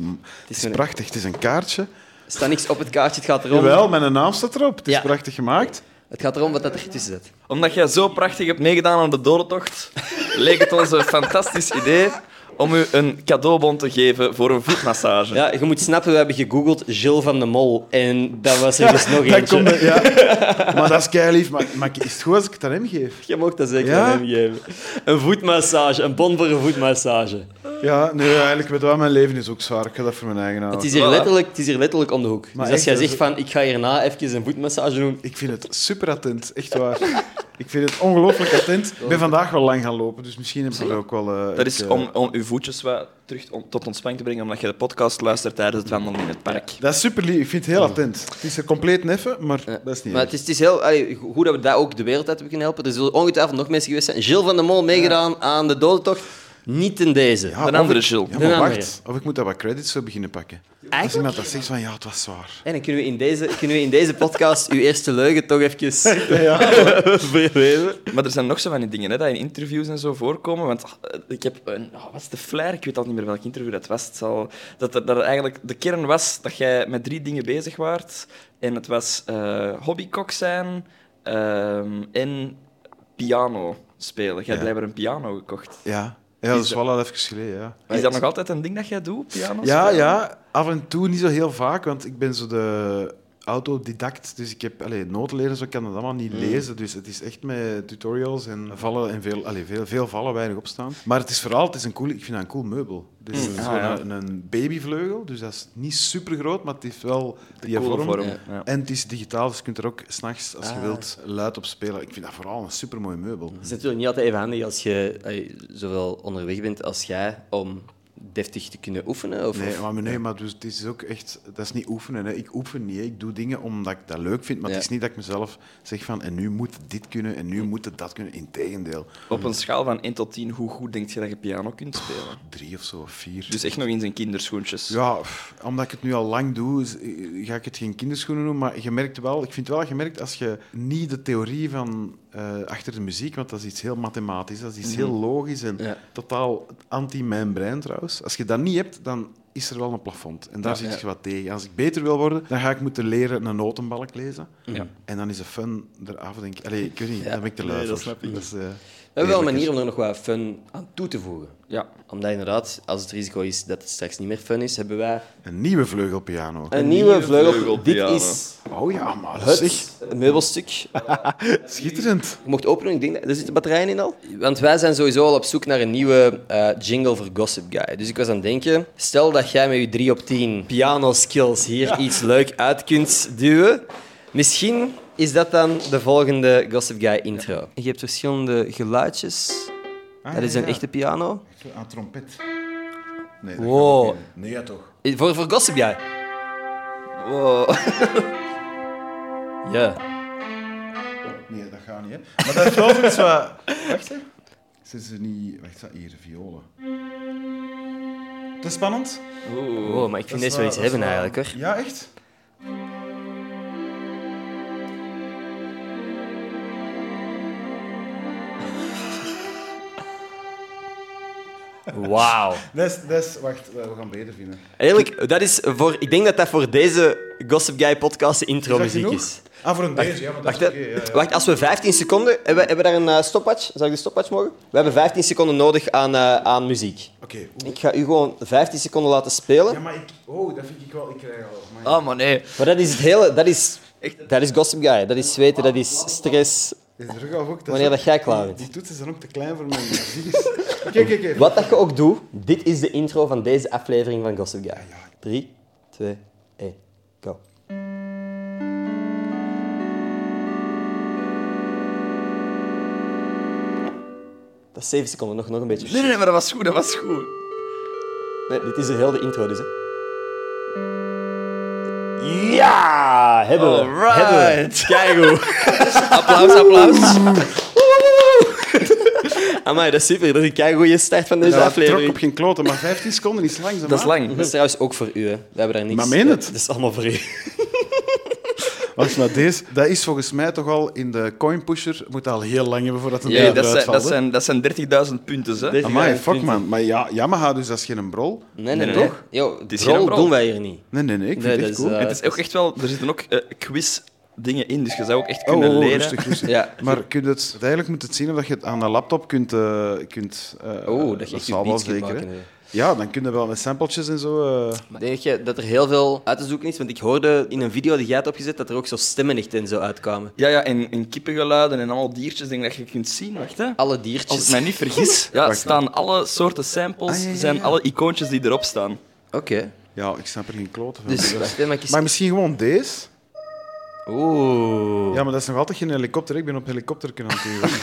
het is een- prachtig. Het is een kaartje. Er staat niks op het kaartje, het gaat erom... Jawel, mijn naam staat erop. Het is Ja. prachtig gemaakt. Het gaat erom wat dat er tussen zit. Omdat jij zo prachtig hebt meegedaan aan de dodentocht, leek het ons een fantastisch idee om u een cadeaubon te geven voor een voetmassage. Ja, je moet snappen, we hebben gegoogeld Gilles van de Mol. En dat was er dus nog Dat eentje. komt, ja. <laughs> Maar dat is keilief. Maar, maar is het goed als ik het aan hem geef? Je mag dat zeker Ja? aan hem geven. Een voetmassage, een bon voor een voetmassage. Ja, nee, eigenlijk weet je mijn leven is ook zwaar. Ik ga dat voor mijn eigen houden. Het is, hier letterlijk, het is hier letterlijk om de hoek. Maar dus als echt, jij dat zegt van, ik ga hierna even een voetmassage doen... Ik vind het super attent, echt waar. Ik vind het ongelooflijk attent. <laughs> Ik ben vandaag wel lang gaan lopen, dus misschien heb ik er ook wel... eh, Dat is ik, eh, om, om uw voetjes wat terug on- tot ontspanning te brengen, omdat je de podcast luistert tijdens het wandelen in het park. Dat is super lief. Ik vind het heel attent. Het is er compleet neffen, maar Ja. dat is niet Maar het is, het is heel allee, goed dat we daar ook de wereld uit hebben kunnen helpen. Er zullen ongetwijfeld nog mensen geweest zijn. Gilles van der Mol meegedaan aan de dodentocht. Niet in deze. Ja, Een andere. Ja, maar andere. wacht. Of ik moet daar wat credits voor beginnen pakken. Als Eigenlijk? iemand dat zegt van ja, het was zwaar. En dan kunnen we in deze, kunnen we in deze podcast uw eerste leugen toch even <laughs> verweven. Maar er zijn nog zo van die dingen hè, dat in interviews en zo voorkomen. Want ah, ik heb een. Oh, wat is de flair? Ik weet al niet meer welk interview dat was. Het zal, dat, er- dat er eigenlijk de kern was dat jij met drie dingen bezig waart. En het was eh hobbykok zijn ehm, en piano spelen. Jij Ja. hebt blijkbaar een piano gekocht. Ja, ja dat is wel al even geleden, ja. Is dat nog altijd een ding dat jij doet, piano Ja, ja, af en toe niet zo heel vaak, want ik ben zo de autodidact, dus ik heb allee, notenleren, zo ik kan dat allemaal niet lezen. Dus het is echt met tutorials en vallen en veel, allee, veel, veel vallen, weinig opstaan. Maar het is vooral, het is een cool, ik vind dat een cool meubel. Dus het is Ah, ja. een, een babyvleugel, dus dat is niet super groot, maar het heeft wel die vorm. vorm. Ja. Ja. En het is digitaal, dus je kunt er ook s'nachts, als je Ah. wilt, luid op spelen. Ik vind dat vooral een supermooi meubel. Het is natuurlijk niet altijd even handig als je allee, zowel onderweg bent als jij om deftig te kunnen oefenen. Of, Nee, maar, nee, maar dus, het is ook echt... Dat is niet oefenen. Hè. Ik oefen niet. Hè. Ik doe dingen omdat ik dat leuk vind. Maar Ja. het is niet dat ik mezelf zeg van... En nu moet dit kunnen en nu moet het dat kunnen. Integendeel. Op een schaal van 1 tot 10, hoe goed denk je dat je piano kunt spelen? Drie of zo, vier. Dus echt nog in zijn kinderschoentjes. Ja, pff, omdat ik het nu al lang doe, ga ik het geen kinderschoenen noemen. Maar je merkt wel... Ik vind wel dat je merkt als je niet de theorie van... eh, achter de muziek, want dat is iets heel mathematisch. Dat is iets heel logisch en Ja. totaal anti-mijn brein trouwens. Als je dat niet hebt, dan is er wel een plafond. En daar Ja. zit Ja. je wat tegen. Als ik beter wil worden, dan ga ik moeten leren een notenbalk lezen. Ja. En dan is de fun eraf, denk ik. Allee, ik weet niet, Ja. dan ben ik te lui Nee, dat snap ik. Dat is, eh, we hebben wel een manier om er nog wat fun aan toe te voegen. Ja. Omdat inderdaad, als het risico is dat het straks niet meer fun is, hebben wij Een nieuwe vleugelpiano. een, nieuwe, nieuwe vleugel. vleugelpiano. Dit is Oh ja, maar zeg. het meubelstuk. <laughs> Schitterend. Je mocht openen, ik denk dat er zitten batterijen in al. Want wij zijn sowieso al op zoek naar een nieuwe eh, jingle voor Gossip Guy. Dus ik was aan het denken, stel dat jij met je 3 op 10 piano skills hier iets leuk uit kunt duwen. Misschien is dat dan de volgende Gossip Guy intro. Je hebt verschillende geluidjes. Ah, dat is een ja. echte piano. Aan trompet. Nee, dat Wow. Nee, ja, toch. Voor, voor Gossip Guy. Wow. <laughs> Ja. Nee, dat gaat niet, hè. Maar dat is wel zoiets wat... Wacht, hè. Zijn ze niet... Wacht, dat hier, violen. Te spannend? Oeh. Wow, maar ik vind deze wel iets hebben eigenlijk, hoor. Ja, echt? Wauw. Dat is, dat is... Wacht, we gaan beter vinden. Eigenlijk, dat is voor, ik denk dat dat voor deze Gossip Guy podcast de intro muziek is. Ah, voor een deze, ja, maar dat Wacht, is ja, ja. Wacht, als we 15 seconden... Hebben we, hebben we daar een eh, stopwatch? Zou ik de stopwatch mogen? We hebben 15 seconden nodig aan, eh, aan muziek. Oké. Ik ga u gewoon 15 seconden laten spelen. Ja, maar ik... Oh, dat vind ik wel... Ik krijg al... Maar Ah, maar nee. Maar dat is het hele... Dat is, dat is Gossip Guy. Dat is zweten, dat is stress. Is er ook. Wanneer dat jij klaar die- bent. Die toets is dan ook te klein voor mijn muziek. Oké, oké, oké. Wat dat je ook doet, dit is de intro van deze aflevering van Gossip Guy. 3, 2, 1, go. Dat is 7 seconden, nog, nog een beetje. Nee, nee, nee, maar dat was goed, dat was goed. Nee, dit is de hele intro dus, hè. Ja, hebben we. Alright. Hebben we. Keigoed. <laughs> <laughs> Applaus, applaus. <laughs> Amai, dat is super. Dat is een keigoede start van deze Ja, trok aflevering. op geen kloten, maar 15 seconden is lang. Dat is lang. Dat is trouwens ook voor u, hè. We hebben daar niks... Maar meen het? Dat is allemaal voor u. Wacht, maar deze, dat is volgens mij toch al in de coin pusher. Moet al heel lang hebben voordat het Nee, eruit dat zijn, valt, dat zijn, dat zijn 30.000 punten, hè. Dit- Amai, Ja, fuck punten. man. Maar ja, Yamaha, dus dat is geen brol. Nee, nee, Nee, nee. toch? Yo, is brol geen brol. doen wij hier niet. Nee, nee, nee. Ik vind Nee, het dat echt is, cool. eh, Het is ook echt wel... Er zitten ook eh, quiz dingen in, dus je zou ook echt Oh, kunnen oh, oh, leren. rustig, rustig. Ja. Maar kun je het, eigenlijk moet het zien of dat je het aan een laptop kunt... eh, kunt eh, Oh, dat je echt je zal wel zeker, maken. Ja, dan kun je wel met sampletjes en zo... eh, Maar denk je dat er heel veel uit te zoeken is? Want ik hoorde in een video die jij had opgezet dat er ook zo stemmen echt en zo uitkwamen. Ja, ja, en, en kippengeluiden en allemaal diertjes denk ik dat je kunt zien. Wacht, hè. Alle Als ik diertjes. mij niet vergis, <laughs> ja, staan alle soorten samples, Ah, ja, ja, zijn alle icoontjes die erop staan. Oké. ja, ik snap er geen kloten van. Dus maar eens- Maar misschien gewoon deze? Oeh. Ja, maar dat is nog altijd geen helikopter. Ik ben op helikopter kunnen natuurlijk. <laughs>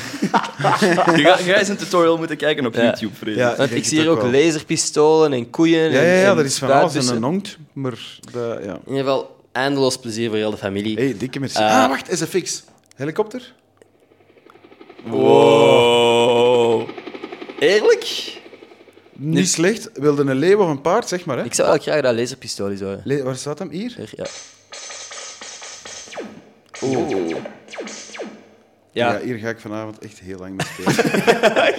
Je gaat, je gaat eens een tutorial moeten kijken op Ja. YouTube, Frederik. Ja, Want ik het zie hier ook wel. laserpistolen en koeien. Ja, en, ja, ja, en er is van alles en een hongt. Maar de, ja. In ieder geval, eindeloos plezier voor heel de familie. hey, dikke merci. Eh, ah, wacht, SFX. Helikopter? Wow. Eerlijk? Niet slecht. Wilde een leeuw of een paard, zeg maar. Hè? Ik zou wel graag dat laserpistool eens horen. Le- waar staat hem? Hier? Hier, ja. Oeh. Ja. Ja, hier ga ik vanavond echt heel lang mee spelen.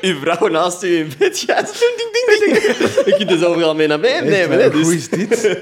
<laughs> uw vrouw naast u in bed gaat. Ding, ding, ding, ding. Je kunt dus overal mee naar beneden nemen. hè? Hè, Hoe dus. is dit? <laughs>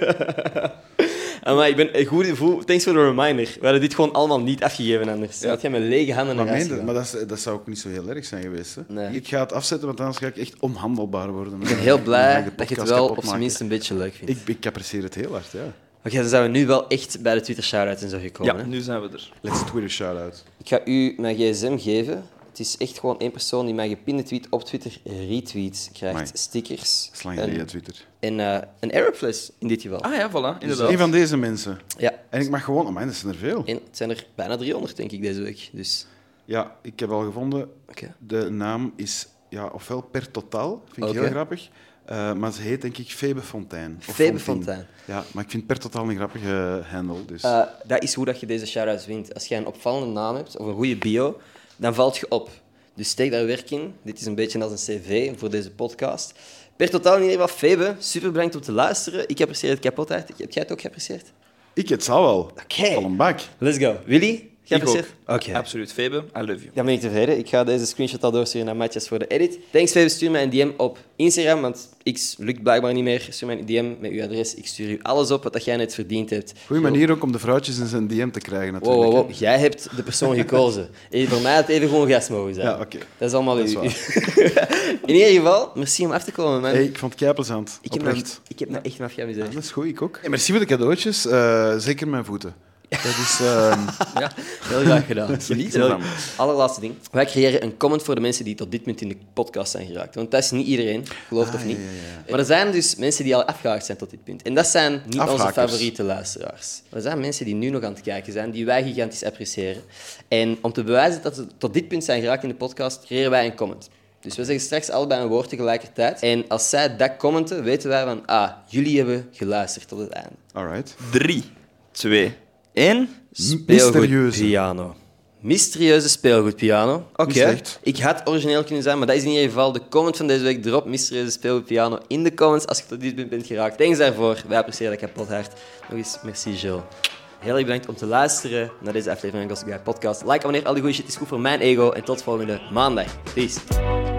Maar ik ben een goede voel. Thanks for the reminder. We hadden dit gewoon allemaal niet afgegeven anders. Ja. Dat jij met lege handen naar Maar, huis maar dat, is- dat zou ook niet zo heel erg zijn geweest. Hè? Nee. Ik ga het afzetten, want anders ga ik echt onhandelbaar worden. Ik ben heel blij dat je het wel op zijn minst minst. een beetje leuk vindt. Ik, ik apprecieer het heel hard, ja. Oké, dan zijn we nu wel echt bij de Twitter shout-out en zo gekomen. Ja, hè? nu zijn we er. Let's Twitter shout-out. Ik ga u mijn gsm geven. Het is echt gewoon één persoon die mijn gepinde tweet op Twitter retweet. Krijgt Amai. stickers. Dat is lang en, geleden, Twitter. en eh, een Aeropfles in dit geval. Ah ja, voilà, inderdaad. Een van deze mensen. Ja, En ik mag gewoon... Oh, dat zijn er veel. en het zijn er bijna 300 denk ik deze week. Dus, Ja, ik heb al gevonden. oké. De naam is ja, ofwel per totaal, vind ik heel grappig. Eh, maar ze heet denk ik Febe Fontaine. of Febe. Fontaine. Ja, maar ik vind per totaal een grappige handle. Dus. Eh, dat is hoe dat je deze shout-outs wint. Als jij een opvallende naam hebt of een goede bio, dan valt je op. Dus steek daar werk in. Dit is een beetje als een cv voor deze podcast. Per totaal in ieder geval, Febe, super bedankt om te luisteren. Ik apprecieer het kapot hard. Heb jij het ook geapprecieerd? ik het zal wel. Oké. Al een bak. Let's go. Willy. Geapprecieerd? Oké. Absoluut. Febe, I love you. Dan ben ik tevreden. Ik ga deze screenshot al doorsturen naar Matthias voor de edit. Thanks, Febe. Stuur mij een DM op Instagram, want X lukt blijkbaar niet meer. Stuur mij een DM met uw adres. Ik stuur u alles op wat dat jij net verdiend hebt. Goeie manier ook om de vrouwtjes in zijn DM te krijgen natuurlijk. wow, wow. Jij hebt de persoon gekozen. <laughs> Eh, Voor mij had het even gewoon gas mogen zijn. Ja, oké. Dat is allemaal Dat is uw- waar. <laughs> In ieder geval, merci om af te komen, man. Hey, ik vond het kei plezant. ik, heb me, Oprecht. ik heb me echt maf Ja, geamuseerd. dat is goed, ik ook. Hey, merci voor de cadeautjes. Eh, zeker mijn voeten. Dat is... ehm, Ja, Heel graag gedaan. geniet ervan. Allerlaatste ding. Wij creëren een comment voor de mensen die tot dit punt in de podcast zijn geraakt. Want dat is niet iedereen, geloof het Ah, of niet. ja, ja, Maar er zijn dus mensen die al afgehaakt zijn tot dit punt. En dat zijn niet onze favoriete luisteraars. Maar er zijn mensen die nu nog aan het kijken zijn, die wij gigantisch appreciëren. En om te bewijzen dat ze tot dit punt zijn geraakt in de podcast, creëren wij een comment. Dus we zeggen straks allebei een woord tegelijkertijd. En als zij dat commenten, weten wij van, ah, jullie hebben geluisterd tot het einde. alright. 3, 2, 1. Mysterieuze. piano. Mysterieuze speelgoedpiano. Oké. Ik had origineel kunnen zijn, maar dat is in ieder geval de comment van deze week. Drop mysterieuze speelgoedpiano in de comments als je tot dit punt bent geraakt. Thanks daarvoor. Wij appreciëren dat kapot hard. Nog eens, merci Jill. Heel erg bedankt om te luisteren naar deze aflevering van Gossip Guy Podcast. Like, abonneer, al die goede shit is goed voor mijn ego. En tot volgende maandag. Peace.